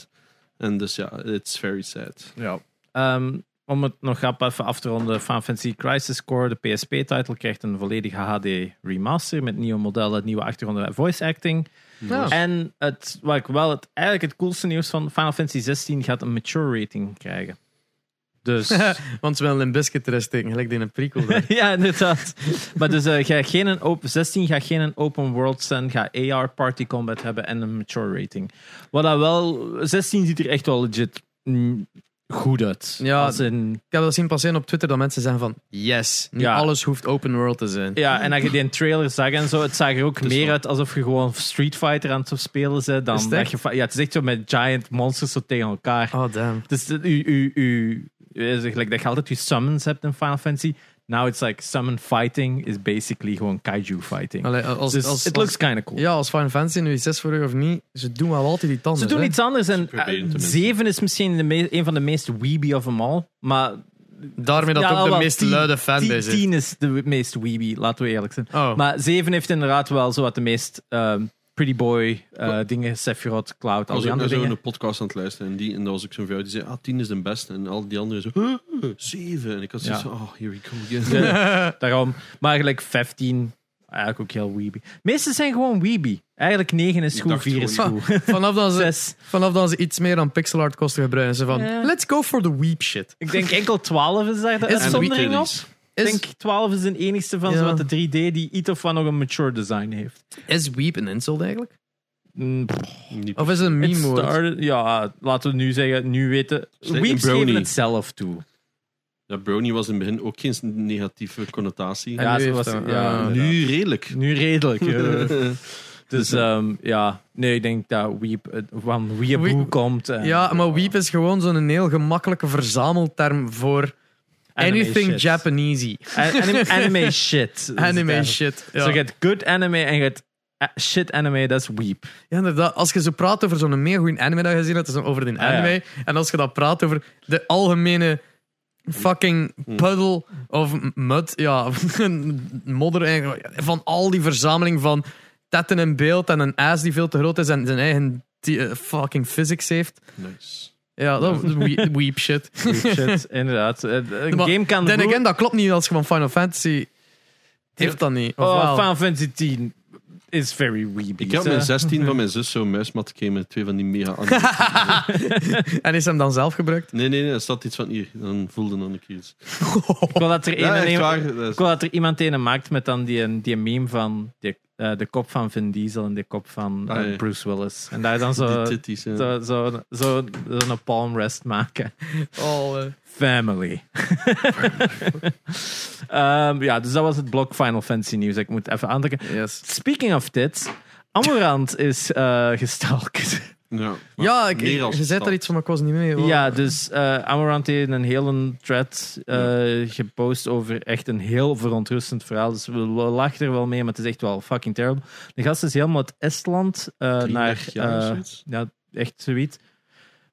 En dus ja, it's very sad. Ja. Ehm, om het nog rap even af te ronden, Final Fantasy Crisis Core, de PSP-title, krijgt een volledige HD remaster met nieuwe modellen, nieuwe achtergronden en voice acting. Ja. En het, wat ik wel het, eigenlijk het coolste nieuws van Final Fantasy 16 gaat een mature rating krijgen. Dus Want ze willen een biscuit erin steken, gelijk die in een prequel. ja, inderdaad. Maar dus eh, ga geen een open, 16 gaat geen een open world zijn, gaat AR party combat hebben en een mature rating. Wat dat wel, 16 ziet er echt wel legit mm, goed uit. Ja. Als in, Ik heb dat zien passeren op Twitter dat mensen zeggen van yes, niet Ja. alles hoeft open world te zijn. ja, en als je die trailer zag en zo, het zag er ook meer wel- uit alsof je gewoon Street Fighter aan het spelen bent. Dan Is het dat echt? je, va- ja, het is echt zo met giant monsters zo tegen elkaar. Oh damn. Dus u, u, u, u- gelijk dat je altijd je summons hebt in Final Fantasy. Now it's like summon fighting is basically gewoon kaiju fighting. Allee, als, Dus als, it als- looks kind of cool. ja, als Final Fantasy nu iets is voor u of niet, ze doen wel altijd iets anders. Ze doen hè. iets anders en Proberen eh, tenminste. 7 is misschien de me- een van de meest weeby of them all. Maar Daarmee dat Ja, ook de meest tien- luide 10 fanbase is. 10 is de meest weeby, laten we eerlijk zijn. Oh. Maar 7 heeft inderdaad wel zo wat de meest ehm, pretty boy eh, dingen, Sephiroth, Cloud, al die ik naar andere zo'n dingen. podcast aan het luisteren en, die, en dat was ook zo'n vrouw die zei, ah, 10 is de beste. En al die anderen zo, "Huh, zeven. En ik had zoiets Ja. van, oh, here we go again. De- daarom. Maar eigenlijk 15, eigenlijk ook heel weeby. Meeste zijn gewoon weeby. Eigenlijk 9 is Ik goed, 4 is goed. vanaf, dan ze, 6. vanaf dan ze iets meer aan pixel art kosten gebruiken, ze van let's go for the weep shit. Ik denk enkel 12 is daar de uitzondering op. Ik denk 12 is de enigste van Ja. zowat de 3D die iets of wat nog een mature design heeft. is weep een insult eigenlijk? Mm, Of is het een meme woord? started- ja, laten we nu zeggen, nu weten. Brownie. geven het zelf toe. Ja, brownie was in het begin ook geen negatieve connotatie. Ja, nu was ja, nu redelijk. Nu redelijk. dus ehm, ja, nee, ik denk dat Weep van Weeaboo Weep- komt. en- Ja, maar weep is gewoon zo'n heel gemakkelijke verzamelterm voor anything. Japanese. Anime, anime shit. Anime shit. Zo, Ja. je hebt good anime en je hebt eh, shit anime, dat is Weep. ja, inderdaad. Als je zo praat over zo'n mega goede anime dat je gezien hebt, is dan over die Ah, ja. anime. En als je dat praat over de algemene fucking Hm. puddle of mud, ja, modder eigenlijk, van al die verzameling van tetten in beeld en een ass die veel te groot is en zijn eigen eh, fucking physics heeft. Nice. Ja, dat is weep, weep shit. Weep shit, inderdaad. Eh, Een Maar game kan... Then roe- again, dat klopt niet als je van Final Fantasy heeft dat niet. Of Oh, wel? Final Fantasy 10. is very weeby. Ik heb mijn 16 van mijn zus zo'n muismat gekregen met twee van die mega. En is hem dan zelf gebruikt? Nee, nee, nee, er staat iets van hier. Dan voelde dan ik iets. Ik wil dat er, Ja, een, waar. dat ik wil dat er iemand een maakt met dan die, die meme van die, eh, de kop van Vin Diesel en de kop van eh, Ah, ja. Bruce Willis. En daar dan zo, titties. ja. zo, zo, zo, zo'n palm rest maken. Oh, eh. Family. Ehm, ja, dus dat was het blok Final Fantasy nieuws. Ik moet even aantrekken. yes. Speaking of dit, Amorant is eh gestalkt. Ja, Ja, ik, meer ik- als je zei er iets van, maar ik was niet mee. Ja, dus eh Amorant heeft een hele thread eh, gepost over echt een heel verontrustend verhaal. Dus we, lachen er wel mee, maar het is echt wel fucking terrible. De gast is helemaal uit Estland eh, naar... 33 jaar eh, ja, echt zoiets.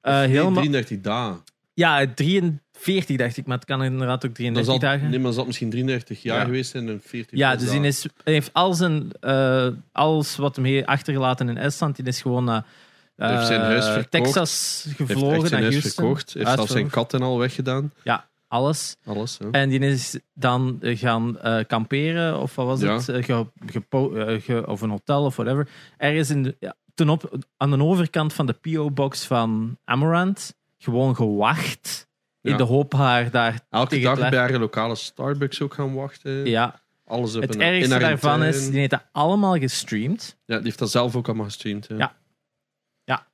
Eh, Nee, helemaal, 33 dagen. ja, 43 dacht ik, maar het kan inderdaad ook Dan 33 zal, dagen. nee, maar dat zal misschien 33 jaar Ja. geweest zijn en 40 Ja, dus hij, dagen. is, hij heeft al zijn, eh, alles wat hem heeft achtergelaten in Estland. Die is gewoon naar Hij heeft zijn eh, huis verkocht. Texas Hij heeft gevlogen, zijn naar huis Houston. verkocht. Hij heeft zelfs zijn Uitverkocht. kat en al weggedaan. Ja, alles. Alles. En die is dan eh, gaan eh, kamperen, of wat was Ja. het? Eh, ge- eh, ge- of een hotel of whatever. Ergens in de, ja, ten op, aan de overkant van de P.O.-box van Amaranth. Gewoon gewacht. In de hoop haar daar Elke dag bij haar lokale Starbucks ook gaan wachten. Ja, Alles op het een, ergste daarvan is, die heeft dat allemaal gestreamd. Ja, die heeft dat zelf ook allemaal gestreamd. Ja.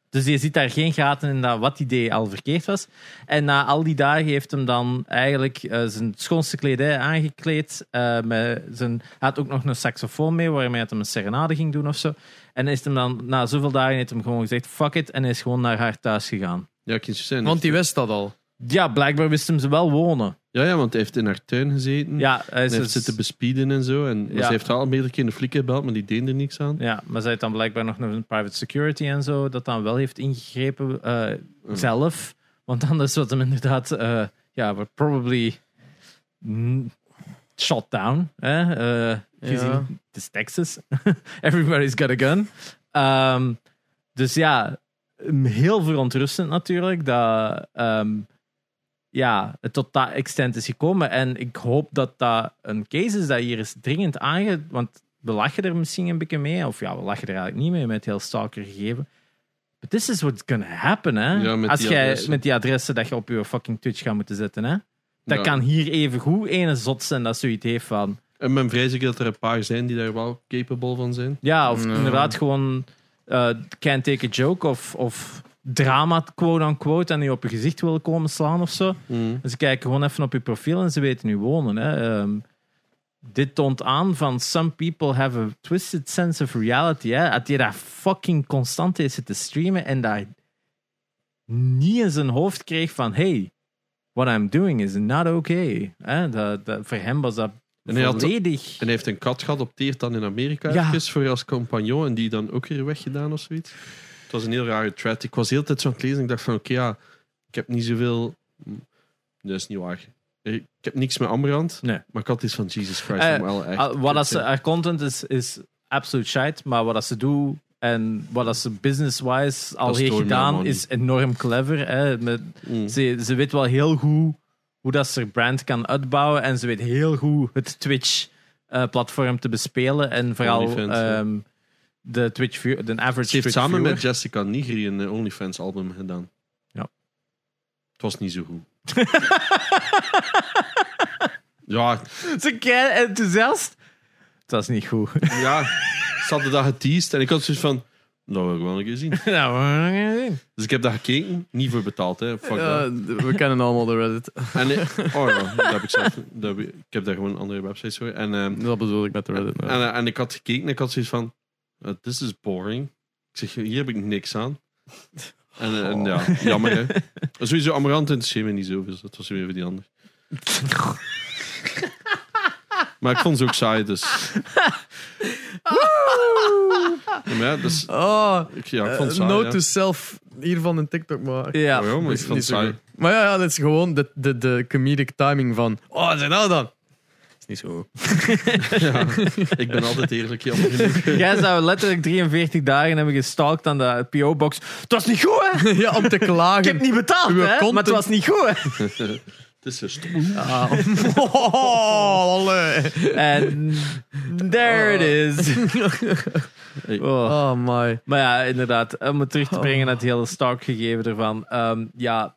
Dus je ziet daar geen gaten in dat wat idee al verkeerd was. En na al die dagen heeft hem dan eigenlijk eh, zijn schoonste kledij aangekleed. eh, met zijn, hij had ook nog een saxofoon mee, waarmee hij hem een serenade ging doen of zo. En is hem dan, na zoveel dagen, heeft hem gewoon gezegd, fuck it, en is gewoon naar haar thuis gegaan. Ja, kindje zijn. Want die wist dat al. Ja, blijkbaar wist hem ze wel wonen. Ja, ja, want hij heeft in haar tuin gezeten. Ja, hij Hij is heeft dus- zitten bespieden en zo. En, maar Ja. Ze heeft wel meerdere keer een flik gebeld, maar die deden er niks aan. Ja, maar zij heeft dan blijkbaar nog een private security en zo, dat dan wel heeft ingegrepen eh, zelf. Want anders was hem inderdaad, eh, ja, we're probably shot down. Hè? eh, gezien, Ja. het is Texas. Everybody's got a gun. Ehm, dus ja, heel verontrustend natuurlijk dat ehm, ja, het tot dat extent is gekomen. En ik hoop dat dat een case is dat hier is dringend aange... Want we lachen er misschien een beetje mee. Of ja, we lachen er eigenlijk niet mee met heel stalker gegeven. But this is what's gonna happen, hè. Ja, met Als jij adressen. met die adressen dat je op je fucking Twitch gaat moeten zetten, hè. Dat Ja. kan hier even goed ene zot zijn dat zoiets heeft van... En men vrees ik dat er een paar zijn die daar wel capable van zijn. Ja, of Ja. inderdaad gewoon eh can't take a joke of, of drama, quote-unquote, en die op je gezicht willen komen slaan of zo. Mm. Ze kijken gewoon even op je profiel en ze weten nu wonen. Hè. Ehm, dit toont aan van some people have a twisted sense of reality. Hè. Dat je daar fucking constant is zitten streamen en daar niet in zijn hoofd kreeg van hey, what I'm doing is not okay. Hè. Dat, dat, voor hem was dat En hij had-. En hij heeft een kat geadopteerd dan in Amerika Ja. voor als compagnon en die dan ook weer weggedaan of zoiets. Het was een heel rare thread. Ik was de hele tijd zo aan het lezen en ik dacht van oké, ja, ik heb niet zoveel... Dat is niet waar. Ik heb niks met Amrand, Nee. maar ik had iets van Jesus Christ. Eh, wel echt Ah, wat ze, kut haar content is, is absoluut shit, maar wat ze doen en wat dat ze business-wise al heeft gedaan, is enorm clever. Hè. Met. Mm. ze, ze weet wel heel goed hoe dat ze haar brand kan uitbouwen en ze weet heel goed het Twitch-platform te bespelen en vooral ehm, de Twitch, view- de average Ze heeft Twitch samen viewer. met Jessica Nigri een eh, OnlyFans album gedaan. Ja. Het was niet zo goed. ja, Ze kei enthousiast. Het was niet goed. ja, ze hadden dat geteased en ik had zoiets van, dat wil ik wel een keer zien. nou, we gaan het zien. Dus ik heb dat gekeken, niet voor betaald, hè. Fuck Ja, dat. we kennen allemaal de Reddit. En, eh, oh ja, dat heb ik zelf. Dat heb ik, ik heb daar gewoon andere websites voor. En, ehm, Dat bedoel ik met de Reddit. en, eh, en ik had gekeken en ik had zoiets van, this is boring. Ik zeg, hier heb ik niks aan. En, eh, en ja, jammer hè. Sowieso Amarant interesseert me niet zo, dus dat was weer even die ander. Maar ik vond ze ook saai, dus... Ja, maar ja, dus Oh, ik, ja, ik vond eh, het saai, note ja. to self hiervan een TikTok maken. Ja. Oh, ja, maar ik vond het niet zo saai. Maar ja, ja, dat is gewoon de, de, de comedic timing van. Oh, wat zijn dat dan? Niet zo. Ja, ik ben altijd eerlijk, jammer genoeg. Jij zou letterlijk 43 dagen hebben gestalkt aan de PO-box. Het was niet goed, hè? ja, om te Ik heb klagen. niet betaald, hè? content- Maar het was niet goed, hè? Het is. Ah. Oh, allee. En there it is. Hey. Oh. Oh my. Maar ja, inderdaad, om het terug te brengen naar het hele Stark gegeven ervan. Ehm, ja,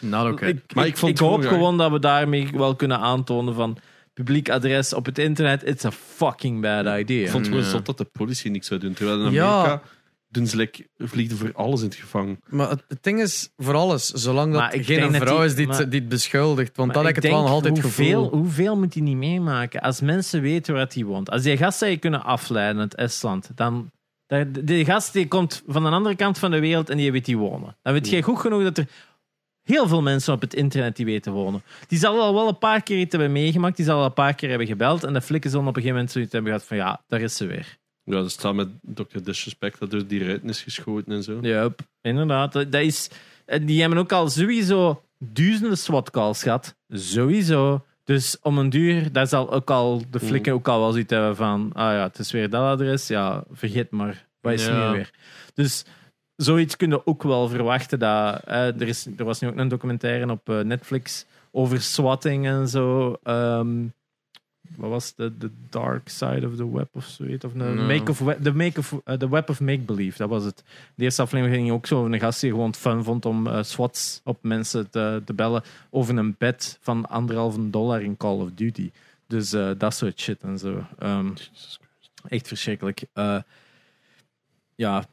Not oké. ik, Maar ik, ik vond ik het hoop gewoon dat we daarmee wel kunnen aantonen van publiek adres op het internet, it's a fucking bad idea. Ik vond het gewoon Ja. zot dat de politie niks zou doen. Terwijl in Ja. Amerika doen ze like, vliegen voor alles in het gevangen. Maar het, het ding is, voor alles, zolang dat Maar ik geen denk dat vrouw die- is die, het- maar- die het beschuldigt. Want dat heb ik het wel denk, altijd hoeveel, gevoel. hoeveel moet hij niet meemaken? Als mensen weten waar hij woont. Als die gast zou je kunnen afleiden uit Estland, dan... Die gast die komt van een andere kant van de wereld en die weet die wonen. Dan weet jij goed genoeg dat er heel veel mensen op het internet die weten wonen. Die zal al wel een paar keer iets hebben meegemaakt. Die zal al een paar keer hebben gebeld. En de flikken zullen op een gegeven moment zoiets hebben gehad van ja, daar is ze weer. Ja, dat staat met Dr. Disrespect dat er die ruiten is geschoten en zo. Yup, inderdaad. Dat, is, die hebben ook al sowieso duizenden SWAT-calls gehad. Sowieso. Dus om een duur, daar zal ook al de flikken ook al wel zoiets hebben van ah ja, het is weer dat adres. Ja, vergeet maar. Wat is Ja. nu weer? Dus zoiets kun je ook wel verwachten. Dat, eh, er, is, er was nu ook een documentaire op eh, Netflix over swatting en zo. Ehm, wat was het? de The Dark Side of the Web of zoiets? Of de Ja. make of the make of eh, the Web of Make Believe, dat was het. De eerste aflevering ging ook zo over een gast die gewoon het fun vond om eh, swats op mensen te, te bellen over een bed van anderhalve dollar in Call of Duty. Dus eh, dat soort shit en zo. Ehm, echt verschrikkelijk. Eh, ja,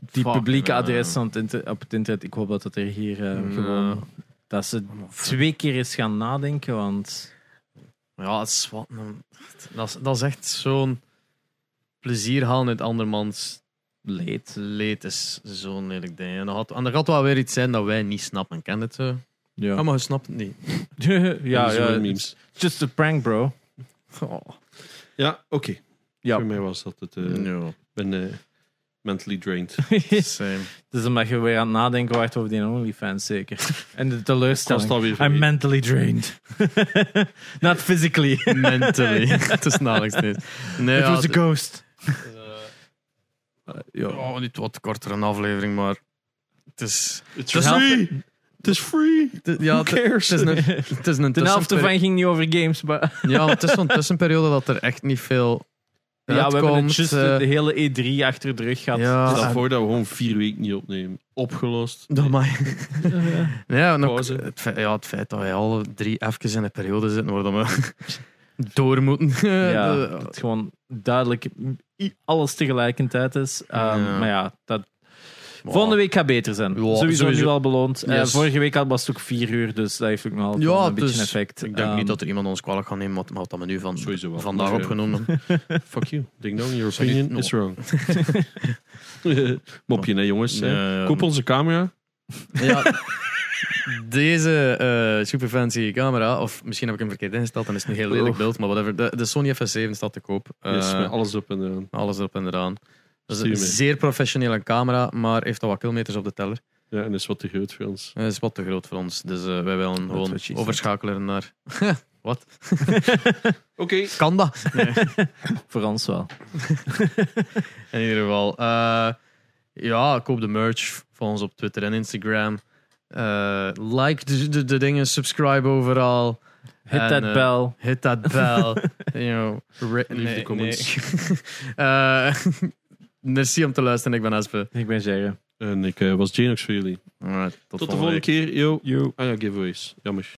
die Fuck, publieke ja. adres op het internet, ik hoop dat het er hier eh, gewoon... Dat ze twee keer eens gaan nadenken, want... Ja, het is wat. een- Dat is, dat is echt zo'n plezier halen uit andermans Leed. leed. is zo'n lelijk ding. En, dat had, en er gaat wel weer iets zijn dat wij niet snappen. Ken je het zo? Ja, Ja, maar je snapt het niet. ja, Zo ja, memes. it's just a prank, bro. Oh. Ja, oké. Ja. Voor mij was dat het. eh, Ja, ben eh, mentally drained. same. Dus omdat je weer aan het nadenken waart over die OnlyFans, zeker. En de teleurstelling. I'm mentally drained. Not physically. Mentally. het is nauwelijks dit. Nee, It ja, was a ghost. ja. Oh, niet wat korter een aflevering, maar het is... It's Het is free! Het is free! ja, cares? het is een, het is een De helft ervan ging niet over games, maar... Ja, het is zo'n tussenperiode dat er echt niet veel Ja, we hebben het just eh, de hele E3 achter de rug gehad. Ja. Stel en- voor dat we gewoon vier weken niet opnemen. Opgelost. Dat mag. Ja, ook Pauze. het, feit, ja, het feit dat wij alle drie even in een periode zitten waar we door moeten. Ja, dat het gewoon duidelijk alles tegelijkertijd is. Um, Ja. Maar ja, dat... Volgende week gaat beter zijn. Ja, sowieso, sowieso. nu al beloond. Eh, vorige week had- was het ook vier uur, dus dat heeft ook nog altijd Ja, wel een beetje dus effect. Ik denk Um, niet dat er iemand ons kwalijk gaat nemen, wat, wat dat we nu van Sowieso wel. vandaag Maar, opgenomen Fuck you. Ding dong, your opinion no. is wrong. Mopje, nee jongens. Eh, Ja, Koop onze camera. ja. Deze eh super fancy camera, of misschien heb ik hem verkeerd ingesteld, dan is het een heel lelijk Oh. beeld, maar whatever. De, de Sony FS7 staat te koop. Yes, Eh, met alles op en eraan. alles erop en eraan. Dat is een zeer professionele camera, maar heeft al wat kilometers op de teller. Ja, en is wat te groot voor ons. Dat is wat te groot voor ons, dus eh, wij willen gewoon overschakelen naar... wat? Oké. Kan dat? Nee. Voor ons wel. In ieder geval. eh, ja, koop de merch. Volg ons op Twitter en Instagram. Eh, like de, de, de dingen, subscribe overal. Hit En, that eh, bell. Hit that bell. you know, Leave the comments. nee. Merci om te luisteren. Ik ben Espe. Ik ben Jerry. En ik eh, was Janox voor jullie. Alright, tot, Tot de volgende keer. Yo. You. Ah ja, giveaways. Jammer.